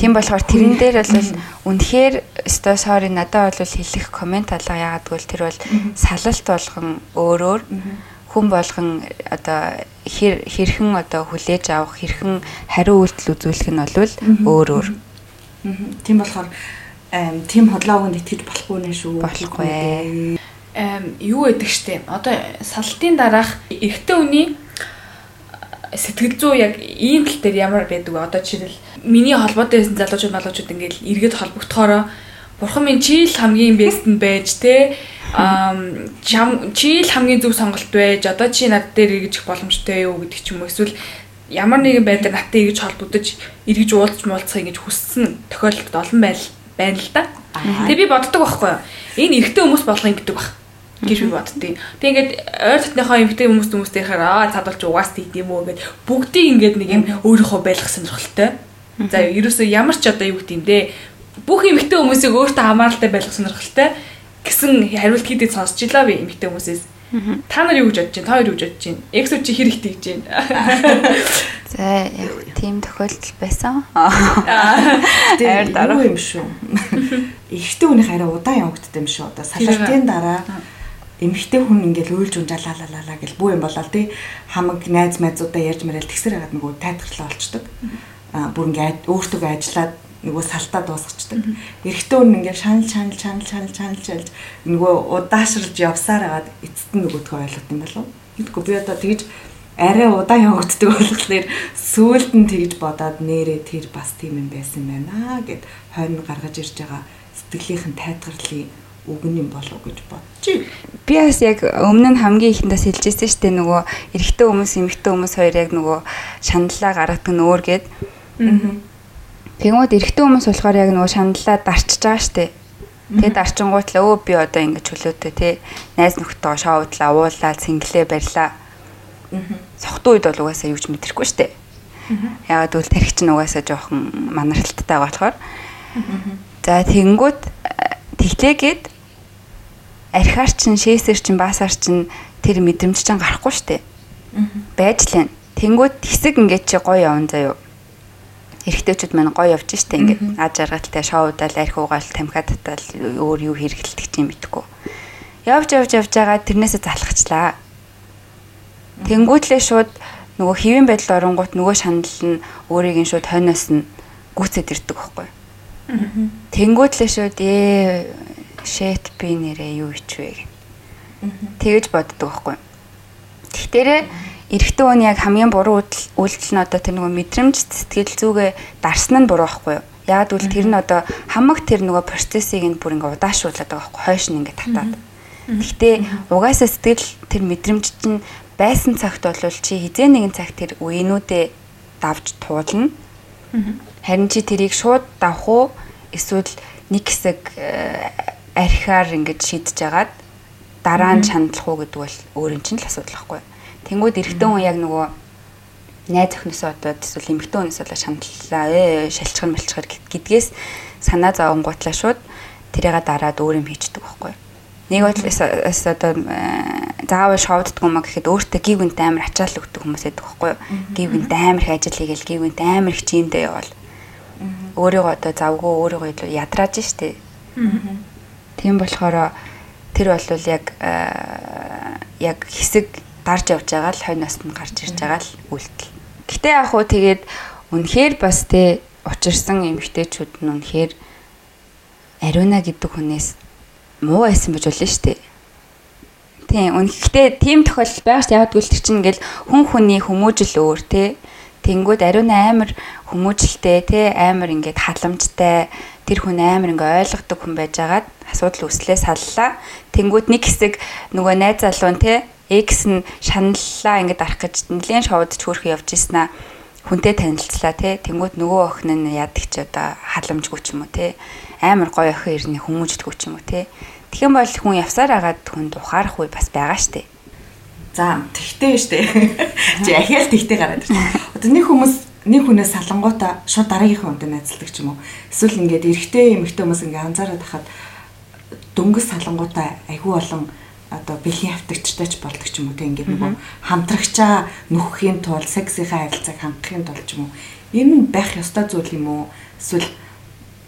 Тийм болохоор тэрэн дээр бол үнэхээр өстой sorry надад бол хэлэх комент алга яагаад гэвэл тэр бол салалт болгон өөрөөр хүн болгон одоо хэр хэрхэн одоо хүлээж авах хэрхэн хариу үйлдэл үзүүлэх нь бол өөр өөр. Тийм болохоор тийм хотлоогонд итгэж болохгүй нэ шүү. Болохгүй. Эм юу гэдэг штеп. Одоо салтын дараах эрэгтэй үний сэтгэл зүй яг ийм тал дээр ямар байдаг вэ? Одоо жишээл миний холбоотой байсан залуучууд малуучууд ингээл эргээд холбогдохороо бурхан минь чи л хамгийн бест нь байж ам чи л хамгийн зөв сонголт байж одоо чи над дээр эргэж боломжтой юу гэдэг ч юм уу эсвэл ямар нэгэн байдлаар наттай эргэж холбогдож эргэж уулзч муулцах ингэж хүссэн тохиолдолд олон байл байна л да. Тэгээ би боддог байхгүй юу? Энэ эрэгтэй хүмүүс юм гэдэг баг гэж би боддیں۔ Тэг ингээд ойр дотныхоо эмгтэй хүмүүс хүмүүстэй хараа цадвалж угаас тийд юм уу гэд бүгдийг ингээд нэг юм өөрийнхөө байлгах сонирхолтой. За ерөөсөө ямар ч одоо юу гэдэг юм дээ. Бүх эмгтэй хүмүүсийг өөртөө хамааралтай байлгах сонирхолтой гэсэн хариулт хийдэг сонсч илаа би эмгтэй хүмүүсээс. Та нар юу гэж бодож байна? Та хоёр юу гэж бодож байна? Эксо чи хэр их тэгж байна? За яг тийм тохиолдол байсан. Тэр дараа юм шүү. Эхтэй хүний хараа удаан явагддаг юм шүү. Одоо салалтын дараа эмэгтэй хүн ингээл уйлж унжаалалалаа гэл бүү юм болоо тий хамаг найз майзуудаа ярьж мэрэл тэгсэр хагаад нөгөө тайтгарлаа олчдөг. Аа бүр ингээд өөртөө ажиллаад нөгөө салтаа дуусгачдаг. Эрэгтэй хүн ингээд шанал шанал шанал шанал шанал шанал нөгөө удаашрлж явсаар хагаад эцэст нь нөгөөдгөө ойлгох юм болов. Тэгэхгүй би одоо тэгж арай удаан явагддаг болохоор сүүлд нь тэгж бодоод нэрээ тэр бас тийм юм байсан байна гэд хойно гаргаж ирж байгаа сэтгэлийнхэн тайтгарлын үгэн юм болов гэж бодчих. Би бас яг өмнө нь хамгийн ихэндээс хэлжсэн шүү дээ нөгөө эрэгтэй хүмүүс эмэгтэй хүмүүс хоёр яг нөгөө шаналлаа гаргадаг нь өөр гээд. Тэгмүүд эрэгтэй хүмүүс болохоор яг нөгөө шаналлаа дарчиж байгаа дээ. Тэгээд дарчингуутлаа өө би одоо ингэж чөлөөтэй те найз нөхдөд шоудлаа уулаа цэнгэлээ барьлаа. Сохтуу үед бол угаасаа юу ч мэдрэхгүй шүү дээ. Ягаад гэвэл тарих чинь угаасаа жоохон манархалттай болохоор. За тэгэнгүүт тэглээгээд архиар чин шээсэр чин баасаар чин тэр мэдрэмж чин гарахгүй штэ. Байж лэн. Тэнгүүд хэсэг ингээд чи гоё явна заяо. Эрэгтэйчүүд маань гоё явж штэ ингээд аж аргалтай шоудаал арх угаал тамхиад татал өөр юу хэрэгэлдэг чинь мэдгүй. Явж явж явж байгаа тэрнээсээ залхачлаа. Тэнгүүтлээ шууд нөгөө хэвэн байдал оронгууд нөгөө шанал нь өөрийг нь шууд хойноос нь гүцэд ирдэг байхгүй. Тэнгүүтлээ шууд ээ shit би нэрээ юу ичвэ гэх. Тэгэж боддог байхгүй. Тэгтэрээ эрэгтэй хүн яг хамгийн буруу үйлдэл нь одоо тэр нөгөө мэдрэмж сэтгэл зүгээ дарсан нь буруу байхгүй юу? Яг үл тэр нь одоо хамаг тэр нөгөө процессыг нь бүр ингээ удаашруулад байгаа байхгүй хойш нь ингээ татаад. Гэхдээ угаасаа сэтгэл тэр мэдрэмж чинь байсан цагт бол чи хизээ нэгэн цагт тэр үеинүүдээ давж туулна. Харин чи тэрийг шууд давах уу эсвэл нэг хэсэг э, архиар ингэж шийдэж агаад дараа нь чандлах уу гэдэг бол өөр юм чинь л асуудал байхгүй. Тэнгүүд эрэгтэй хүн яг нөгөө найз охноосоо одоо эсвэл эмэгтэй хүнээс болоо шаналлаа ээ шалчгар малчгар гэдгээс санаа зовонгуутлаа шууд тэрийга дараад өөр юм хийждэг байхгүй. Нэг бодлоос одоо заавал шовддгүй маа гэхэд өөртөө гів гинт амар ачаал өгдөг хүмүүс байдаг байхгүй. Гів гинт амар их ажил хийгээл гів гинт амар их чимдээ явал. Өөрийгөө одоо завгүй өөрийгөө илүү ядрааж штэ. Тийм болохоор тэр бол яг яг хэсэг дарж явж байгаа л хойноос нь гарч ирж байгаа л үйлдэл. Гэтэ яг хуу тэгээд үнэхээр бас те учирсан эмгтээчүүд нь үнэхээр ариуна гэдэг хүнээс муу байсан байж болно шүү дээ. Тийм үнэхдээ тийм тохиолдол байгаа ч яг үл чинь ингээл хүн хүний хүмүүжил өөр те. Тэнгүүд ариун амар хүмүүжилтэй те амар ингээд халамжтай тэр хүн амар ингээ ойлгодог хүн байжгаад асуудал үүслээ саллаа. Тэнгүүд нэг хэсэг нөгөө найз залуу те X нь шаналлаа ингээд арах гэж нэлээд шоудж хөөрх явж ийсэн аа хүнтэй танилцлаа те. Тэнгууд нөгөө охин нь яадаг ч одоо халамжгүй ч юм уу те. Амар гоё охин ирнэ хүмүүждэггүй ч юм уу те. Тэгэх бол хүн явсаар агаад хүнд ухаарах үе бас байгаа штэ. За тэгтээ штэ. Чи ахиал тэгтээ гараад ирсэн одоо нэг хүмүүс нэг хүнээс салангуудаа шууд дараагийнхаа хүнтэй найзалдаг ч юм уу. Эсвэл ингээд эрэгтэй эмэгтэй хүмүүс ингээд анзаараад хахад дөнгөс салангуудаа айгүй болон одоо бэлгийн хавтагчтай ч болдог ч юм уу те ингээд нөгөө хамтрагчаа нөхөхийн тулд сексийнхаа харилцааг хангахын тулд ч юм уу. Энэ нь байх ёстой зүйл юм уу? Эсвэл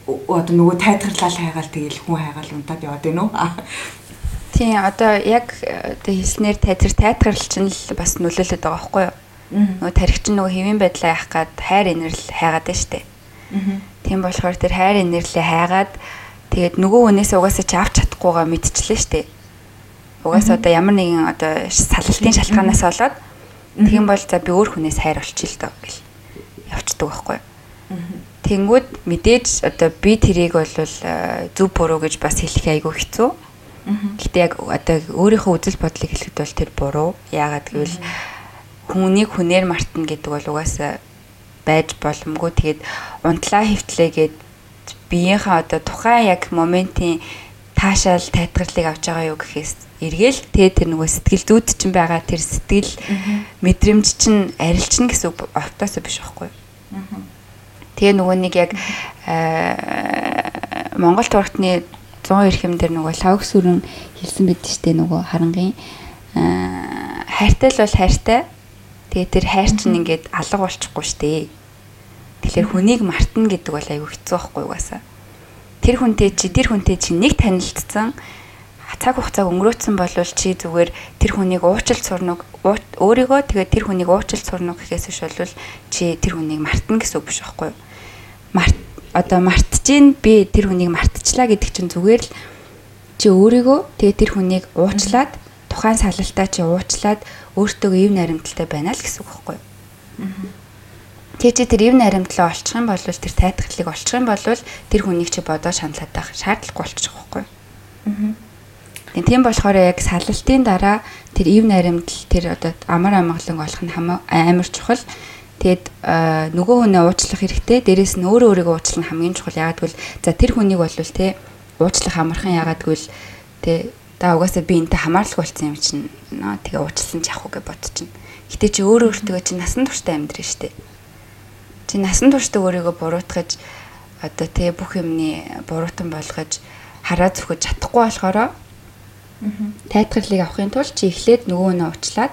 одоо нөгөө тайлгарлал хайгаал тэгэл хүн хайгаал унтаад яваад байна уу? Тийм одоо яг одоо хэлснээр тайлгар тайлгарлал чинь л бас нөлөөлөд байгаа байхгүй юу? Нөгөө тарих чинь нөгөө хэвийн байдлаа яах гад хайр инэрл хайгаад штэ. Тийм болохоор тэр хайр инэрлээ хайгаад тэгээд нөгөө хүнээс угаасаа ч авч чадахгүйгаа мэдчихлээ штэ Угаасаа одоо ямар нэгэн одоо салалтын шалтгаанаас болоод тэгин бол за би өөр хүнээс хайр олчих л доо гэл явцдаг байхгүй. Тэнгүүд мэдээж одоо би тэрийг бол э, зөв буруу гэж бас хэлэх айгүй хэцүү. Гэтэ яг одоо өөрийнхөө үзэл бодлыг хэлэхэд бол тэр буруу. Яагаад гэвэл хүнийг хүнээр мартна гэдэг бол угаасаа байж боломгүй. Тэгээд унтлаа хөвтлээгээд биеийнхээ одоо тухайн яг моментийн таашаал тайтгарлыг авч байгаа юу гэхээс эргээл тэ тэр нөгөө сэтгэл зүйд чинь байгаа тэр сэтгэл мэдрэмж чинь арилжна гэсэн үг автоосоо биш байхгүй. Тэгээ нөгөө нэг яг Монгол турхтны 100 эрхэм дээр нөгөө лавгс үрэн хэлсэн байдаг штэ нөгөө харангийн хайртай л бол хайртай. Тэгээ тэр хайр чинь ингээд алга болчихгүй штэ. Тэгэхээр хүнийг мартна гэдэг бол айгүй хэцүү байхгүй угаасаа. Тэр хүнтэй чи тэр хүнтэй чи нэг танилцсан цаг хугацааг өнгөрөөцсөн болвол чи зүгээр тэр хүнийг уучлалт сурнаг өөрийгөө тэгээд тэр хүнийг уучлалт сурнаг гэхээс биш болвол чи тэр хүнийг мартна гэсэн үг биш байхгүй юу? Март одоо мартчихин би тэр хүнийг мартчихлаа гэдэг чинь зүгээр л чи өөрийгөө тэгээд тэр хүнийг уучлаад тухайн салалтаа чи уучлаад өөртөө ив наримталтай байна л гэсэн үг байхгүй юу? Тэгээд чи тэр ив наримтлаа олчих юм бол тэр тайтгалыг олчих юм бол тэр хүнийг чи бодоо шаналаад байх шаардлагагүй болчих واخгүй. Аа. Тийм болохоор яг салалтын дараа тэр ив наримтал тэр одоо амар амгалан олох нь амар чухал. Тэгэд нөгөө хүнээ уучлах хэрэгтэй. Дээрээс нь өөрөө өөрийгөө уучлах нь хамгийн чухал. Ягаад гэвэл за тэр хүнийг бол те уучлах амархан ягаад гэвэл те да угаасаа би энтэй хамаарлаг болсон юм чинь нөө тэгээ уучлсан ч явах уу гэж бодчихно. Гэтэ чи өөрөө өөртөө чи насан турштай амьдрын штэ. Чи насан турштай өөрийгөө буруутгаж одоо тэгээ бүх юмны буруутан болгож хараа зүхэж чадахгүй болохоро Тайтгарлыг авахын тулд чи эхлээд нөгөө нөө уучлаад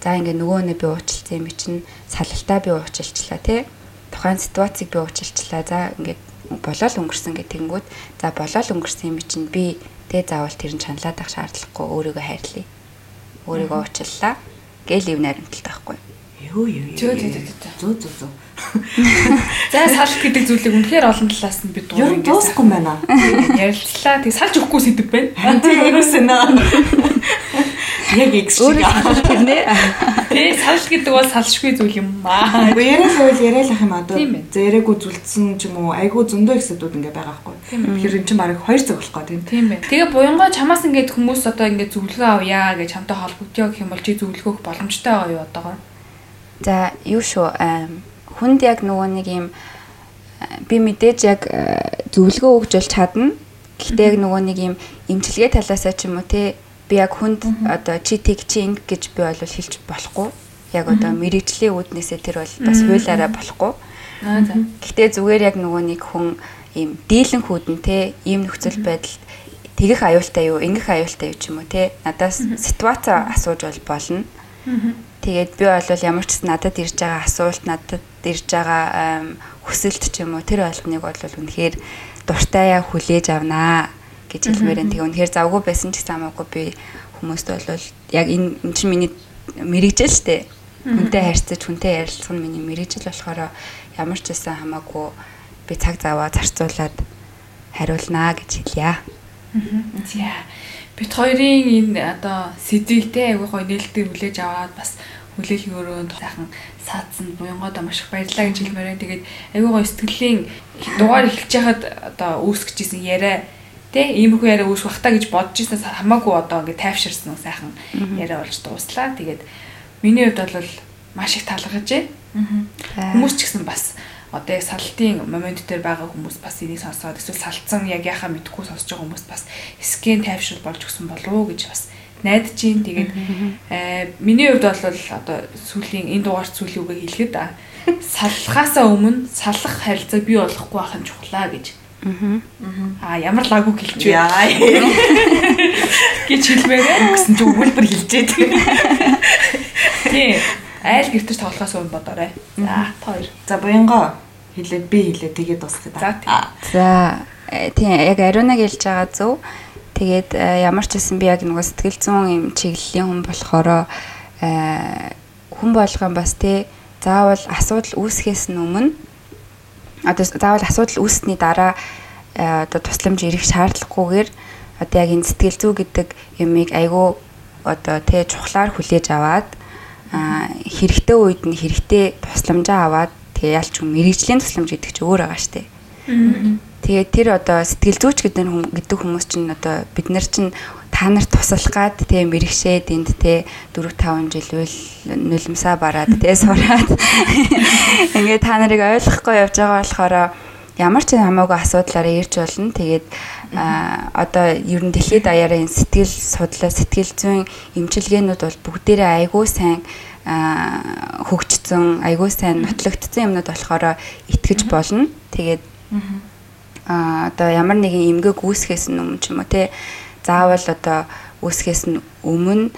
за ингээ нөгөө нөө би уучлалцсан юм чинь салалтаа би уучлалчлаа тий. Тухайн ситуацийг би уучлалчлаа. За ингээ болоод өнгөрсөн гэх тэгэнгүүт за болоод өнгөрсөн юм чинь би тэ заавал тэр нь чаналаад ах шаардлагагүй өөрийгөө хайрлая. Өөрийгөө уучлалаа. Гэл ив наримталтай байхгүй. Юу юу юу. Зөө зөө зөө. Зөө зөө зөө. За салт гэдэг зүйлийг үнэхээр олон талаас нь бид дуур ингээд дуусахгүй байна. Ярилцлаа. Тэг салж өгөхгүй сэдв байна. Тийм ерөөсөө нөө. Яг их шиг. Өөрөө тэрнээ. Тэ салж гэдэг бол салшгүй зүйл юм аа. Уу яриа л яриа л ах юм ээ. зээрээгүй зүлдсэн ч юм уу айгүй зөндөө хэсэгдүүд ингээ байгаа байхгүй. Тэгэхээр эн чинь барыг 2 цаг болох гоо тийм. Тийм байна. Тэгээ буянгоо чамаас ингээд хүмүүс одоо ингээд зөвлөгөө авъя гэж хамтаа холбогдё гэх юм бол чи зөвлөгөөх боломжтой байгаа юу одоогоор? За юу шүү ам, хүнд яг нөгөө нэг юм а, би мэдээж яг а, зөвлөгөө өгж бол чадна. Гэхдээ яг нөгөө нэг юм эмчилгээ талаасаа ч юм уу те би яг хүнд одоо чи тэг чи инг гэж би бол хэлж болохгүй. Яг одоо мэрэгжлийн үүднээсээ тэр бол бас хуулаараа болохгүй. Гэхдээ зүгээр яг нөгөө нэг хүн ийм дийлэн хүүдэн те ийм нөхцөл байдалд тэгэх аюултай юу, ингэх аюултай юу ч юм уу те надаас ситуац асууж бол болно. Тэгээд би бол ямар ч надад ирж байгаа асуулт, надад ирж байгаа хүсэлт ч юм уу тэр болгоныг бол үнэхээр дуртайа хүлээж авнаа гэж хэлмээр энэ тэгээ үнэхээр завгүй байсан ч гэсэн хамаагүй би хүмүүст бол яг энэ энэ чинь миний мэрэгжил штэ. Хүнтэй харьцаж, хүнтэй ярилцах нь миний мэрэгжил болохоор ямар ч байсан хамаагүй би цаг заваа зарцуулаад хариулнаа гэж хэлье. За. Бит хоёрын энэ одоо сэдвийг те айгүй гоё нээлттэй хүлээж аваад бас хүлээлгийн өрөөнд сайхан саадсан буянгоодоо маш их баярлалаа гэж хэлмээр байна. Тэгээд айгүй гоё сэтгэлийн дугаар эхэлж яхад одоо үүсгэж исэн яриа Тэ иймэрхүү яриа үүсэх бах та гэж бодож ирсэнээс хамаагүй одоо ингээд тайвширсан сайхан яриа болж дууслаа. Тэгээд миний хувьд бол маш их талархаж байна. Хүмүүс ч гэсэн бас одоо яг салтын момент дээр байгаа хүмүүс бас энийг сонсоод эсвэл салцсан яг яхаа мэдхгүй сонсож байгаа хүмүүс бас скэн тайвшрал болж өгсөн болов уу гэж бас найдаж чинь тэгээд э, миний хувьд бол одоо сүүлийн энэ дугаар сүүлийн үгийг хэлэхэд а салхаасаа өмнө салах харилцааг бий болгохгүй байх нь чухлаа гэж Аа ямар лагуу хэлж вэ? Яа. гэж хэлмээр гэсэн чи өгүүлбэр хэлжээ тийм. тий. Айл гэртэж тоглохоос өмнө бодоорой. За хоёр. За буянгаа хэлээд би хэлээ тэгээд дуусгая. За, тийм. За э, тийм яг ариунаг хэлж байгаа зөв. Тэгээд э, ямар ч гэсэн би яг нөгөө сэтгэл зүйн юм чиглэлийн хүн болохоор э, хүн болгон бас тий заавал асуудал үүсгэхээс нь өмнө одоо заавал асуудал үүссний дараа э, одоо тусламж ирэх шаардлагагүйгээр одоо яг энэ сэтгэл зүй гэдэг юмыг айгүй одоо тий чухлаар хүлээж аваад хэрэгтэй үед нь хэрэгтэй тусламжаа аваад тэгээ ялч хүн мэрэгжлийн тусламж гэдэг чинь өөр байгаа штэ. Тэгээд тэр одоо сэтгэл зүйч гэдэг хүм гэдэг хүмүүс чинь одоо бид нар чинь та нарт туслах гад тэ мэрэгшээд энд тэ 4 5 жил үл нулимсаа бараад тэ сураад ингээд та нарыг ойлгохгүй явж байгаа болохоор ямар ч хамаагүй асуудлаараа ирж болно. Тэгээд одоо ер нь дэлхийд даяараа энэ сэтгэл судлаа сэтгэл зүйн эмчилгээнүүд бол бүгдээрээ айгүй сайн а хөгжсөн айгүй сайн нотлогдсон юмнууд болохоор итгэж болно. Тэгээд одоо ямар нэгэн эмгэг үүсгэхээс өмнө ч юм уу те заавал одоо үүсгэхээс нь өмнө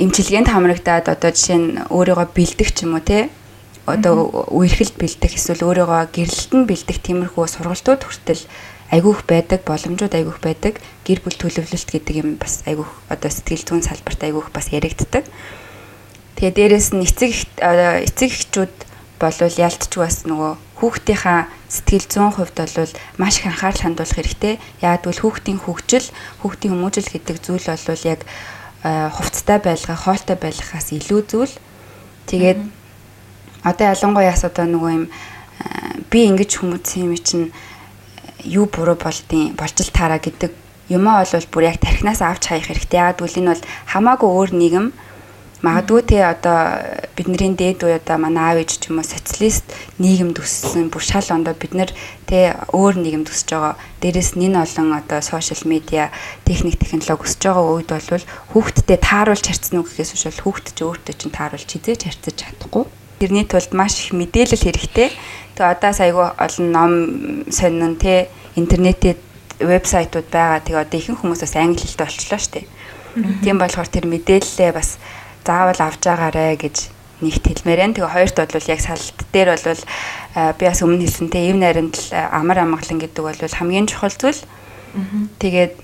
эмчилгээнд хамрагдаад одоо жишээ нь өөрийгөө бэлдэх ч юм уу те одоо үерхэлд бэлдэх эсвэл өөрийгөө гэрлэлт нь бэлдэх тиймэрхүү сургалтууд хүртэл айгүйх байдаг боломжууд айгүйх байдаг гэр бүл төлөвлөлт гэдэг юм бас айгүйх одоо сэтгэл зүйн салбарт айгүйх бас яригддаг. Тэгээ дээрэс нь эцэг эцэг эхчүүд болвол ялтч бас нөгөө хүүхдийнхаа сэтгэл зүйн хувьд бол маш их анхаарал хандуулах хэрэгтэй. Бол хүүхдийн хөгжил, хүүхдийн хүмүүжил гэдэг зүйл бол яг хувцтай байлгаа, хоолтой байлгахаас илүү зүйл. Тэгээд одоо ялангуяас одоо нөгөө юм би ингэж хүмүүсийн юм чинь юу буруу болдیں۔ болж л таараа гэдэг юмаа бол бүр яг тархинаас авч хаях хэрэгтэй. Бол энэ бол хамаагүй өөр нийгэм Магадгүй те одоо бидний дээд үе одоо манай аав ээж ч юм уу социалист нийгэмд өссөн бүр шал ондоо бид нэр те өөр нийгэмд өсөж байгаа. Дээрэс нь энэ олон одоо сошиал медиа техник технологи өсөж байгаа үед бол хүүхдтэд тааруулж харьцсан уу гэхээс биш бол хүүхд ч өөртөө чинь тааруулж хизээж харьцаж чадахгүй. Тэрний тулд маш их мэдээлэл хэрэгтэй. Тэгээ одоо айгүй олон ном сонин те интернетэд вебсайтууд байгаа. Тэгээ одоо ихэнх хүмүүс бас англи хэлтэй болчихлоо шүү дээ. Тийм болохоор тэр мэдээлэлээ бас заавал авч байгаарэ гэж нэгт хэлмээр энэ. Тэгээ хоёрт бол яг салт дээр бол би бас өмнө хэлсэнтэй эв найрамдал амар амгалан гэдэг бол хамгийн чухал зүйл. Тэгээд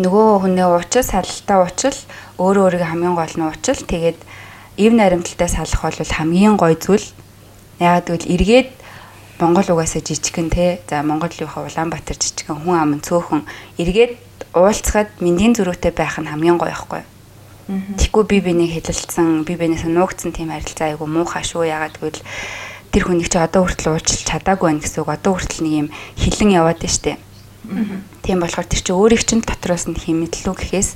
нөгөө хүний уучил салтаа уучил өөрөө өөрийгөө хамгийн гол нь уучил. Тэгээд эв найрамдалтай салах бол хамгийн гой зүйл. Яг тэгвэл эргээд Монгол угаасаа жижигхэн те. За Монголынхаа Улаанбаатар жижигхэн хүн аман цөөхөн эргээд уулзахад мэндийн зөрүүтэй байх нь хамгийн гоё байхгүй юу? Тэгэхгүй би бинийг хэлэлцсэн, би бинээс нуугдсан тийм харилцаа айгу муухай шүү. Ягаад гэвэл тэр хүнийг чи одоо хүртэл уучлах чадаагүй байна гэсэн үг. Одоо хүртэл нэг юм хилэн яваад байна штэ. Тийм болохоор тэр чи өөрийг чинь дотроос нь химэдлүү гэхээс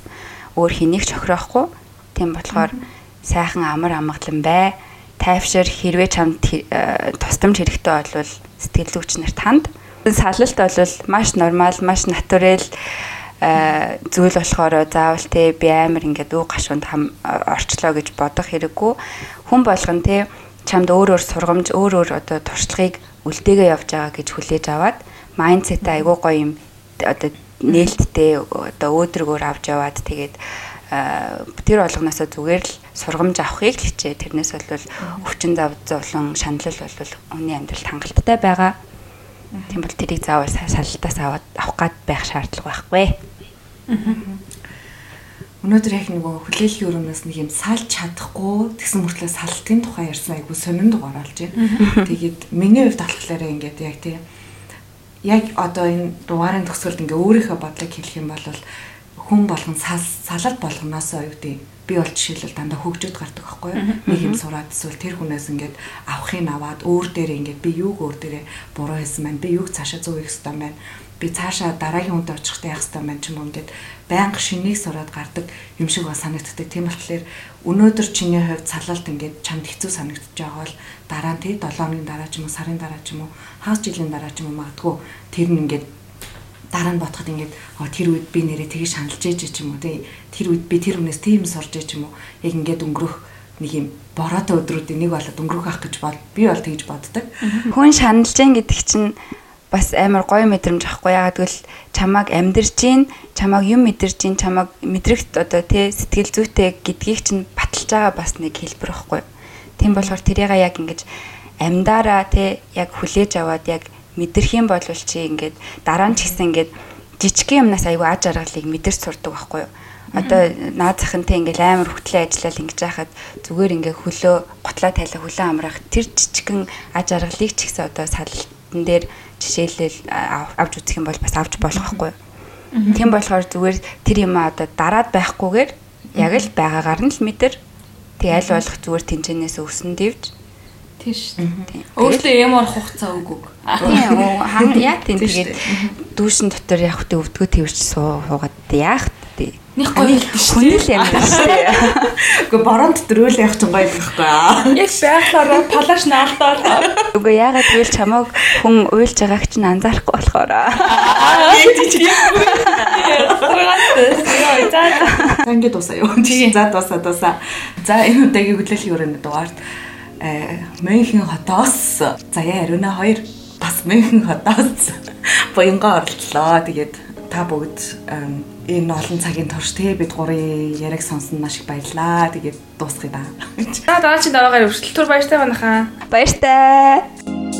өөр хэнийг ч охироохгүй. Тийм болохоор сайхан амар амгалан бай. Тайвшир хэрвээ чамд э, тусламж хэрэгтэй болвол сэтгэл зүйч нарт ханд. Салалт бол маш нормал, маш натурал зүйл болохоор заавал те би амар ингээд үг гашуунд хам орчлоо гэж бодох хэрэггүй. Хүн болгон те чамд өөр өөр сургамж, өөр өөр одоо туршлагыг үлдээгээ явж байгаа гэж хүлээж аваад майндсет айгуу гоё юм одоо нээлттэй одоо өөдрөгөөр авч яваад тэгээд тэр болгоноосоо зүгээр л сургамж авахыг л хичээ. Тэрнээс бол өвчин зав зовлон шаналл бол хүний амьдралд хангалттай байгаа. Тийм бол тэрийг заавал салалтаас аваад авах гад байх шаардлага байхгүй. Өнөөдөр яг нөгөө хүлээлгийн өрөөнөөс нэг юм салж чадахгүй тэгсэн мөртлөө салтын тухай ярьсан айгу сонин дугаар олж байна. Тэгээд миний хувьд болохоор ингээд яг тийм яг одоо энэ дугаарын төгсгөлд ингээ өөрийнхөө бодлыг хэлэх юм бол хүн болгон салалт болгоноос юу гэдэг би бол жишээлбэл дандаа хөгжөөд гардаг байхгүй юу? Нэг юм сураад эсвэл тэр хүнээс ингээд авахыг аваад өөр дээр ингээд би юуг өөр дээрээ буруу хийсэн байна? Би юуг цаашаа зөв хийх ёстой байна би цаашаа дараагийн хүнтэй очихтай яах ёстой байна ч юм уу ингээд байнга шинийг сураад гардаг юм шиг ба санагддаг. Тийм болохоор өнөөдөр чиний хувьд салалт ингээд чамд хэцүү санагдаж байгаа бол дараа нь тий 7 хоногийн дараа ч юм уу сарын дараа ч юм уу хагас жилийн дараа ч юм уу магадгүй тэр нь ингээд дараа нь бодоход ингээд тэр үед би нэрээ тгий шаналж ээж ч юм уу тий тэр үед би тэр хүнээс тийм сурж ээж юм уу яг ингээд өнгөрөх нэг юм бороотой өдрүүдийн нэг болоод өнгөрөх ах гэж бод би бол тэгж боддог. Хүн шаналж гэн гэдэг чинь бас амар гоё мэдрэмж ахгүй яагаад гэвэл чамааг амьдэрж гин чамааг юм мэдэрж гин чамааг мэдрэгт одоо тий сэтгэл зүйтэй гэдгийг чинь баталж байгаа бас нэг хэлбэр ахгүй. Тийм болохоор тэрийг яг ингэж амьдараа тий яг хүлээж аваад яг мэдэрх юм бол чи ингээд дараа нь ч гэсэн ингээд жижигхэн юмнаас айгүй аж аргалыг мэдэрч сурдаг байхгүй юу? Одоо наад захантай ингээл амар хөтлөө ажиллаад ингэж яхад зүгээр ингээ хөлөө готлаа тайлаа хөлөө амраах тэр жижигхэн аж аргалыг ч гэсэн одоо салтан дээр жишээлэл авч үзэх юм бол бас авч болох байхгүй юу? Тийм болохоор зүгээр тэр юм одоо дараад байхгүйгээр яг л байгаагаар нь л мэдэр. Тэг аль болох зүгээр тэнцэнээс өсөн дивж Тийм шүү. Өөртөө юм орох хугацаа үгүй. Тийм хаа яа тийм тэгээд дүүшин дотор явах хөтө өвдгөө тэрч суугаад яах тий. Них гоё хэлдэг шүү. Хүнэл юм шүү. Үгүй борон дотор үйл явах чинь гоё байхгүй. Яг байхлаараа палаш наалтаар. Үгүй яагаад гэвэл чамайг хүн уйлж байгааг чинь анзаарахгүй болохоор. За ингэ дуусаа юу. За дуусаа дуусаа. За энэ удаагийн хөдлөлийн өрөөнд дугаард Мөнхен хотоос заяа ариуна 2 бас Мөнхен хотоос буянгаа оролцлоо. Тэгээд та бүгд энэ олон цагийн турш те бид гурийн яриг сонсон маш их баярлаа. Тэгээд дуусгая да. За дараагийн дараагаар өрсөлтөөр баяртай байна хаа. Баяртай.